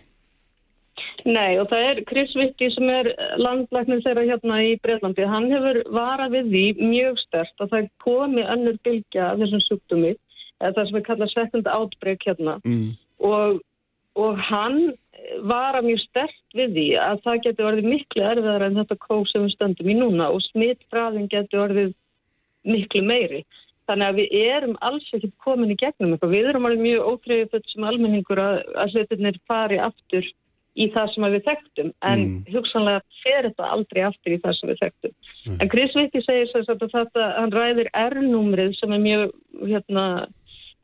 Nei og það er Chris Vicky sem er landlæknir þeirra hérna í Breitlandi. Hann hefur varað við því mjög stert að það komi önnur bylgja af þessum sjúkdómi, það sem við kalla second outbreak hérna mm. og, og hann vara mjög stert við því að það getur orðið miklu erfiðar en þetta kók sem við stöndum í núna og smittfræðin getur orðið miklu meiri. Þannig að við erum alls ekki komin í gegnum eitthvað. Við erum alveg mjög ótreyðið sem almenningur að, að hlutinir fari aftur í það sem við þekktum en mm. hugsanlega fer þetta aldrei aftur í það sem við þekktum. Mm. En Chris Vitti segir þess að þetta, hann ræðir R-númrið sem er mjög hérna,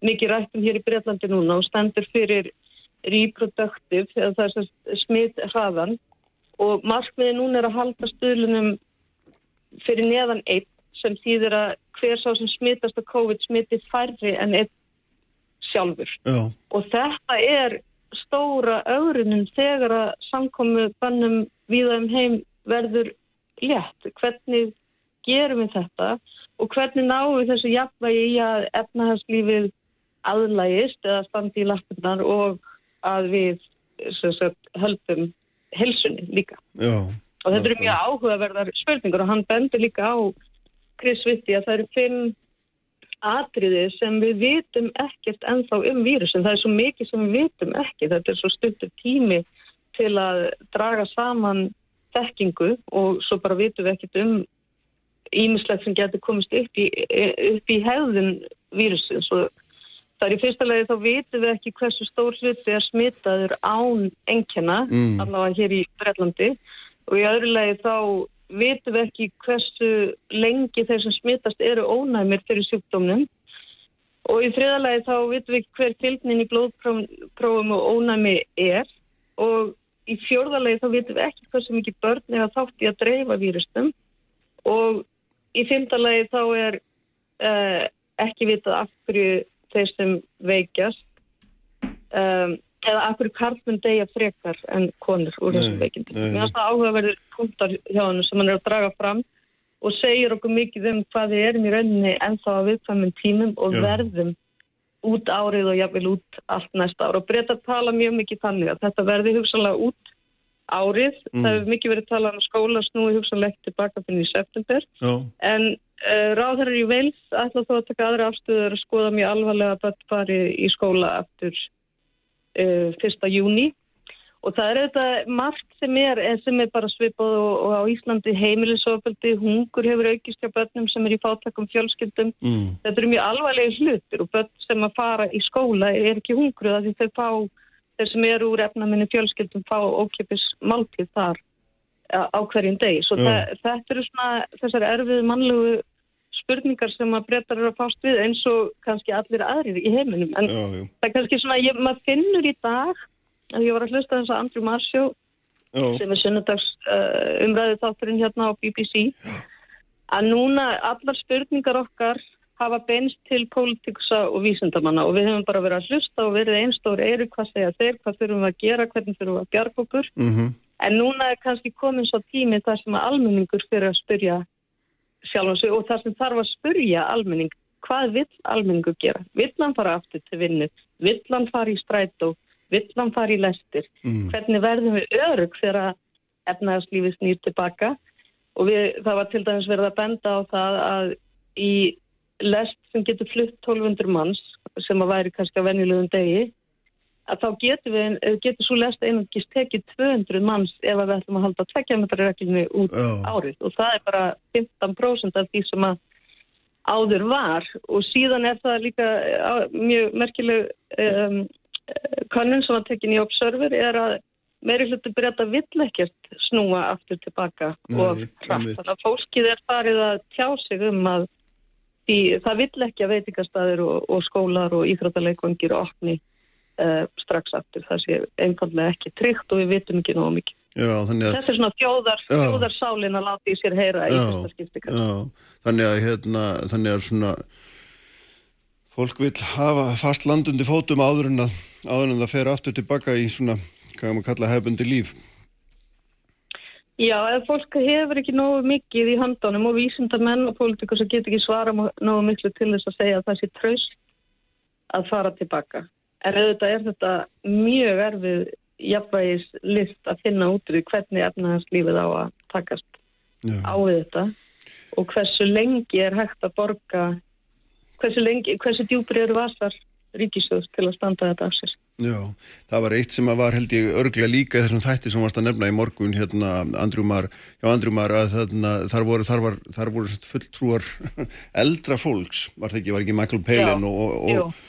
mikið rættum hér í Breitlandi núna og stendur fyrir reproductive það er smitt hraðan og markmiði núna er að halda stöðlunum fyrir neðan einn sem þýðir að hver sá sem smittast af COVID smitti færri en einn sjálfur. Já. Og þetta er stóra öðrunum þegar að samkomi bannum viðaðum heim verður létt. Hvernig gerum við þetta og hvernig náum við þessu jafnvægi í að efnahagslífið aðlægist eða standi í lappinnar og að við sagt, höldum helsunni líka. Já. Og þetta eru mjög áhugaverðar spurningur og hann bendur líka á Chris Vitti að það eru fimm atriði sem við vitum ekkert ennþá um vírusin. Það er svo mikið sem við vitum ekki. Þetta er svo stuttur tími til að draga saman þekkingu og svo bara vitum við ekkert um ímislegt sem getur komist upp í, upp í hefðun vírusin. Svo það er í fyrsta legi þá vitum við ekki hversu stór hluti er smitaður án enkjana, mm. allavega hér í Brellandi og í öðru legi þá vitum við ekki hversu lengi þeir sem smittast eru ónæmir fyrir sjúkdómnum. Og í þriðalagi þá vitum við hver fylgnin í blóðprófum og ónæmi er. Og í fjórðalagi þá vitum við ekki hversu mikið börn er að þátt í að dreifa vírustum og í fymdalagi þá er uh, ekki vitað af hverju þeir sem veikjast. Um, eða akkur karlmenn degja frekar en konur úr þessum veikindum. Mér finnst það áhugaverður punktar hjá hann sem hann er að draga fram og segir okkur mikið um hvað við erum í rauninni ennþá að viðfæmum tímum og Já. verðum út árið og jáfnvel út allt næsta ár. Og breyta að tala mjög mikið þannig að þetta verði hugsanlega út árið. Mm. Það hefur mikið verið talað um skóla snúi hugsanlega ekki tilbaka fyrir í september. Já. En uh, ráðherrar í veils ætla þó að taka aðra afstöður að skoða mjög alvarlega að þetta fari í skóla uh, 1. júni og það er þetta margt sem er, sem er bara svipað og, og á Íslandi heimilisofaldi, hungur hefur aukist hjá börnum sem er í fátakum fjölskyldum. Mm. Þetta eru mjög alvarlega hlutir og börn sem að fara í skóla er ekki hungruð að því þau fá, þeir sem eru úr efnaminni fjölskyldum fá ókipis máltið þar á hverjum degi. Svo mm. það, þetta eru svona þessar erfið mannlegu spurningar sem að breytar eru að fást við eins og kannski allir aðrir í heiminum. En Já, já. það er kannski svona, ég, maður finnur í dag að ég var að hlusta þess að Andrew Marsjó sem er sunnudags uh, umræðið þátturinn hérna á BBC að núna allar spurningar okkar hafa beinst til pólitíkusa og vísindamanna og við hefum bara verið að hlusta og verið einstóri eyru hvað segja þeir, hvað þurfum við að gera, hvernig þurfum við að bjarga okkur Mm en núna er kannski komin svo tími þar sem að almenningur fyrir að spyrja sjálf sig og þar sem þarf að spyrja almenning, hvað vill almenningur gera? Vill hann fara aftur til vinnu? Vill hann fara í strætó? Vill hann fara í lestir? Mm. Hvernig verðum við örug þegar að efnaðarslífi snýr tilbaka? Og við, það var til dæmis verið að benda á það að í lest sem getur flutt 1200 manns sem að væri kannski á venjulegum degi að þá getur við, getur svo lest einungis tekið 200 manns ef að við ætlum að halda tvekkjametrarreglunni út Já. árið og það er bara 15% af því sem að áður var og síðan er það líka á- mjög merkileg um, kannun sem var tekin í Observer er að meiri hluti breyta vill ekkert snúa aftur tilbaka Nei, og. Þannig að fólkið er farið að tjá sig um að því, það vill ekki að veitingastæðir og, og skólar og íþróttaleikvangir opni uh, strax aftur. Það sé einfallega ekki tryggt og við vitum ekki nógu mikið. Já, að Þetta er svona þjóðar, Já. þjóðarsálin að láta í sér heyra í Já, fyrsta skipti kannski. Já, þannig að hérna, þannig að svona fólk vil hafa fast land undir fótum áður en að áður en það fer aftur tilbaka í svona, hvað maður kalla hefbundi líf. Já, ef fólk hefur ekki nógu mikið í handánum og vísindamenn og pólitíkur sem getur ekki svara nógu miklu til þess að segja að það sé traust að fara tilbaka. En auðvitað er þetta mjög erfið jafnvægis list að finna út því hvernig efnahagslífið á að takast Já, á við þetta og hversu lengi er hægt að borga, hversu, lengi, hversu djúpri eru vasar ríkisjóðs til að standa þetta af sér. já, það var eitt sem að var held ég örglega líka í þessum þætti sem varst að nefna í morgun hérna Andrjumar, já Andrjumar að þarna, þar voru, þar var, þar voru fulltrúar (laughs) eldra fólks, var það ekki, var ekki Michael Palin Já, og, og, og,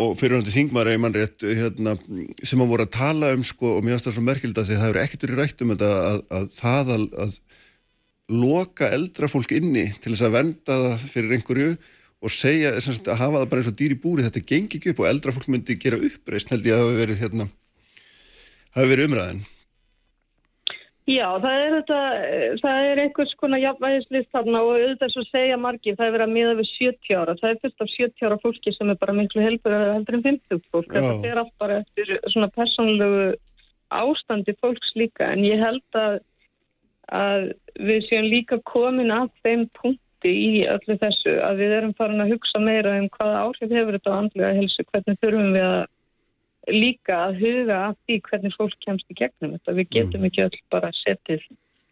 og fyrirhandi þingmar hérna, sem að voru að tala um sko, og mér finnst það svo merkild að það eru ekkert verið rætt um þetta að, að það að, að loka eldra fólk inni til þess að venda það fyrir einhverju og segja, sagt, að hafa það bara eins og dýr í búri þetta gengi ekki upp og eldra fólk myndi gera uppreist held ég að það hafi verið, hérna, verið umræðin Já, það er þetta, það er einhvers konar jafnvægislist þarna og auðvitað svo segja margir, það er verið að miða við 70 ára, það er fyrst af 70 ára fólki sem er bara miklu heldur heldur en 50 fólk, þetta er allt bara eftir svona persónlegu ástandi fólks líka. En ég held að, að við séum líka komin að þeim punkti í öllu þessu að við erum farin að hugsa meira um hvaða áhrif hefur þetta á andlega helsu, hvernig þurfum við að líka að huga að því hvernig fólk kemst í gegnum þetta. Við getum mm. ekki öll bara setið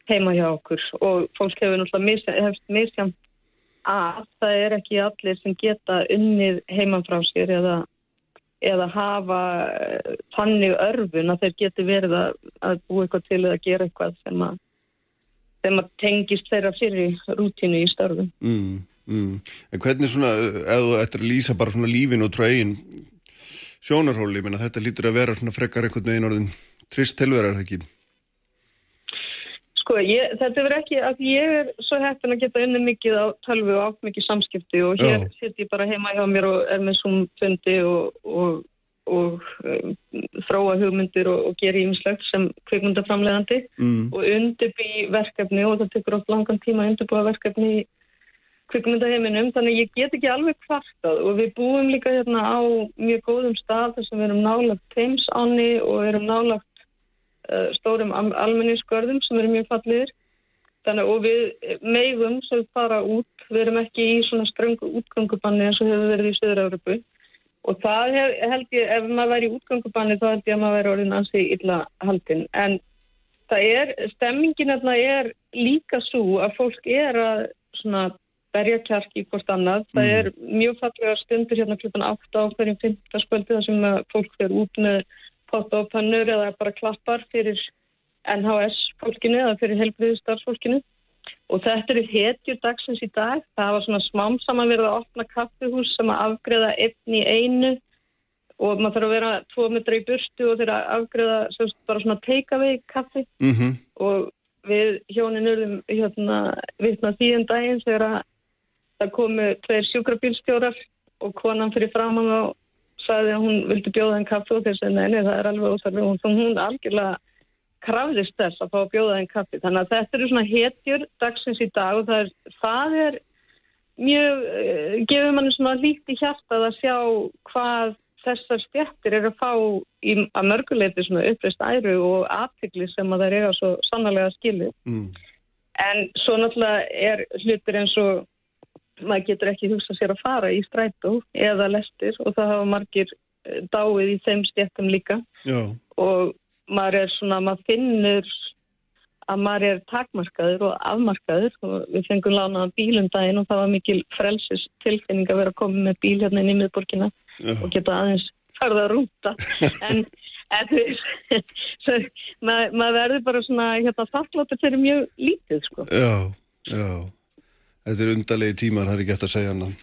heima hjá okkur og fólk hefur náttúrulega misjám að það er ekki allir sem geta unnið heiman frá sér eða, eða hafa eh, þannig örfun að þeir geti verið að, að búa eitthvað til eða gera eitthvað sem að, sem að tengist þeirra fyrir rútinu í störfum. Mm, mm. En hvernig svona, eða eftir að lýsa bara svona lífin og trögin sjónarhóli, menn að þetta lítur að vera svona frekar einhvern veginn orðin trist tilverðar, er það ekki? Sko, ég, þetta verður ekki, að ég er svo hættin að geta unni mikið á tölvu og átt mikið samskipti og hér sitt ég bara heima hjá mér og er með sumfundi og, og, og um, þróa hugmyndir og, og gera ímislegt sem kveikmyndaframlegandi mm. og undirbý verkefni og það tekur oft langan tíma að undirbúa verkefni í kvikmyndaheiminum, þannig ég get ekki alveg kvartað. Og við búum líka hérna á mjög góðum stað þar sem við erum nálagt teimsáni og erum nálagt uh, stórum almenningskörðum sem eru mjög fallir þannig og við meigum sem fara út, við erum ekki í svona ströngu útgöngubanni eins og hefur verið í Söður-Európu og það hef, held ég, ef maður væri í útgöngubanni þá held ég að maður væri orðin ansi illa haldinn, en það er, stemmingin er líka svo að fólk er að svona berja kjarki í hvort annað. Mm. Það er mjög fallega stundir hérna klukkan 8 á hverjum 15. spöldi þar sem fólk fyrir út með potta og pannur eða bara klappar fyrir NHS fólkinu eða fyrir helbriðstarfsfólkinu og þetta eru hetjur dagsins í dag. Það var svona smám saman verið að opna kaffihús sem að afgreða einn í einu og maður þarf að vera tvo metra í burstu og þeirra afgreða bara svona take-away kaffi mm -hmm. og við hjónin urðum hérna vittna tíðan um daginn þegar að það komu tveir sjúkrabílstjórar og konan fyrir framann og sagði að hún vildi bjóða henn kaffi og þess að neini það er alveg óþarfi. Og hún, hún algjörlega krafðist þess að fá að bjóða henn kaffi. Þannig að þetta eru svona hetjur dagsins í dag og það er, það er mjög, uh, gefur manni svona líkt í hjartað að sjá hvað þessar stjættir eru að fá í, að mörguleiti svona uppreist æru og aftikli sem að það er eiga svo sannlega skilið. Mm. en svo náttúrulega er hlutir eins og maður getur ekki hugsað sér að fara í strætó eða lestir og það hafa margir eh, dáið í þeim stjættum líka. Já. og maður er svona, maður finnur að maður er takmarkaður og afmarkaður. Og við fengum lánaðan bílum daginn og það var mikil frelsis tilfinning að vera að koma með bíl hérna inn í miðborgina Já. og geta aðeins farða að rúta (laughs) en, (laughs) maður, maður verður bara svona hérna þakkláttur fyrir mjög lítið sko. Já, já þetta er undalegi tímar, það er ekki eftir að segja hann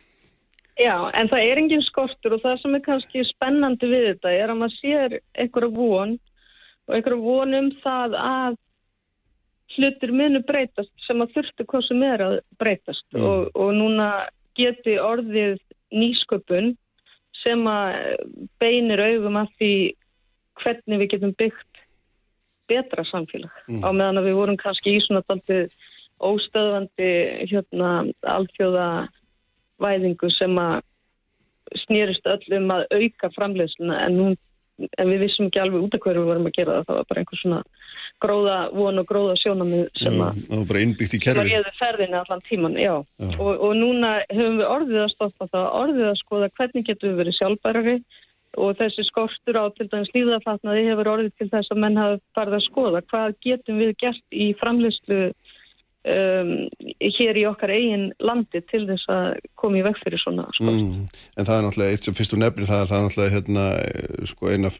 Já, en það er engin skortur og það sem er kannski spennandi við þetta er að maður sér einhverja von og einhverja von um það að hlutir munu breytast sem að þurftu hvað sem er að breytast mm. og, og núna geti orðið nýsköpun sem að beinir augum að því hvernig við getum byggt betra samfélag mm. á meðan að við vorum kannski í svona daldið óstöðvandi hérna, alþjóða væðingu sem að snýrist öllum að auka framleiðsluna en, nú, en við vissum ekki alveg út af hverju við vorum að gera það. Það var bara einhver svona gróða von og gróða sjónamið sem að það var bara innbyggt í kerfi það var ferðinu allan tíman. Og, og núna höfum við orðið að stoppa það orðið að skoða hvernig getum við verið sjálfbærari. Og þessi skortur á til dæmis líðafatnaði hefur orðið til þess að menn hafa farið að skoða hvað getum við gert í framleyslu um, hér í okkar eigin landi til þess að koma í veg fyrir svona sko. mm, En það er náttúrulega eitt sem fyrst og nefnir það er það náttúrulega hérna, sko, eina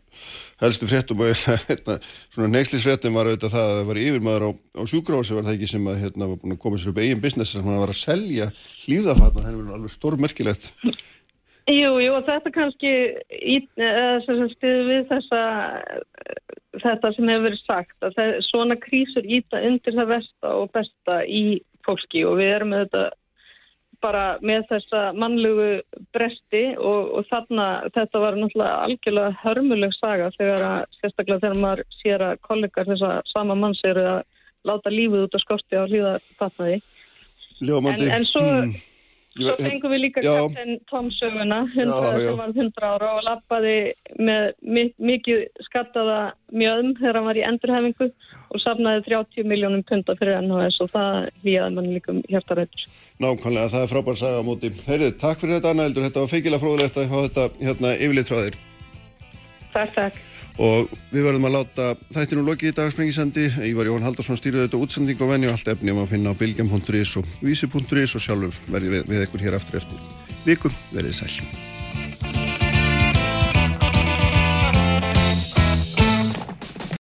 helstu fréttum og (laughs) hérna, svona neykslisfréttum var auðvitað það að það var yfirmaður á, á sjúgrási var það ekki sem að hérna, var búin að koma sér upp eigin business sem hann var að selja hlýðafatna, það er alveg stórmerkilegt Jú, jú, og þetta kannski í- eða stiður við þessa þetta sem hefur verið sagt að það, svona krísur íta undir það versta og besta í fólki og við erum með þetta bara með þessa mannlugu bresti og, og þarna þetta var náttúrulega algjörlega hörmuleg saga þegar að sérstaklega þegar maður sér að kollegar þessa sama manns eru að láta lífið út á skorti á hlýðarfatnaði Ljómandi. En, en svo, Hmm. Svo fengum við líka kapten Tom söguna, 100, Já, já. sem var 100 ára og lappaði með mi mikið skattaða mjöðum þegar hann var í endurhefingu og safnaði 30 miljónum punta fyrir NHS og það hlýjaði mann líka um hjartarættur. Nákvæmlega, það er frábær saga á móti. Heyrið, takk fyrir þetta Anna Eldur, þetta var feikilega fróðilegt að hafa þetta hérna yfirleitt frá þér. Takk, takk. Og við verðum að láta þættinu lokið í dagsprengisandi. Ívar Jón Haldarsson stýrði þetta útsending og venju allt efni um að finna á bilgjum.is og vísi.is og sjálfur verði við, við ekkur hér aftur eftir viku. Verðið sæl.